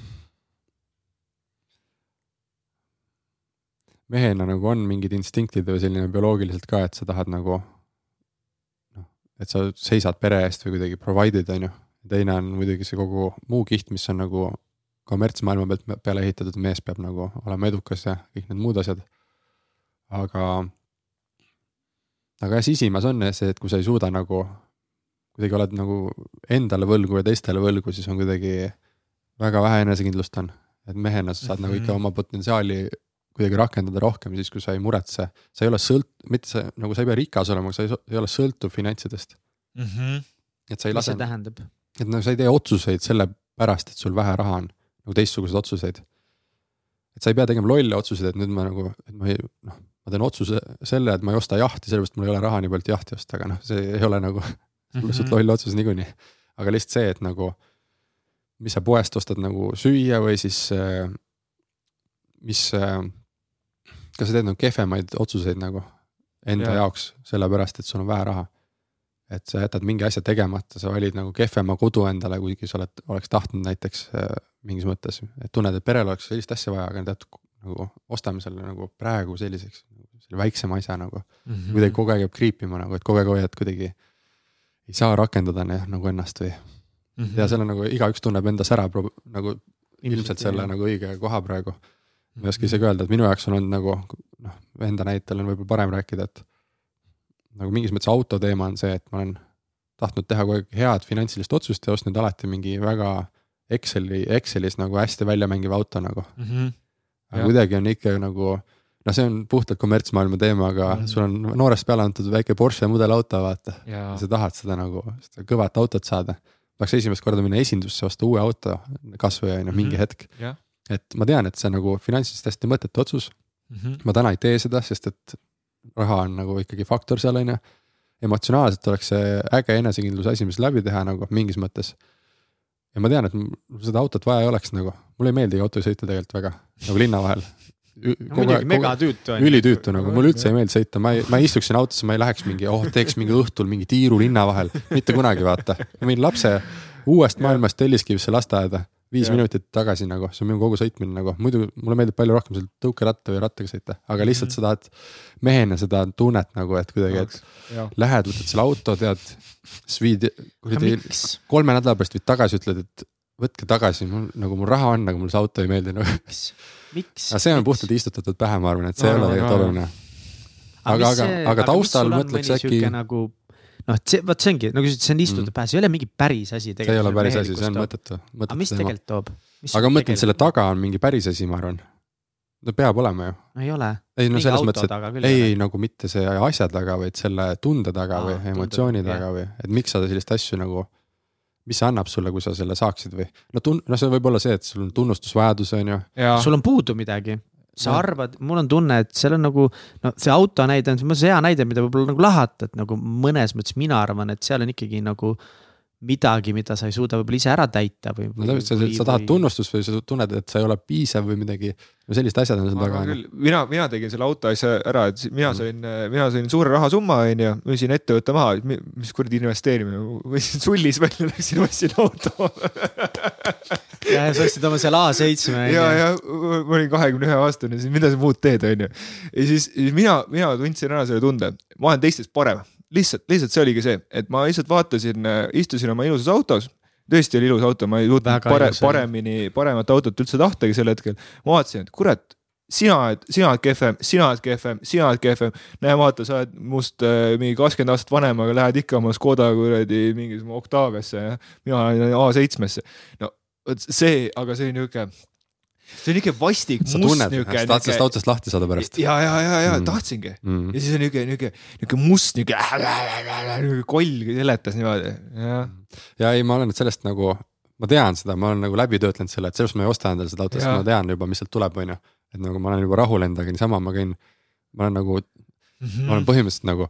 Speaker 2: Mehena nagu on mingid instinktid või selline bioloogiliselt ka, et sa tahad nagu noh, et sa seisad pere eest või kuidagi provide'id, on ju. teine on muidugi see kogu muu kiht, mis on nagu kommertsmaailma pealt peale ehitatud, mees peab nagu olema edukas ja kõik need muud asjad. aga aga jah, sisimas on see, et kui sa ei suuda nagu, kuidagi oled nagu endale võlgu ja teistele võlgu, siis on kuidagi väga vähe enesekindlust on. et mehena sa saad mm -hmm. nagu ikka
Speaker 1: Mhm.
Speaker 2: oma potentsiaali kuidagi rakendada rohkem siis, kui sa ei muretse, sa ei ole sõlt-, mitte sa nagu sa ei pea rikas olema, sa ei, ei ole sõltuv finantsidest.
Speaker 1: Mhm.
Speaker 2: et sa ei
Speaker 3: mis
Speaker 2: lase
Speaker 3: see, tähendab?
Speaker 2: et no sa ei tee otsuseid sellepärast, et sul vähe raha on, nagu teistsuguseid otsuseid. et sa ei pea tegema lolle otsuseid, et nüüd ma nagu, et ma ei noh, ma teen otsuse selle, et ma ei osta jahti, sellepärast mul ei ole raha nii palju, et jahti osta, aga noh, see ei ole nagu <laughs> lihtsalt loll otsus niikuinii. aga lihtsalt see, et nagu, mis sa poest ostad nagu süüa või siis äh, mis äh,, kas sa teed nagu kehvemaid otsuseid nagu enda ja. jaoks, sellepärast et sul on vähe raha. et sa jätad mingi asja tegemata, sa valid nagu kehvema kodu endale, kuigi sa oled, oleks tahtnud näiteks äh, mingis mõttes, et tunned, et perel oleks sellist asja vaja, aga tead nagu ostame selle nagu praegu selliseks, selle väiksema asja nagu
Speaker 1: Mhm.
Speaker 2: kuidagi kogu aeg jääb kriipima nagu, et kogu aeg hoiad kuidagi. ei saa rakendada ne- nagu ennast või
Speaker 1: Mhm.
Speaker 2: ja seal on nagu igaüks tunneb endas ära nagu ilmselt selle nagu õige koha praegu. Ma ei oska isegi öelda, et minu jaoks on olnud nagu noh, enda näitel on võib-olla parem rääkida, et nagu mingis mõttes auto teema on see, et ma olen tahtnud teha kogu aeg head finantsilist otsust ja ostnud alati mingi väga Exceli, Excelis nagu hästi välja mängiv auto nagu.
Speaker 1: Mhm.
Speaker 2: aga
Speaker 1: Jah.
Speaker 2: kuidagi on ikka nagu noh, see on puhtalt kommertsmaailma teema, aga
Speaker 1: Mhm.
Speaker 2: sul on noorest peale antud väike Porsche mudelauto, vaata. sa tahad seda nagu, seda kõvat autot saada. tahaks esimest korda minna esindusse, osta uue auto, kasvõi on ju mingi
Speaker 1: Mhm.
Speaker 2: hetk. Et ma tean, et see on nagu finantsiliselt hästi mõttetu otsus,
Speaker 1: Mhm.
Speaker 2: ma täna ei tee seda, sest et raha on nagu ikkagi faktor seal on ju. emotsionaalselt oleks see äge enesekindluse asi, mis läbi teha nagu mingis mõttes. ja ma tean, et seda autot vaja ei oleks nagu, mulle ei meeldi autoga sõita tegelikult väga, nagu linna vahel.
Speaker 3: muidugi megatüütu on.
Speaker 2: ülitüütu nagu, mulle üldse ei meeldi sõita, ma ei, ma ei istuks sinna autosse, ma ei läheks mingi, oh teeks mingi õhtul mingi tiiru linna vahel, mitte kunagi vaata. ma viin lapse uuest maailmast Telliskivisse lasteaeda, viis
Speaker 1: Jah.
Speaker 2: minutit tagasi nagu, see on minu kogu sõitmine nagu, muidu mulle meeldib palju rohkem seal tõukeratta või rattaga sõita, aga lihtsalt
Speaker 1: Mhm.
Speaker 2: sa tahad mehena seda tunnet nagu, et kuidagi, et
Speaker 1: jah,
Speaker 2: lähed, võtad selle auto, tead, siis viid kuradi
Speaker 3: miks?
Speaker 2: kolme nädala pärast viid tagasi, ütled, et võtke tagasi, mul nagu mul raha on, aga mulle see auto ei meeldi nagu.
Speaker 3: miks, miks?
Speaker 2: aga see on puhtalt istutatud pähe, ma arvan, et see ei
Speaker 1: Aa,
Speaker 2: ole tegelikult
Speaker 1: aa.
Speaker 2: oluline. aga- aga- aga taustal mõtleks äkki-
Speaker 3: nagu noh, see, vot see ongi, nagu sa ütlesid, see on istutud
Speaker 2: Mm.
Speaker 3: pähe, see ei ole mingi päris asi
Speaker 2: see ei ole päris asi, see on mõttetu.
Speaker 3: aga mis tegelikult toob?
Speaker 2: aga ma mõtlen, selle taga on mingi päris asi, ma arvan. no peab olema ju.
Speaker 3: ei ole.
Speaker 2: ei no selles mõttes, et ei,
Speaker 3: ei
Speaker 2: nagu mitte see asja taga, vaid selle tunde taga
Speaker 3: Aa,
Speaker 2: või
Speaker 3: tunde
Speaker 2: emotsiooni
Speaker 3: taga,
Speaker 2: taga või, et miks sa selliseid asju nagu, mis see annab sulle, kui sa selle saaksid või no tun-, no see võib olla see, et sul on tunnustusvajadus, on ju.
Speaker 3: sul on puudu midagi. Sa
Speaker 2: Jah.
Speaker 3: arvad, mul on tunne, et seal on nagu no see auto näide on see hea näide, mida võib-olla nagu lahata, et nagu mõnes mõttes mina arvan, et seal on ikkagi nagu midagi, mida sa ei suuda võib-olla ise ära täita või.
Speaker 2: no täpselt, sa, sa tahad tunnustust või sa tunned, et sa ei ole piisav või midagi, no sellised asjad on seal
Speaker 1: ma
Speaker 2: taga on ju.
Speaker 1: küll, mina, mina tegin selle auto asja ära, et mina
Speaker 2: Mm.
Speaker 1: sain, mina sain suure rahasumma, onju, müüsin ettevõtte maha, mis kuradi investeerimine, võtsin sullis välja, läksin ostsin auto.
Speaker 3: ja, ja sa ostsid oma seal A7
Speaker 1: ja, ja ma olin kahekümne ühe aastane, siis mida sa muud teed, onju. ja siis siis mina, mina tundsin ära selle tunde, ma olen teistest parem, lihtsalt, lihtsalt see oligi see, et ma lihtsalt vaatasin, istusin oma ilusas autos tõesti oli ilus auto, ma ei suutnud pare, paremini, paremat autot üldse tahtagi sel hetkel. ma vaatasin, et kurat, sina oled, sina oled kehvem, sina oled kehvem, sina oled kehvem. näe, vaata, sa oled must äh, mingi kakskümmend aastat vanem, aga lähed ikka oma Škoda kuradi mingisugune Octaviasse ja mina olen A7-sse. no vot see, aga see on niuke, see on niuke vastik,
Speaker 2: sa
Speaker 1: must niuke.
Speaker 2: sa tahad sellest autost lahti saada pärast.
Speaker 1: ja, ja, ja, ja
Speaker 2: Mm.
Speaker 1: tahtsingi
Speaker 2: Mm.
Speaker 1: ja siis on niuke, niuke, niuke must niuke, <laughs> niuke koll seletas niimoodi, jah.
Speaker 2: ja ei, ma olen sellest nagu, ma tean seda, ma olen nagu läbi töötlenud selle, et sellepärast ma ei osta endale seda autot, sest ma tean juba, mis sealt tuleb, on ju. et nagu ma olen juba rahul endaga, niisama ma käin, ma olen nagu, ma
Speaker 1: Mhm.
Speaker 2: olen põhimõtteliselt nagu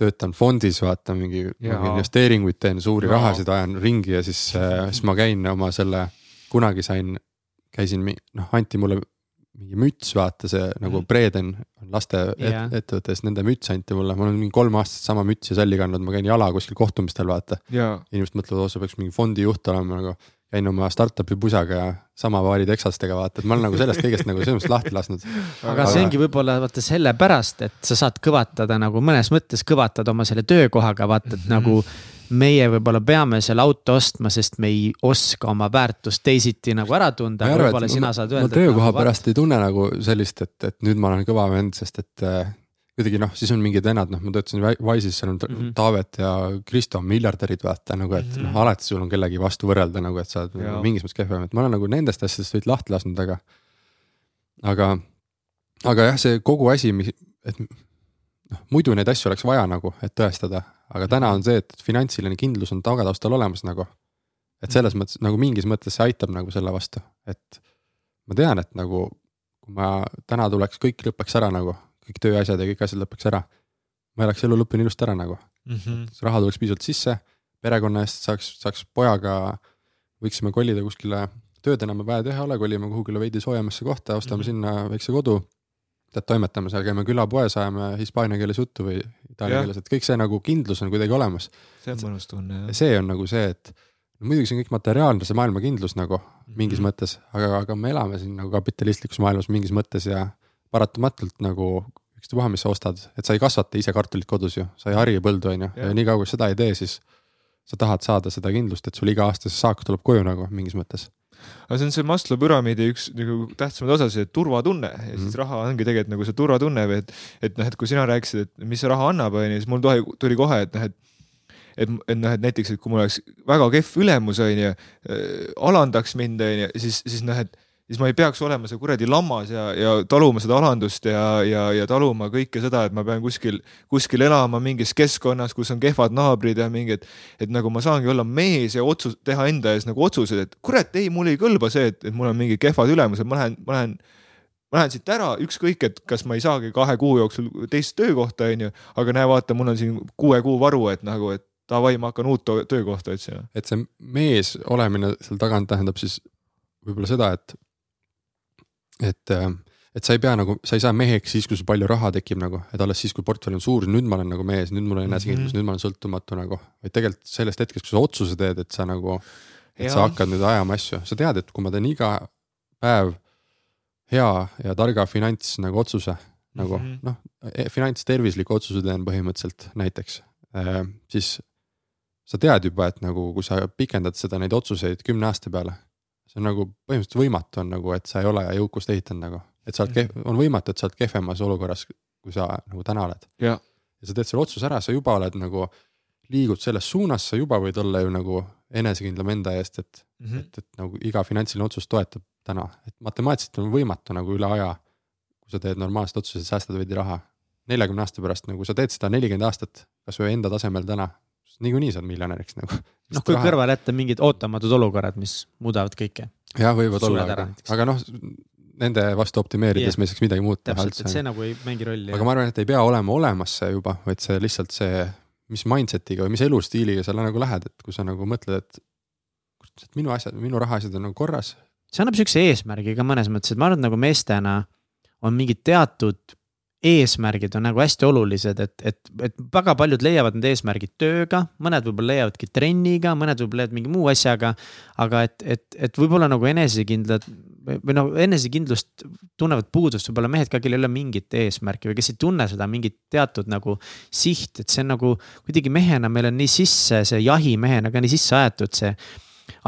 Speaker 2: töötan fondis, vaata mingi mingi investeeringuid teen, suuri
Speaker 1: Jaa.
Speaker 2: rahasid ajan ringi ja siis, siis ma käin oma selle, kunagi sain, käisin, noh, anti mulle mingi müts, vaata see nagu
Speaker 1: Mhm.
Speaker 2: Breden on laste
Speaker 3: Jaa.
Speaker 2: et, ettevõttes, nende müts anti mulle, ma olen mingi kolm aastat sama mütsi salli kandnud, ma käin jala kuskil kohtumistel, vaata.
Speaker 1: ja,
Speaker 2: inimesed mõtlevad, oo sa peaks mingi fondi juht olema nagu, käin oma startup'i pusaga ja sama paari teksastega vaata, et ma olen nagu sellest kõigest nagu selles mõttes lahti lasknud.
Speaker 3: aga see ongi võib-olla vaata sellepärast, et sa saad kõvatada nagu mõnes mõttes kõvatada oma selle töökohaga, vaata, et
Speaker 1: Mhm.
Speaker 3: nagu meie võib-olla peame selle auto ostma, sest me ei oska oma väärtust teisiti nagu ära tunda,
Speaker 2: ma ei
Speaker 3: aga
Speaker 2: arva,
Speaker 3: võib-olla
Speaker 2: et
Speaker 3: sina
Speaker 2: ma,
Speaker 3: saad
Speaker 2: ma
Speaker 3: öelda.
Speaker 2: töökoha pärast ei tunne nagu sellist, et, et nüüd ma olen kõva vend, sest et äh, kuidagi noh, siis on mingid vennad, noh, ma töötasin Wi- Wise'is, seal on mm. -hmm. Taavet ja Kristo on miljardärid, vaata nagu, et mm. -hmm. noh, alati sul on kellegi vastu võrrelda nagu, et sa oled
Speaker 1: Jaa.
Speaker 2: nagu mingis mõttes kehvem, et ma olen nagu nendest asjadest veidi lahti lasknud, aga, aga, aga jah, see kogu asi, mis, et noh, muidu neid asju oleks vaja nagu, et tõestada, aga täna on see, et finantsiline kindlus on tagataustal olemas nagu. et selles mõttes nagu mingis mõttes see aitab nagu selle vastu, et ma tean, et nagu kui ma täna tuleks, kõik lõpeks ära nagu, kõik tööasjad ja kõik asjad lõpeks ära. ma elaks elu lõpuni ilusti ära nagu, raha tuleks piisavalt sisse, perekonna eest saaks, saaks pojaga, võiksime kolida kuskile, tööd enam vaja teha ei ole, kolime kuhugile veidi soojemasse kohta, ostame mm -hmm. sinna väikse kodu. tead, toimetame seal, käime külapoes, ajame hispaania keeles juttu või itaalia keeles, et kõik see nagu kindlus on kuidagi olemas.
Speaker 1: see on mõnus tunne,
Speaker 2: ja
Speaker 1: jah.
Speaker 2: see on nagu see, et no muidugi see on kõik materiaalne, see maailma kindlus nagu mingis
Speaker 1: Mhm.
Speaker 2: mõttes, aga, aga me elame siin nagu kapitalistlikus maailmas mingis mõttes ja paratamatult nagu ükstapuha, mis sa ostad, et sa ei kasvata ise kartulit kodus ju, sa ei hari põldu, on ju, ja niikaua kui seda ei tee, siis sa tahad saada seda kindlust, et sul iga aasta see saak tuleb koju nagu mingis mõttes.
Speaker 1: Aga see on see Maslow püramiidi üks nagu tähtsamaid osasid, turvatunne ja siis
Speaker 2: Mhm.
Speaker 1: raha ongi tegelikult nagu see turvatunne või et, et noh, et kui sina rääkisid, et mis see raha annab, onju, siis mul tuli, tuli kohe, et noh, et et, et noh, et näiteks, et kui mul oleks väga kehv ülemus, onju, alandaks mind, onju, siis, siis noh, et siis ma ei peaks olema see kuradi lammas ja, ja taluma seda alandust ja, ja, ja taluma kõike seda, et ma pean kuskil, kuskil elama mingis keskkonnas, kus on kehvad naabrid ja mingid, et nagu ma saangi olla mees ja otsus, teha enda ees nagu otsused, et kurat, ei, mul ei kõlba see, et, et mul on mingid kehvad ülemused, ma lähen, ma lähen ma lähen siit ära, ükskõik, et kas ma ei saagi kahe kuu jooksul teist töökohta, onju, aga näe, vaata, mul on siin kuue kuu varu, et nagu, et davai, ma hakkan uut töökohta otsima.
Speaker 2: et see mees olemine seal tagant tähendab siis võib-olla seda, et, et, et sa ei pea nagu, sa ei saa meheks siis, kui sul palju raha tekib nagu, et alles siis, kui portfell on suur, nüüd ma olen nagu mees, nüüd mul on enesekindlus mm. -hmm. nüüd ma olen sõltumatu nagu. vaid tegelikult sellest hetkest, kui sa otsuse teed, et sa nagu et ja. sa hakkad nüüd ajama asju, sa tead, et kui ma teen iga päev hea ja targa finants nagu otsuse nagu mm -hmm. noh, e-, finantstervisliku otsuse teen põhimõtteliselt näiteks, siis sa tead juba, et nagu kui sa pikendad seda, neid otsuseid kümne aasta peale, see on nagu põhimõtteliselt võimatu on nagu, et sa ei ole jõukust ehitanud nagu, et sa oled kehv, on võimatu, et sa oled kehvemas olukorras, kui sa nagu täna oled. ja sa teed selle otsuse ära, sa juba oled nagu, liigud selles suunas, sa juba võid olla ju nagu enesekindlam enda eest, et mm, -hmm. et, et nagu iga finantsiline otsus toetab täna, et matemaatiliselt on võimatu nagu üle aja. kui sa teed normaalsed otsused, säästad veidi raha, neljakümne aasta pärast nagu sa teed seda nelikümmend aastat, kasvõi enda tasemel täna, niikuinii saad miljonäriks nagu.
Speaker 3: noh, kui kõrvale jätta mingid ootamatud olukorrad, mis muudavad kõike.
Speaker 2: jah, võivad olla, aga, aga noh, nende vastu optimeerides yeah. me ei saaks midagi muud
Speaker 3: teha üldse. see nagu ei mängi rolli.
Speaker 2: aga ma arvan, et ei pea olema olemas see juba, vaid see lihtsalt see, mis mindset'iga või mis elustiiliga sa nagu lähed, et kui sa nagu mõtled, et et minu asjad, minu rahaasjad on nagu korras.
Speaker 3: see annab sihukese eesmärgi ka mõnes mõttes, et ma arvan, et nagu meestena on mingid teatud eesmärgid on nagu hästi olulised, et, et, et väga paljud leiavad need eesmärgid tööga, mõned võib-olla leiavadki trenniga, mõned võib-olla leiavad mingi muu asjaga. aga et, et, et võib-olla nagu enesekindlad või noh, enesekindlust tunnevad puudust võib-olla mehed ka, kellel ei ole mingit eesmärki või kes ei tunne seda mingit teatud nagu siht, et see on nagu kuidagi mehena meil on nii sisse see jahimehena ka nii sisse aetud see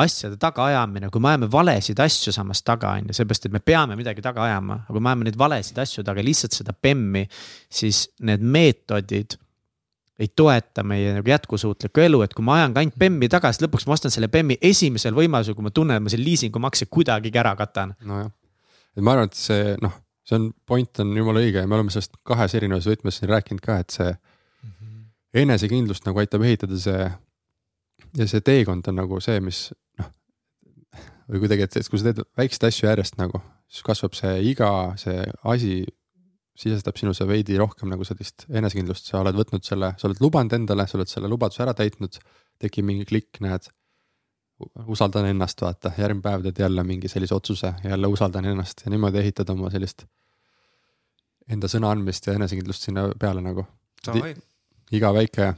Speaker 3: asjade tagaajamine, kui me ajame valesid asju samas taga, on ju, seepärast, et me peame midagi taga ajama, aga kui me ajame neid valesid asju taga, lihtsalt seda bemmi, siis need meetodid ei toeta meie nagu jätkusuutlikku elu, et kui ma ajan ka ainult bemmi taga, siis lõpuks ma ostan selle bemmi esimesel võimalusel, kui ma tunnen, et ma selle liisingumakse kuidagigi ära katan.
Speaker 2: nojah, et ma arvan, et see noh, see on, point on jumala õige ja me oleme sellest kahes erinevas võtmes siin rääkinud ka, et see mm -hmm. enesekindlust nagu aitab ehitada see ja see teekond on nagu see, mis noh, või kuidagi, et, et kui sa teed väikseid asju järjest nagu, siis kasvab see iga, see asi sisestab sinusse veidi rohkem nagu sellist enesekindlust, sa oled võtnud selle, sa oled lubanud endale, sa oled selle lubaduse ära täitnud, tekib mingi klikk, näed. usaldan ennast, vaata, järgmine päev teed jälle mingi sellise otsuse, jälle usaldan ennast ja niimoodi ehitad oma sellist enda sõna andmist ja enesekindlust sinna peale nagu. iga väike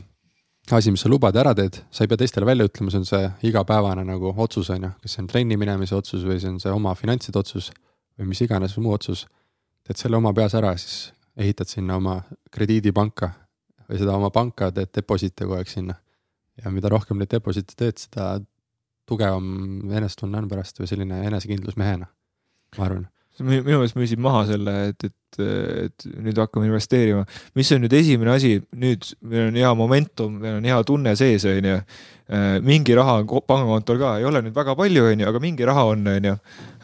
Speaker 2: asi, mis sa lubad ja ära teed, sa ei pea teistele välja ütlema, see on see igapäevane nagu otsus, on ju, kas see on trenni minemise otsus või see on see oma finantside otsus või mis iganes muu otsus. teed selle oma peas ära, siis ehitad sinna oma krediidipanka või seda oma panka, teed deposite kogu aeg sinna. ja mida rohkem neid deposite teed, seda tugevam enesetunne on pärast või selline enesekindlus mehena, ma arvan
Speaker 1: minu meelest müüsid maha selle, et, et, et nüüd hakkame investeerima. mis on nüüd esimene asi, nüüd meil on hea momentum, meil on hea tunne sees, on ju. Äh, mingi raha on pangakontol ka, ei ole nüüd väga palju, on ju, aga mingi raha on, on ju.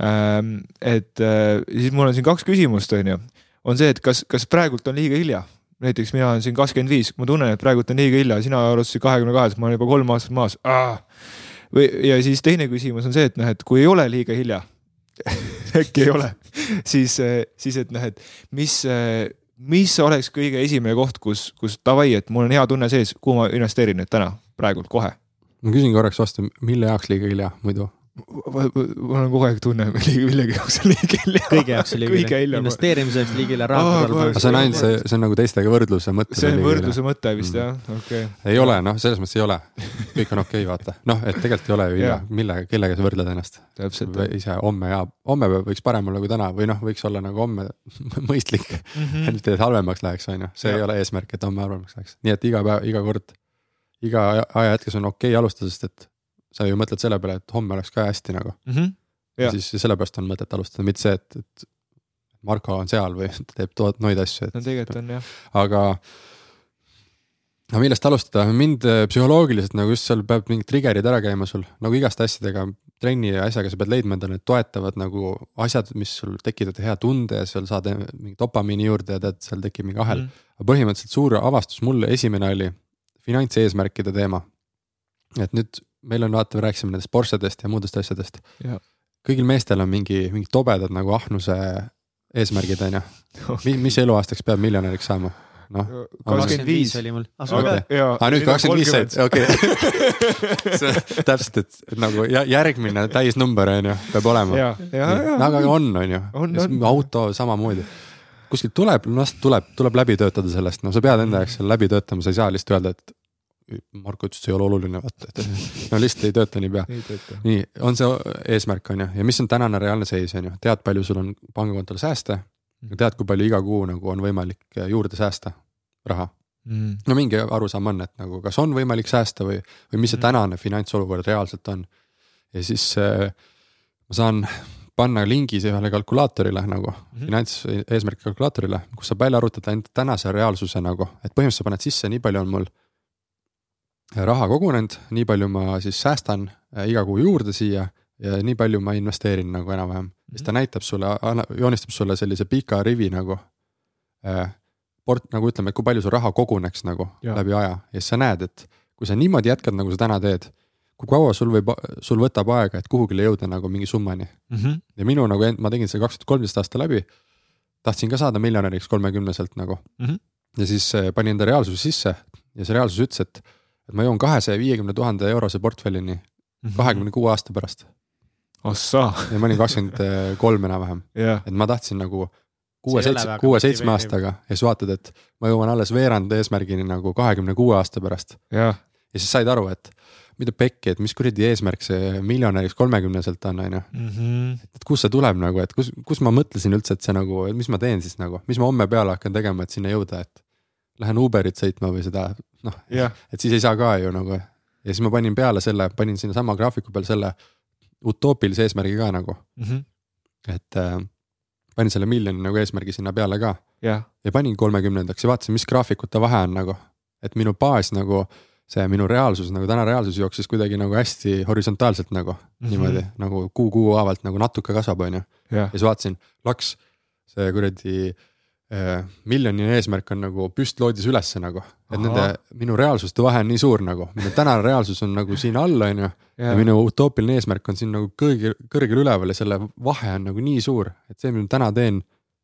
Speaker 1: Ähm, et äh, siis mul on siin kaks küsimust, on ju. on see, et kas, kas praegult on liiga hilja? näiteks mina olen siin kakskümmend viis, ma tunnen, et praegult on liiga hilja, sina alustasid kahekümne kahes, ma olen juba kolm aastat maas. või, ja siis teine küsimus on see, et noh, et kui ei ole liiga hilja <laughs> äkki ei ole, siis, siis et noh, et mis, mis oleks kõige esimene koht, kus, kus davai, et mul on hea tunne sees, kuhu ma investeerin nüüd täna, praegult, kohe?
Speaker 2: ma küsin korraks vastu, mille jaoks liiga hilja muidu?
Speaker 1: Mul on kogu aeg tunne, millegi jaoks on liiga hilja.
Speaker 3: kõige jaoks on liiga hilja. investeerimiseks liiga hilja raha
Speaker 2: aga see on ainult see, see on nagu teistega võrdluse mõte.
Speaker 1: see on võrdluse mõte vist mm. jah, okei
Speaker 2: okay.. ei ole, noh, selles mõttes ei ole. kõik on okei okay,, vaata. noh, et tegelikult ei ole ju hilja, millega, kellega sa võrdled ennast. ise homme ja, homme võiks parem olla kui täna või noh, võiks olla nagu homme <laughs> mõistlik mm. -hmm. mitte, et halvemaks läheks, on ju, see ja. ei ole eesmärk, et homme halvemaks läheks. nii et iga päev, iga kord, iga ajahetkes on okei okay alustada, sest et sa ju mõtled selle peale, et homme oleks ka hästi nagu mm. -hmm. Ja. siis sellepärast on mõtet alustada, mitte see, et, et Marko on seal või ta <laughs> teeb tood, noid asju, et.
Speaker 1: no tegelikult on jah.
Speaker 2: aga, aga millest alustada, mind äh, psühholoogiliselt nagu just seal peab mingid trigger'id ära käima sul, nagu igaste asjadega, trenni ja asjaga sa pead leidma endale need toetavad nagu asjad, mis sul tekitavad hea tunde ja seal saad mingi dopamiini juurde ja tead, seal tekib mingi ahel mm. aga põhimõtteliselt suur avastus mulle esimene oli finantseesmärkide teema. et nüüd meil on, vaata, me rääkisime nendest Porschedest ja muudest asjadest. kõigil meestel on mingi, mingid tobedad nagu ahnuse eesmärgid, on ju. mis eluaastaks peab miljonäriks saama? noh.
Speaker 3: kakskümmend viis oli mul.
Speaker 2: aa, ka? aa, nüüd kakskümmend viis said, okei. <laughs> täpselt, et, et nagu järgmine täisnumber on ju, peab olema. aga on, on ju. auto samamoodi kuskilt tuleb, noh tuleb, tuleb läbi töötada sellest, no sa pead enda jaoks selle läbi töötama, sa ei saa lihtsalt öelda, et Marko ütles, et see ei ole oluline, vaata, et <laughs> no lihtsalt ei tööta niipea. nii, on see eesmärk, on ju, ja mis on tänane reaalne seis, on ju, tead, palju sul on pangakontol sääste ja tead, kui palju iga kuu nagu on võimalik juurde säästa raha mm.. no mingi arusaam on, et nagu kas on võimalik säästa või, või mis see mm. tänane finantsolukord reaalselt on. ja siis äh, ma saan panna lingi ühele kalkulaatorile nagu mm -hmm. finantseesmärgi kalkulaatorile, kus saab välja arvutada enda tänase reaalsuse nagu, et põhimõtteliselt sa paned sisse, nii palju on mul raha kogunenud, nii palju ma siis säästan äh, iga kuu juurde siia ja nii palju ma investeerin nagu enam-vähem mm. -hmm. siis ta näitab sulle, joonistab sulle sellise pika rivi nagu äh, port-, nagu ütleme, et kui palju su raha koguneks nagu ja. läbi aja ja siis sa näed, et kui sa niimoodi jätkad, nagu sa täna teed, kui kaua sul võib, sul võtab aega, et kuhugile jõuda nagu mingi summani mm. -hmm. ja minu nagu, ma tegin selle kaks tuhat kolmteist aasta läbi. tahtsin ka saada miljonäriks kolmekümneselt nagu mm. -hmm. ja siis äh, panin enda reaalsuse sisse ja see reaalsus ütles, et, et ma jõuan kahesaja viiekümne tuhande eurose portfellini mhm. kahekümne kuue aasta pärast.
Speaker 1: ossa.
Speaker 2: ja ma olin kakskümmend kolm enam-vähem yeah., et ma tahtsin nagu kuue-seitse, kuue-seitsme aastaga ja siis vaatad, et ma jõuan alles veerand eesmärgini nagu kahekümne kuue aasta pärast. ja siis said aru, et mida pekki, et mis kuradi eesmärk see miljonäriks kolmekümneselt on, on ju. Mhm. et kust see tuleb nagu, et kus, kus ma mõtlesin üldse, et see nagu, et mis ma teen siis nagu, mis ma homme peale hakkan tegema, et sinna jõuda, et. Lähen Uberit sõitma või seda, noh, et siis ei saa ka ju nagu. ja siis ma panin peale selle, panin sinnasama graafiku peal selle utoopilise eesmärgi ka nagu mm. -hmm. et äh, panin selle miljoni nagu eesmärgi sinna peale ka. ja panin kolmekümnendaks ja vaatasin, mis graafikute vahe on nagu, et minu baas nagu see minu reaalsus nagu täna reaalsus jooksis kuidagi nagu hästi horisontaalselt nagu mm -hmm. niimoodi nagu kuu kuu haavalt nagu natuke kasvab, on ju. ja siis vaatasin, laks see kuradi miljoni eesmärk on nagu püstloodis ülesse nagu, et Aha. nende, minu reaalsuste vahe on nii suur nagu, minu tänane reaalsus on nagu siin all, on ju. ja minu utoopiline eesmärk on siin nagu kõrgel, kõrgel üleval ja selle vahe on nagu nii suur, et see, mida ma täna teen,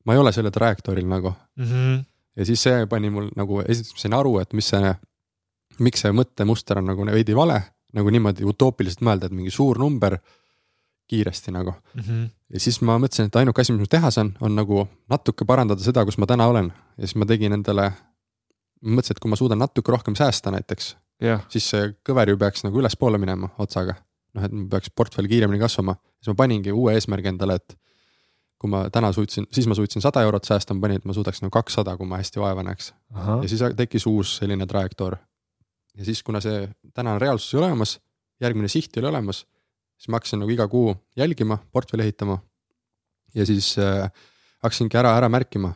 Speaker 2: ma ei ole selle trajektooril nagu mm. -hmm. ja siis see pani mul nagu, esiteks ma sain aru, et mis see, miks see mõttemuster on nagu veidi vale, nagu niimoodi utoopiliselt mõelda, et mingi suur number kiiresti nagu mm. -hmm. ja siis ma mõtlesin, et ainuke asi, mis mul teha saan, on nagu natuke parandada seda, kus ma täna olen ja siis ma tegin endale. ma mõtlesin, et kui ma suudan natuke rohkem säästa näiteks yeah., siis see kõver ju peaks nagu ülespoole minema otsaga. noh, et peaks portfell kiiremini kasvama, siis ma paningi uue eesmärgi endale, et. kui ma täna suutsin, siis ma suutsin sada eurot säästa, ma panin, et ma suudaks nagu kakssada, kui ma hästi vaeva näeks. ja siis tekkis uus selline trajektoor. ja siis, kuna see tänane reaalsus ei ole olemas, järgmine siht ei ole olemas siis ma hakkasin nagu iga kuu jälgima, portfelli ehitama. ja siis äh, hakkasingi ära, ära märkima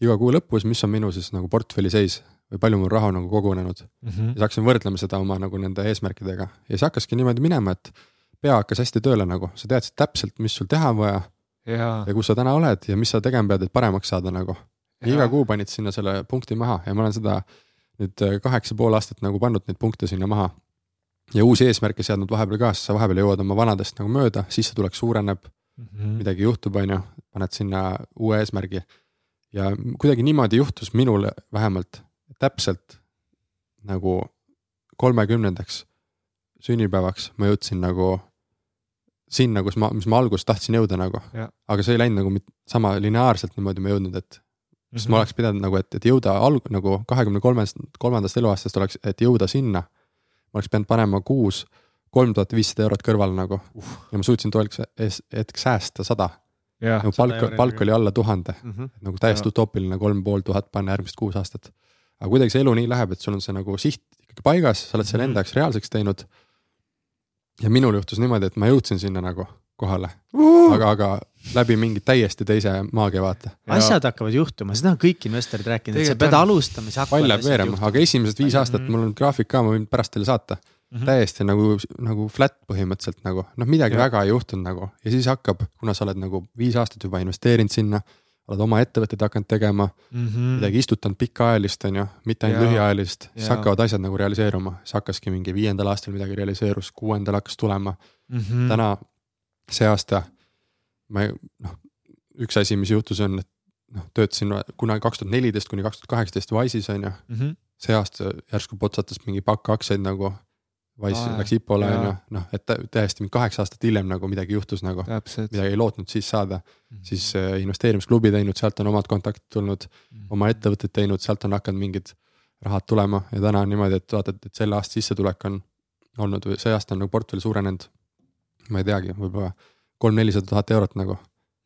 Speaker 2: iga kuu lõpus, mis on minu siis nagu portfelli seis või palju mul raha nagu kogunenud mm. -hmm. siis hakkasin võrdlema seda oma nagu nende eesmärkidega ja siis hakkaski niimoodi minema, et pea hakkas hästi tööle nagu, sa teadsid täpselt, mis sul teha on vaja. ja kus sa täna oled ja mis sa tegema pead, et paremaks saada nagu. iga kuu panid sinna selle punkti maha ja ma olen seda nüüd äh, kaheksa pool aastat nagu pannud neid punkte sinna maha ja uusi eesmärke seadnud vahepeal ka, sest sa vahepeal jõuad oma vanadest nagu mööda, sissetulek suureneb mm, -hmm. midagi juhtub, on ju, paned sinna uue eesmärgi. ja kuidagi niimoodi juhtus minul vähemalt täpselt nagu kolmekümnendaks sünnipäevaks ma jõudsin nagu sinna, kus ma, mis ma alguses tahtsin jõuda nagu. aga see ei läinud nagu sama lineaarselt niimoodi ma jõudnud, et mm. -hmm. ma oleks pidanud nagu, et, et jõuda alg-, nagu kahekümne kolmest, kolmandast eluaastast oleks, et jõuda sinna ma oleks pidanud panema kuus kolm tuhat viissada eurot kõrvale nagu uh. ja ma suutsin tolleks hetkeks säästa sada. nagu palk, palk oli alla tuhande mm, -hmm. nagu täiesti utoopiline kolm pool tuhat panna järgmised kuus aastat. aga kuidagi see elu nii läheb, et sul on see nagu siht ikkagi paigas, sa oled selle mhm. enda jaoks reaalseks teinud. ja minul juhtus niimoodi, et ma jõudsin sinna nagu kohale uh., aga, aga läbi mingi täiesti teise maagia vaata.
Speaker 3: asjad hakkavad juhtuma, seda on kõik investorid rääkinud, et sa pead alustama, siis hakkavad.
Speaker 2: läheb veerema, aga esimesed viis aastat mm. mul on graafik ka, ma võin pärast teile saata mm. -hmm. täiesti nagu, nagu flat põhimõtteliselt nagu noh, midagi ja. väga ei juhtunud nagu ja siis hakkab, kuna sa oled nagu viis aastat juba investeerinud sinna oled oma ettevõtteid hakanud tegema mm, -hmm. midagi istutanud pikaajalist, on ju, mitte ainult lühiajalist, siis hakkavad asjad nagu realiseeruma, siis hakkaski mingi viiendal aastal midagi realiseerus, kuuendal hakkas tulema mm. -hmm. täna see aasta ma noh, üks asi, mis juhtus, on, et noh, töötasin kunagi kaks tuhat neliteist kuni kaks tuhat kaheksateist Wise'is on ju mm. -hmm. see aasta järsku potsatas mingi pakk aktsiaid nagu. Wise Aa, läks IPO-le on ju, noh, et täiesti mingi kaheksa aastat hiljem nagu midagi juhtus nagu. midagi ei lootnud siis saada mm, -hmm. siis äh, investeerimisklubi teinud, sealt on omad kontaktid tulnud mm, -hmm. oma ettevõtteid teinud, sealt on hakanud mingid rahad tulema ja täna on niimoodi, et vaatad, et selle aasta sissetulek on olnud või see aasta on nagu portfell suurenenud. ma ei teagi, võib-olla kolm-nelisada tuhat eurot nagu.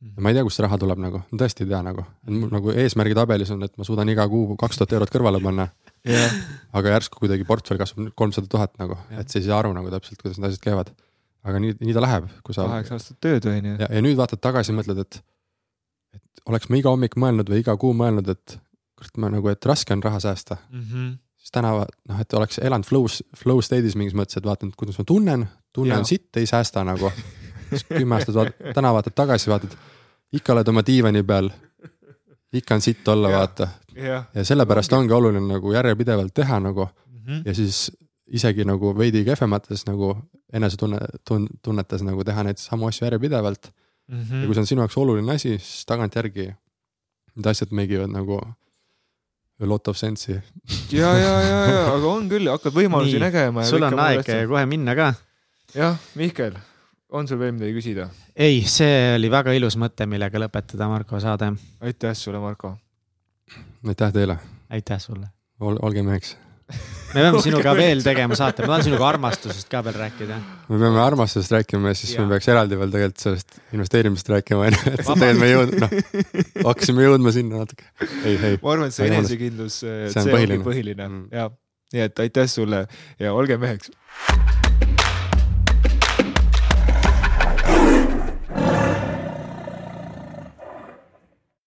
Speaker 2: ja ma ei tea, kust see raha tuleb nagu, ma tõesti ei tea nagu, mul nagu eesmärgi tabelis on, et ma suudan iga kuu kaks tuhat eurot kõrvale panna.
Speaker 1: Jah,
Speaker 2: aga järsku kuidagi portfell kasvab kolmsada tuhat nagu, et sa ei saa aru nagu täpselt, kuidas need asjad käivad. aga nii, nii ta läheb, kui sa
Speaker 1: kaheksa aastat tööd on ju.
Speaker 2: ja, ja nüüd vaatad tagasi, mõtled, et, et oleks ma iga hommik mõelnud või iga kuu mõelnud, et kurat, ma nagu, et raske on raha säästa. siis täna noh, et oleks elanud flow's, flow state'is mingis mõttes, et vaatan, kuidas ma tunnen, tunne on sitt, ei säästa nagu. <laughs> siis kümme aastat vaatad, täna vaatad tagasi, vaatad, ikka oled oma diivani peal. ikka on sitt olla, vaata ja sellepärast ongi oluline nagu järjepidevalt teha nagu
Speaker 1: Mhm.
Speaker 2: ja siis isegi nagu veidi kehvemates nagu enesetunne, tun-, tunnetes nagu teha neid samu asju järjepidevalt.
Speaker 1: Mhm.
Speaker 2: ja kui see on sinu jaoks oluline asi, siis tagantjärgi need asjad make ivad nagu a lot of sense'i.
Speaker 1: ja, ja, ja, ja, <laughs> aga on küll, hakkad võimalusi
Speaker 3: Nii,
Speaker 1: nägema.
Speaker 3: sul on aeg kohe minna ka
Speaker 1: jah, Mihkel, on sul veel midagi küsida?
Speaker 3: ei, see oli väga ilus mõte, millega lõpetada Marko saade.
Speaker 1: aitäh sulle, Marko.
Speaker 2: aitäh teile
Speaker 3: aitäh sulle.
Speaker 2: Ol,, olge meheks.
Speaker 3: me peame sinuga veel tegema saate, ma tahan sinuga armastusest ka veel rääkida.
Speaker 2: me peame armastusest rääkima ja siis
Speaker 3: Jaa.
Speaker 2: me peaks eraldi veel tegelikult sellest investeerimisest rääkima, onju, et tegelikult me jõud-, noh, hakkasime jõudma sinna natuke. ei, ei,
Speaker 1: ma arvan, et see enesekindlus, see,
Speaker 2: on põhiline.
Speaker 1: põhiline
Speaker 2: Mm.
Speaker 1: ja, nii et aitäh sulle ja olge meheks